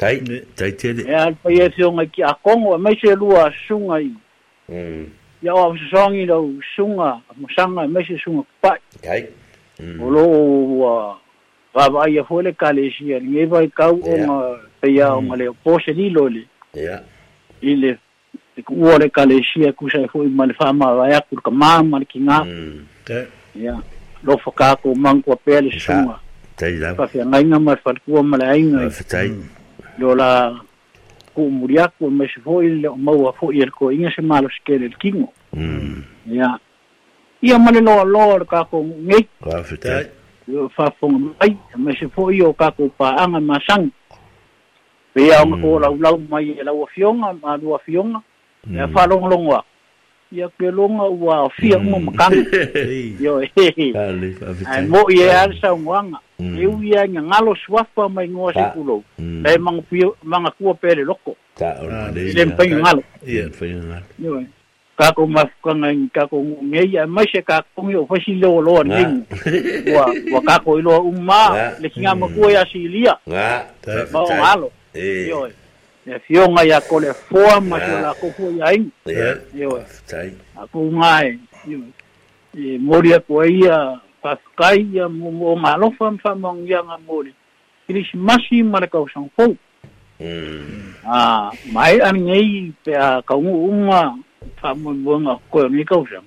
Tai, tai tele. E al paia e se unha ki a kongo, e mai se lua sunga i. Mm. Ia o avu sangi lau sunga, mo sanga, e mai se sunga pai. Tai. Mm. O lo ua vavai a fuele kale si a ringe vai kau o ma paia mm. o ma leo pose ni loli. Ia. I le ua le kale si a kusai fui ma le fama a vai akur ka maa ki ngā. Mm. Tai. Ia. Lo fakako mangua pele sunga. Tai lau. Pa fia ngainga ma fatua ma le ainga. Tai. Tai. Mm. lola la ku muriaku me se foi le mau a foi el ko inga se malo se kere el kingo mm ya ia male lo lo ka ko nge ka fita fa fong ai me se foi o ka ko pa anga masang pe ia mm. o la la mai la o fionga ma do fionga ya mm. fa long long wa ia pe longa ua fia mo makang yo he ai mo ia al sa wanga eu ia nga ngalo swafa mai ngo se kulo dai mang pio mang ku pe le loko ta ona le le pe ngalo ia pe ngalo yo ka ko ma ka ngai ka ko nge ia mai se ka ko yo fasi lo lo ning wa wa ka ko lo umma le kinga mo ku ya silia ta ta ngalo yo e fionga ia ko le foa ma ko la ko fu ia in e o tai a ko ngai e moria ko ia paskai ia mo mo malo fam fam ngi ia ngam mori kris masi ma le ko san fo mm a mai an nei pe a ka un un fam mo ngi ko ni ko san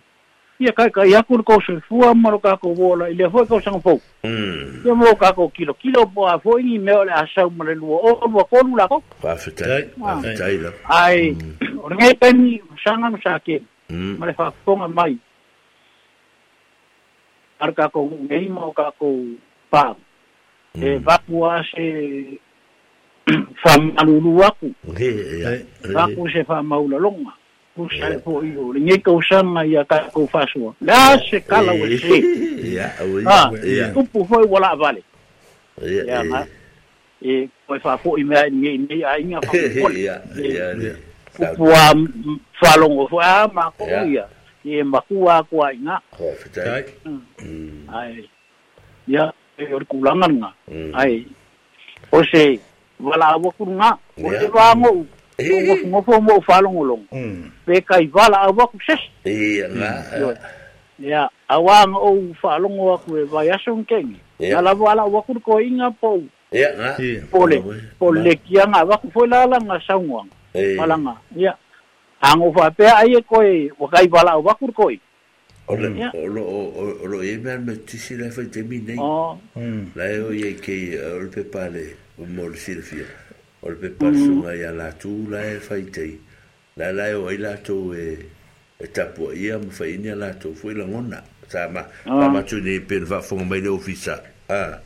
ia kai kai aku ko se fua mo ka ko bola ile foi ko sang fo mm ia mo ka ko kilo kilo po a foi ni me ole asa mo le luo o mo ko lu la ko pa fitai pa fitai la ai hmm. o ngai pe ni sanga mo sa ke mo hmm. le fa fonga mai ar ka ko ngai mo ka ko pa e va hmm. pua se fa malulu aku he ya va ku se fa maula longa ku sai po i o ni ko sanga ia ka ko faso la se kala o se ia o ia ku pu foi wala vale ia ma e foi fa po i me ni ni a inga fa po ia ia ku pu a fa longo fa ma ko ia e ma ku a ku a inga ko fitai ai ia e o ku langa nga ai o se wala wa ku nga o se va mo Ngofo ngofo mo falo ulong. Pe hmm. kai vala awa kuses. Ia nga. Hmm, Ia awa nga o falong o aku e vai asong kengi. ya la vala wa aku ko inga po. ya nga. Pole pole kia nga awa ku foi lala nga saungwang. Malanga. Ia. Hango fa pe ai ko e wa kai vala o aku ko. Ora, ora, ora, e me me tisi la fa te minei. Oh. Hmm. La e o ye ke eh, o pe pale o mo silfia. o le pepasuga ia latou la e faitei la lae o ai latou e e tapua ia ma faini a latou foi lagona sa ma famatuni pena faafoga mai le ofisa a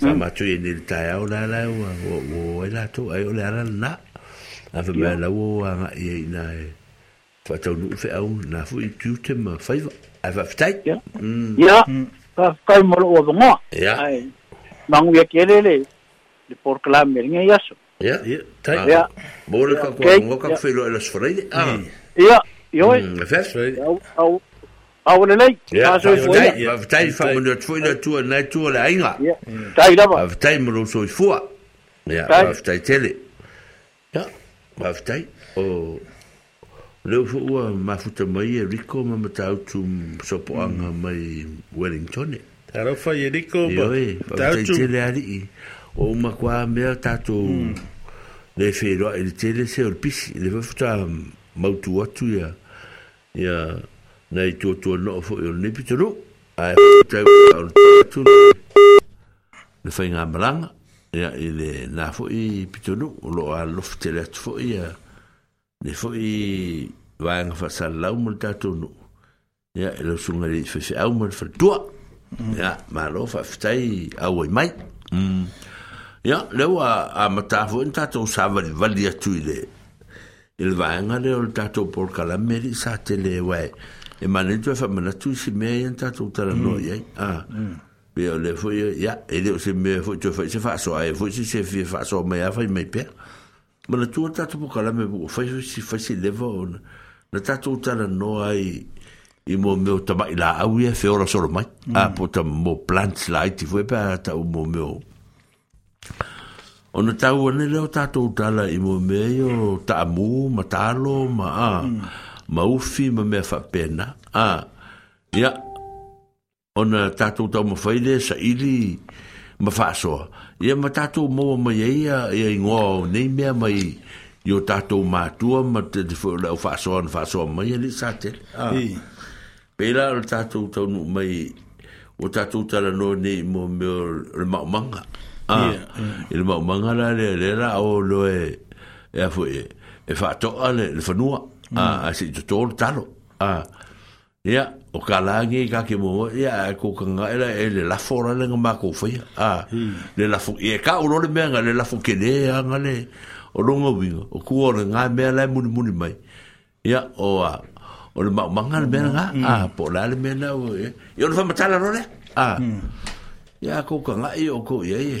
sa matui ni le taeao la lae ua o ai latou ai o le ala lanā ave mea lau o agaʻi aina e faataunuu feʻau na foʻi tiute ma faiva ae faafetai ia faafetai ma loo avagoa ia maguia kele le le porclame legai aso Ja, ja, ah. ja. ja. Mm, Ia? Ja, Ia. Mōre ka kua Ja, whiro e las whareide. Ia. Ioi. Fes? Au. Au ne nei. Ia. Vatai whamuna tuina Ja, nei tua le ainga. Ia. Tai lama. Vatai maro Ja, i fua. Ia. Vatai Ja, Ia. Vatai. O. Leo fu ua mafuta mai e riko ma matau tu sopoanga mai Wellington. Tarofa i riko. Ioi. Vatai tele ari i. Ia. o uma kwa mea tātou le whenua e le tele se o le pisi le whawhuta mautu atu ia ia na i tō tō no fo i o nipi tō a e whawhutai o le tō le whainga malanga ia i le nā fo i pito no o lo a lof tele atu fo ia le fo i vāenga whasalau mo le tātou no ia e lau sunga le whewhi au mo le whawhutua ia ma lo whawhutai au ai mai Mm. Ia, leo a, a matafo en tātou sa vali, vali atu i Il vaenga leo le tātou por kalameri sa te le wai. E mani tu e la manatu si mea en tato tala mm. noi, eh? Ah. Pea mm. le foi, eh, ia, e leo se mea foi, tu e fai se fasoa, e foi si se fie fasoa mea fai mai pea. Manatu a tātou por kalameri, fai si fai si leva ona. Na tātou tala noi, i mo meu tama i la au ia eh, feora soro mai. Mm. Ah, po mo plants la iti foi e pea tau mo meu... ona tau ane leo tātou tala i mo mea o hmm. taamu, ma talo, ma a, hmm. ma ufi, ma mea whapena. A, ia, ona tātou tau ma whaile, ili, ma whaasoa. Ia ma tātou maua mai eia, ia i o nei mea mai, i o tātou mātua, ma te whaasoa, whaasoa, whaasoa mai, ali sa A, pēla o tātou tau nu mai, o tātou tala no nei mo mea o manga. ah il mau manga le le la o lo e e fu e fa to ale le fa nua a si to to talo ah ya o kalangi ka ke mo ya ko kanga era ele la fora le ma ko fe ah le la fu e ka o le menga le la fu ke le anga le o longa winga o ku o nga me la muni muni mai ya o a o le mau manga le menga ah po la le menga o e yo le fa matala no le ah ya ko kanga e o ko ye ye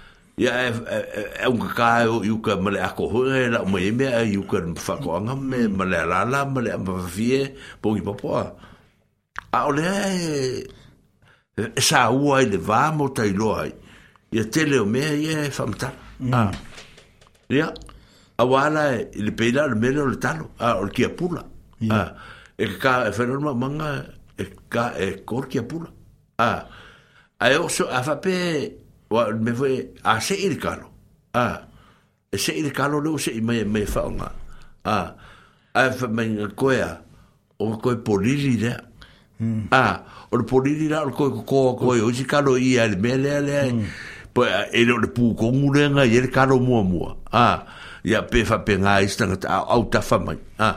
ia e e un ka u ka male a ko hore la mo e me u ka fa ko anga me male la la male ma vie po i popo a ole sa u ai le va mo tai lo ai ia tele o me ia fa mta a ia a wala le peila le mele le talo a o ki pula a e ka e fa no manga e ka e kor ki pula a a o so a fa pe wa me fue a se ir calo a e se ir calo lo se me me fa nga a a fa me koea o ko polili de a o polili la ko ko ko o hmm. si calo i al mele ale po e le pu ko ngulenga i el calo mo mo a ya pe fa pe nga ista nga au ta fa a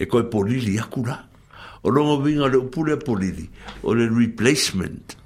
e ko polili akura o lo mo vinga lo pu le polili o le replacement mm.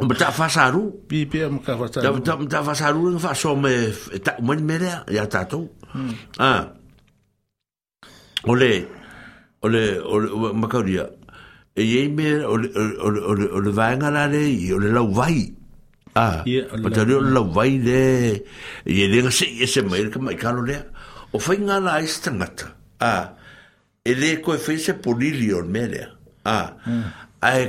Ma ta fasaru. Pi pe ma ka fasaru. Ta ta fasaru nga faso me ta mo mere ya tato. Hmm. Ah. Ole ole ole ma ka dia. E ye me ole ole ole vanga la le ole la vai. Ah. Ma ta le la vai le. Ye le se ye se me ka ma ka lo le. O fa nga la istangata. Ah. Ele ko fe se polilio mere. Ah. ah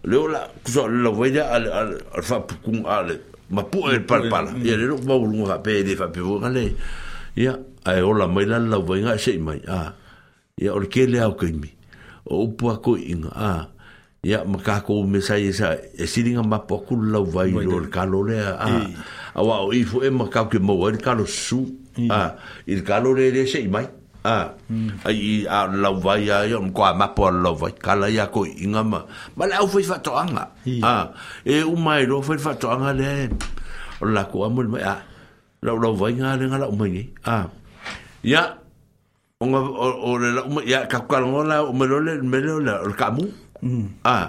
E mm. le ola kuso la voya al al fa pou al ma pou el pal pal ya le ma ou nga pe de fa pe vous allez ya ay ola mai la la voya chez mai ah ya or ke le au ke mi o pou a ko in ah ya ma ka ko me sa ye sa e si dinga ma pou kul la voya lo le calo le ah a wa o ifo e ma ka ke mo el calo su ah il calo le le chez mai Ah. Mm. Ai a lau vai a yo ko ma po lau vai kala ya ko inga ma. Ma lau foi fa toanga. à, E u mai ro foi fa toanga le. La ko amul mai a. Lau lau vai nga le nga lau mai ni. Ah. Ya. Onga o le lau ya ka ka ngola o me mình le me lo la o ka mu. Ah.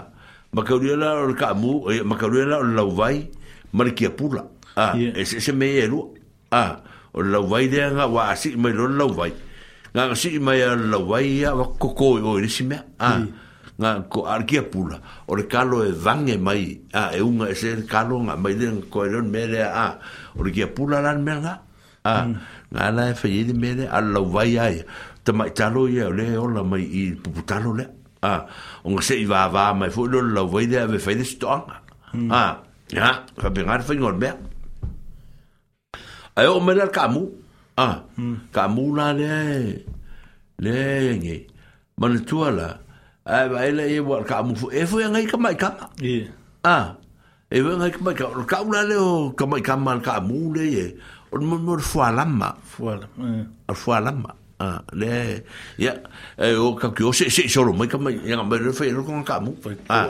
Ma ka la o ka mu, ma ka la o lau vai. Ma ki pula. à, sẽ sẽ mấy elu. Ah. O lau vai de nga wa si me lo lau vai nga si mai la waia wa koko o le sime a ah, nga ko arkia pula o le kalo e vange mai a ah, e unga e se kalo nga mai le ko le mele a ah, o le kia pula lan menga a mm. nga la e fai mele a la waia e te mai talo ia le o la mai i puputalo le a o nga se i va va mai fo lo la waia ve fai le stonga mm. a ya fa bengar fai ngor me a o mele al kamu Ah, ka mula le le ngi. Mana tua la. Ai ba ele e wa ka mu e fu ngai ka mai ka. Ah. E wa ngai ka mai ka ka ula le o ka mai ka mal ka mu le e. O mo mo fu alama. Fu alama. Ah, fu alama. Ah, le ya e o ka ki o se se solo mai ka mai ya mai le fe ro ka mu. Ah.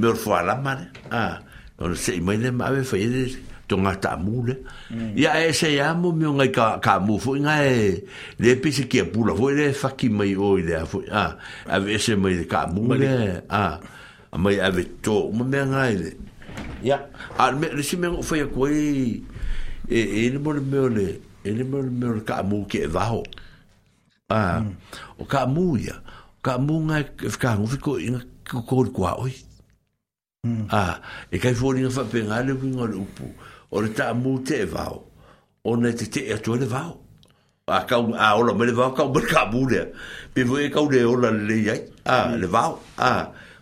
Me fu alama. Ah. O se mai le ma ve fe to nga ta mule ya e se ya mo mi nga ka ka mu fo nga e le pe se ki pula fo le fa ki mai o le a fo a a ve se mai ka mu le a a mai a ve mo me nga e ya a me le si me fo ya ko e e le mo le me le e le mo le me ka mu ki va ho a o ka mu ya ka mu nga ka mu fo ko ko ko a oi Ah, e kai fuori na fa pengale ku ngol upu. o le tāmū te e vau o ne te te atu e le vau a kau a ola me le vau kau me ka mule pe vo e kau le ola le ai a le vau a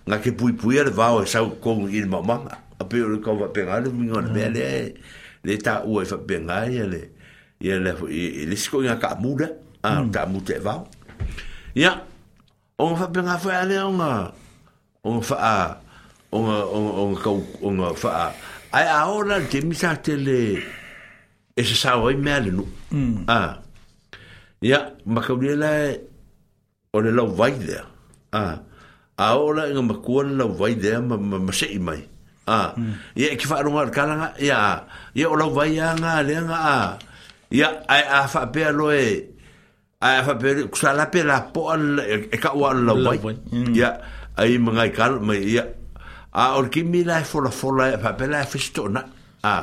nga ke pui pui le vau e sau kong i mama a pe o kau va penga le mingo le le le ta u e fa penga ia e le ia e le e, le sko nga ka mule a hmm. ta mu te vau ia o fa penga fa le o nga o fa a o nga o nga kau o nga fa a ai aola le temi sa tele le e se sao ai mea le nu a ya ma kaunia la o le lau vai dea a aola inga makua le lau vai dea ma ma se'i mai a ya e ki whaaronga ar kalanga ya ya o lau vai nga ngā leanga a ya ai a whapea lo e ai a kusala pe la poa e ka lau vai ya ai mga kal mai a or ki mi la fo la fo la pa pe la fisto na a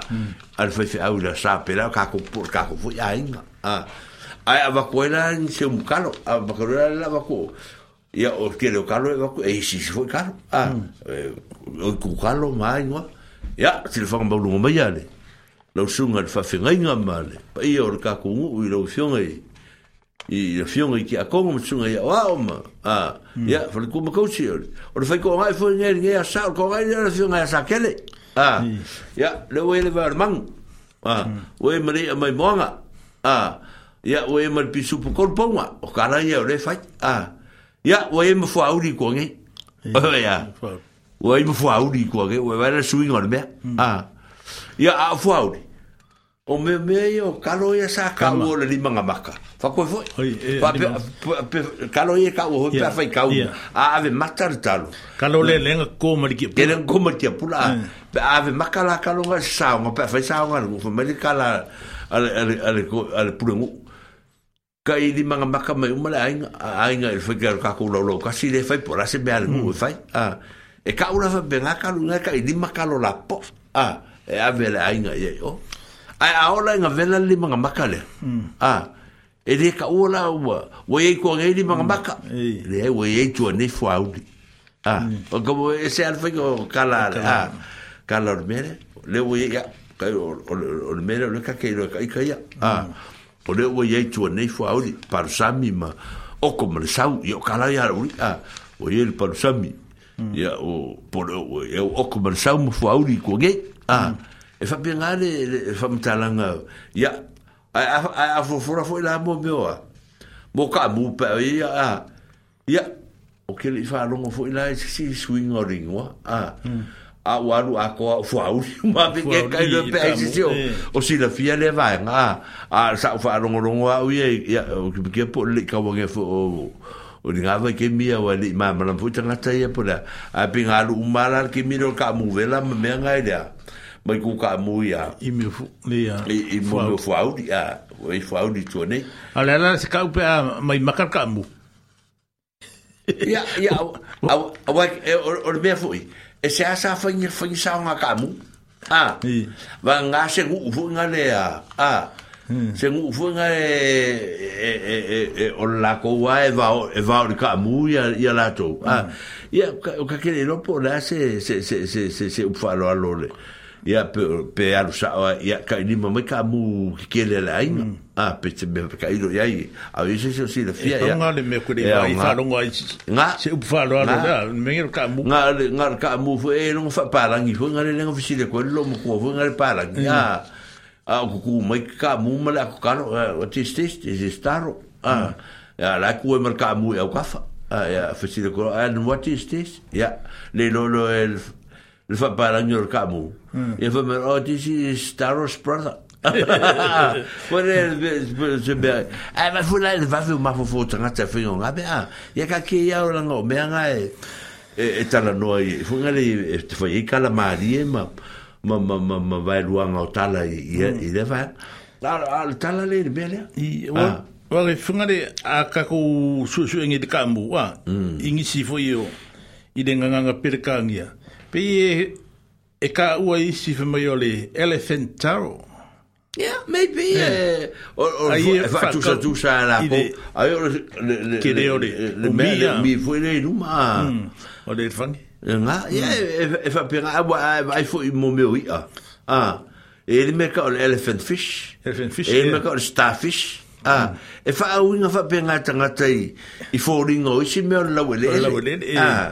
al fe au la sa pe la ka ko por ka ko ya inga a a va ko la ni se un calo a va ko la va ko ya o ki le calo va ko e si fo calo a o ku calo mai no ya si le fa un baulu mo ya le lo sunga fa finga inga le, pa ia or ka ko u lo fion e eh. i le fionga i ki a konga matunga i a wao ma. Ia, whare kua makau si ori. O le whaiko ngai fuhi ngai ngai a sao, kua ngai ngai a fionga i a sao kele. Hmm. Ia, le wei le wale mang. Wei hmm. mare a mai moanga. Ia, wei mare pi supu korponga. O kāra i a ore whai. Ia, wei ma fua auri kua ngai. Hmm. Ia, wei ma fua auri kua ngai. Wei wei la suinga ona mea. Ia, a fua auri. Ia, o me me o kalo ia sa ka le lima nga maka fa ko fo pa pe kalo ia ka o pe fa ka o a ave matar talo kalo le le nga ko ma ki ke le ko ma ki pula ave maka la kalo nga sa nga pe fa sa nga ko me le kala ale ale ale ko ale pula ngu ka i lima nga maka me uma le ainga ainga le fa ka ko lo lo ka si le fa pula se be al ngu fa a e ka ula fa be nga ka nga ka i lima kalo la po a e ave le ainga ye o ai aola nga vela le mga maka le ah e le ka ola wa wa e ko ngai hmm. le mga maka le wa e tu ne fo au ah hmm. o ko e se alfa ko kala ah kala mere le wa ya ka o le mere le ka ke lo ka ka ya ah o le wa e tu ne fo au par sami ma o ko me sau yo kala ya uri ah o e par sami ya o por o o ko me sau mo fo au ko ngai ah e fa penga le, le e fa mtalanga ya a a a fo fo fo la mo me wa mo ka mu pa ya a ya o ke le fa longo fo la si swing o ring wa a hmm. a waru a ko fo au ma pe ke kai le pe si o eh. si la fia le va nga a sa fa longo longo wa ye ya o ke po le ka wa fo o ni ngava ke mia wa li ma ma fu tanga tai po la a pinga lu umala ke mi ro ka mu vela me nga ida mai ku ka mu ya i me fu ya i mo mo fu au ya o e fu au di tone ala la se ka u pe mai makar ka mu ya ya au au e, o be fu e se asa fa ni fa ni sa nga ka mu ah va nga se u fu nga le ya ah hmm. se ngu fuenga e, e e o la ko wa e va e va hmm. o ka mu ya ya la to ah ya ka ke le no po la se se se se se se u fa lo a lo le ia pe alu sa ia ka ni mama ka mu kele la inga mm. a pe te me ka ilo ia a i se se si la fia ia não me ko le não fa longa não nga se u fa lo ala da me ngir ka mu nga nga ka mu fo e no fa pa langi fo ngale não fo si le ko lo mo ko fo ngale pa langi mm. a a ku ku mai ka mu ma la ko ka no o te ste ste se staro mm. a la ku e mer ka mu e o ka fa a não si le ko a no te ste ia le lo lo el le fa pa langi or kamu hmm. e fa me oh this is staros brother Por el eh, se be. Ah, ma fu la le va fu ma fu fu tanga ta fu ngo be a. Ah, ya ka ke ya ora no me anga e e, e ta la noi. Fu nga e fu i ka la mari di e, ma ma ma ma ma va lu anga o ta la i i hmm. le va. Al al ta la le be le. I wa ah. wa le fu nga le a ka ku su su ngi de ka mu wa. You si fu yo. I de nga nga per ka ngia. Mm. Pe e, e ka ua isi fa mai o le elephant taro. Yeah, maybe. Yeah. Uh, or, or, fa tu sa tu sa la po. Ai o le... Ke le o le... Le me le mi fu le numa. Hmm, o le fangi. E hmm. e, e, Nga, ia, e fa pera awa ai fu i mo me o ia. Ah. E le me ka o le elephant fish. Elephant fish, yeah. E le me ka o le starfish. Ah, mm. e fa au inga fa pe ngata ngata i, i fōringa o isi mea o lawelele. O lawelele, e. Ah.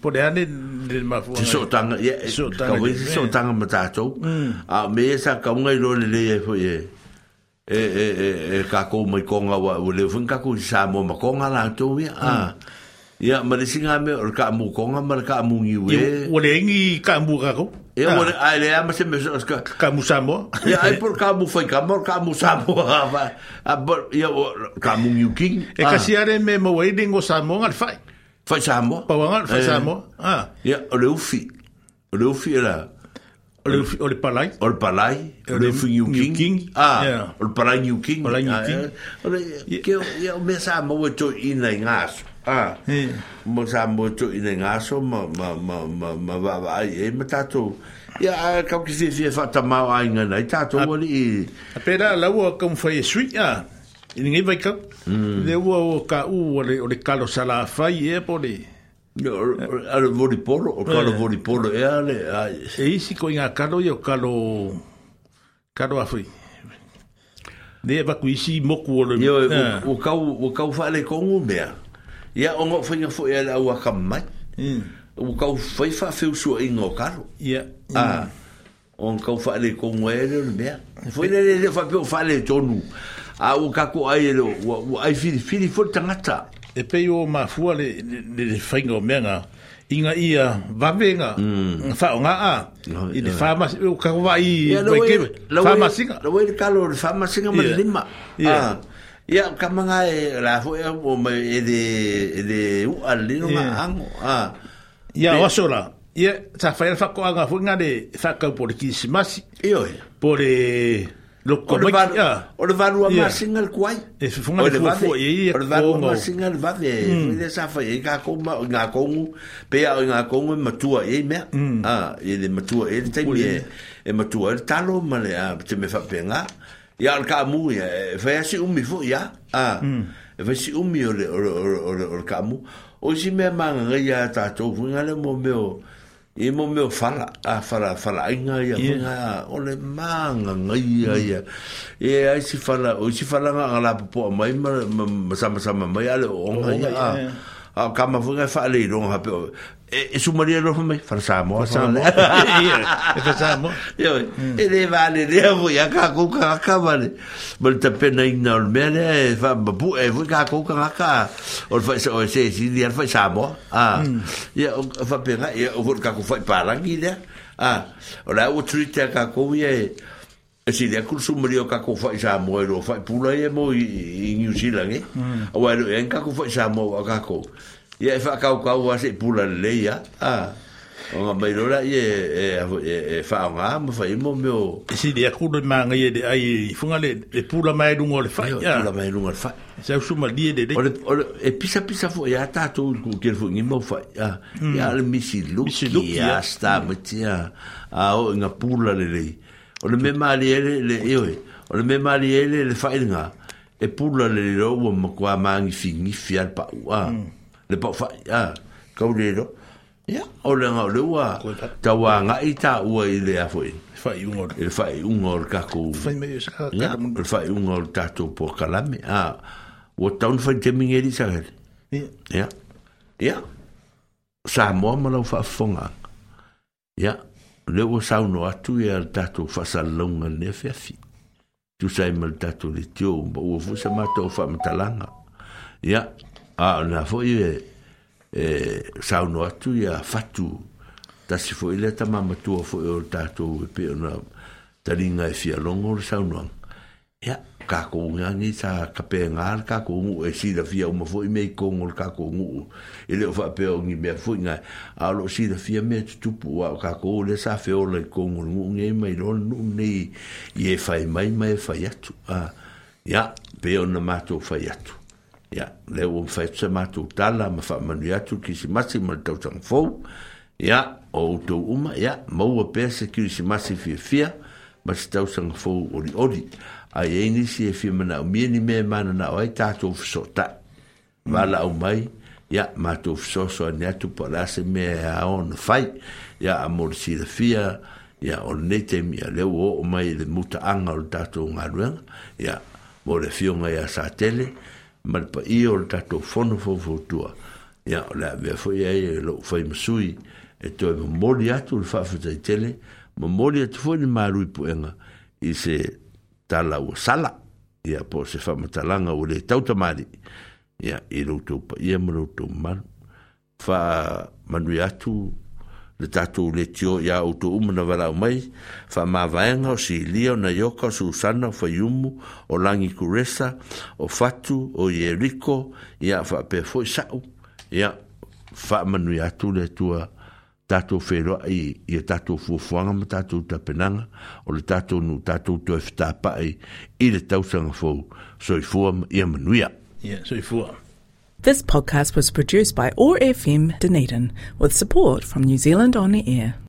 Po le ane le mafu. Te sotanga, ye, kawai te sotanga matatou. A me e sa kaunga i lo le le fo ye. E, e, e, e, kako mai konga wa ule fun kako i sa mo ma konga la tou ye. A, ya ma le singa me o ka mu konga ma le ka mu ngi we. O le ngi ka mu kako. E o le ai le ama se me so ska. Ka mu sa mo. Ya ai por ka mu fai ka mo ka mu sa mo. A, ya o ka mu ngi king. E kasi are me mo wei dingo sa mo ngal fai. Fai Samoa. Pauanga, fai Samoa. Ah. Ia, o le ufi. O le ufi era... O le, o palai. O palai. O ufi New King. King. Ah, yeah. o palai New King. Palai New King. O le, ke, ia, o me Samoa to ina i ngaso. Ah. Mo Samoa to ina i ngaso, ma, ma, ma, ma, ma, ma, ma, e, ma tatou. Ia, kau ki fia fia whatamau ainga nei, tatou wali i... Apera, lau a kau fai e sui, ah. i ngai vai kau mm. le ua o ka u o le, le kalo sala fai e po le ale volipolo o kalo eh. volipolo e ale e isi ko inga kalo i o kalo kalo afui le va e ku isi moku o le yo o eh. kau o kau fa le kongu mea ia o ngo fai fo e la ua kamai mm. mm. ah, o kau fai fa feu so ingo kalo ia ah on kau fa le kongu e le mea foi le le fa pe fa le tonu a o ka ko ai lo o fi fili fili fo tangata e pe o ma fu le le, le fainga menga inga ia va venga mm. fa nga a i de fama u ka va i o ke fama singa lo wei ka lo fama singa ma lima ya ya ah. ka manga e la fo e o me e de e de u al lino ma ango ah. a ya o sola ya ta fa ya fa ko nga fu nga de fa ka por ki e io por e Lo o le van o le van uma single kwai. E se funga le fu e o le van uma single va de fui de sa fa e ka ko ma nga ko ngu pe a nga ko ngu matua e me. Ah, e le matua e te me e matua e talo ma le a te me fa penga. Ya ka mu ya fa si umi fu ya. Ah. Fa si umi o le o le o le ka mu. O si me manga ya ta to funga le mo me o. e mo meu fala a fala fala inga ya inga ole manga ngai ya ya e ai si fala o si fala nga la po mai ma sama sama mai ale o nga ya a ka ma funga e fa le ro ha pe e su mari ro me fa sa mo sa le e fa sa mo yo e le vale le vo ya ka ku ka ka vale bel te pena ina al mele fa bu e vo ka ku ka ka o fa e o se si di fa sa mo ah ya fa pena ya o ka ku fa pa la guida ah o la o truita ka ku ye e si lea kursu mori o kako fai sa mo fai pula e mo i New Zealand e a wai lo en fai sa mo a kako ia e fai kau kau a se pula le ya. a ah. o nga mai lola i e fai e, e, e o ngā ma fai mo meo e si lea ma ngai de ai i funga le e pula mai lungo le fai a pula mai lungo le fai sa usuma li die de e pisa pisa fo e a tatou ku kere mo fai a ia le misi luki ya, sta mati a o nga pula le o le me mali ele le ioi o le me mali ele le whainga e pula le le rau ma kua maangi fingi fia al pa ua mm. le pa wha a kau le ro ia o le ngau le ua ta wā ngai ta ua i le afo i whai unga o le whai unga le kako whai me o saka le whai unga o le tato po kalame a o taun whai te mingeri sa hele ia ia sa moa ma lau wha fonga ia E le ua sauno atu ia le tatou faasalaluga lenei feafi tusai ma le tatou le tio ma ua foi sa matou faamatalaga ia aona foʻi e e sauno atu ia e fatu tasi foʻi lea tamamatua foʻi o le tatou e pe ona taliga e fialogo o le saunoaga ia ka ko ngi sa ka pe ngar ka ngu e si da fia uma foi me ko ngu ka ko ngu e le fa pe ngi me foi nga a lo si da fia me tu pu wa ka ko le sa fe o le ko ngu nge mai ro nu ne e fai mai mai fai e atu ya pe na mato fai atu ya le o fai tsa mato tala ma fa manu atu ki si masi ma tau tang fo ya o to uma ya maua pe se ki si masi fi fia ma tau tang fo o di ai e nisi e whima nau mia ni mea mana nau ai tātou fisota wala au mai ia mātou fisoso ane atu palase mea e ao na whai ia a morisirafia ia o nei teimi a leo o mai le mutaanga o le tātou ngaruenga ia mo le fionga ia sa tele ma le pa i o le tātou fono fofotua ia o le avea foi ai e lo fai masui e toi mamoli atu le whaafutai tele mamoli atu foi ni marui puenga i se tala o sala ia po se faamatalaga ua lē tautamali ia i loutou paia ma loutou malu faamanui atu le tatou le tio ia outou uma na valau mai faamavaega o silia ona ioka o susana o faiumu o lagi kuresa o fatu o ieriko ia faapea foʻi saʻu ia faamanui atu le atua tatou wheroa tatou fuafuanga ma tatou tapenanga o le tatou nu tatou toe whetapae i le tausanga ia manuia. Yeah, This podcast was produced by ORFM Dunedin with support from New Zealand On the Air.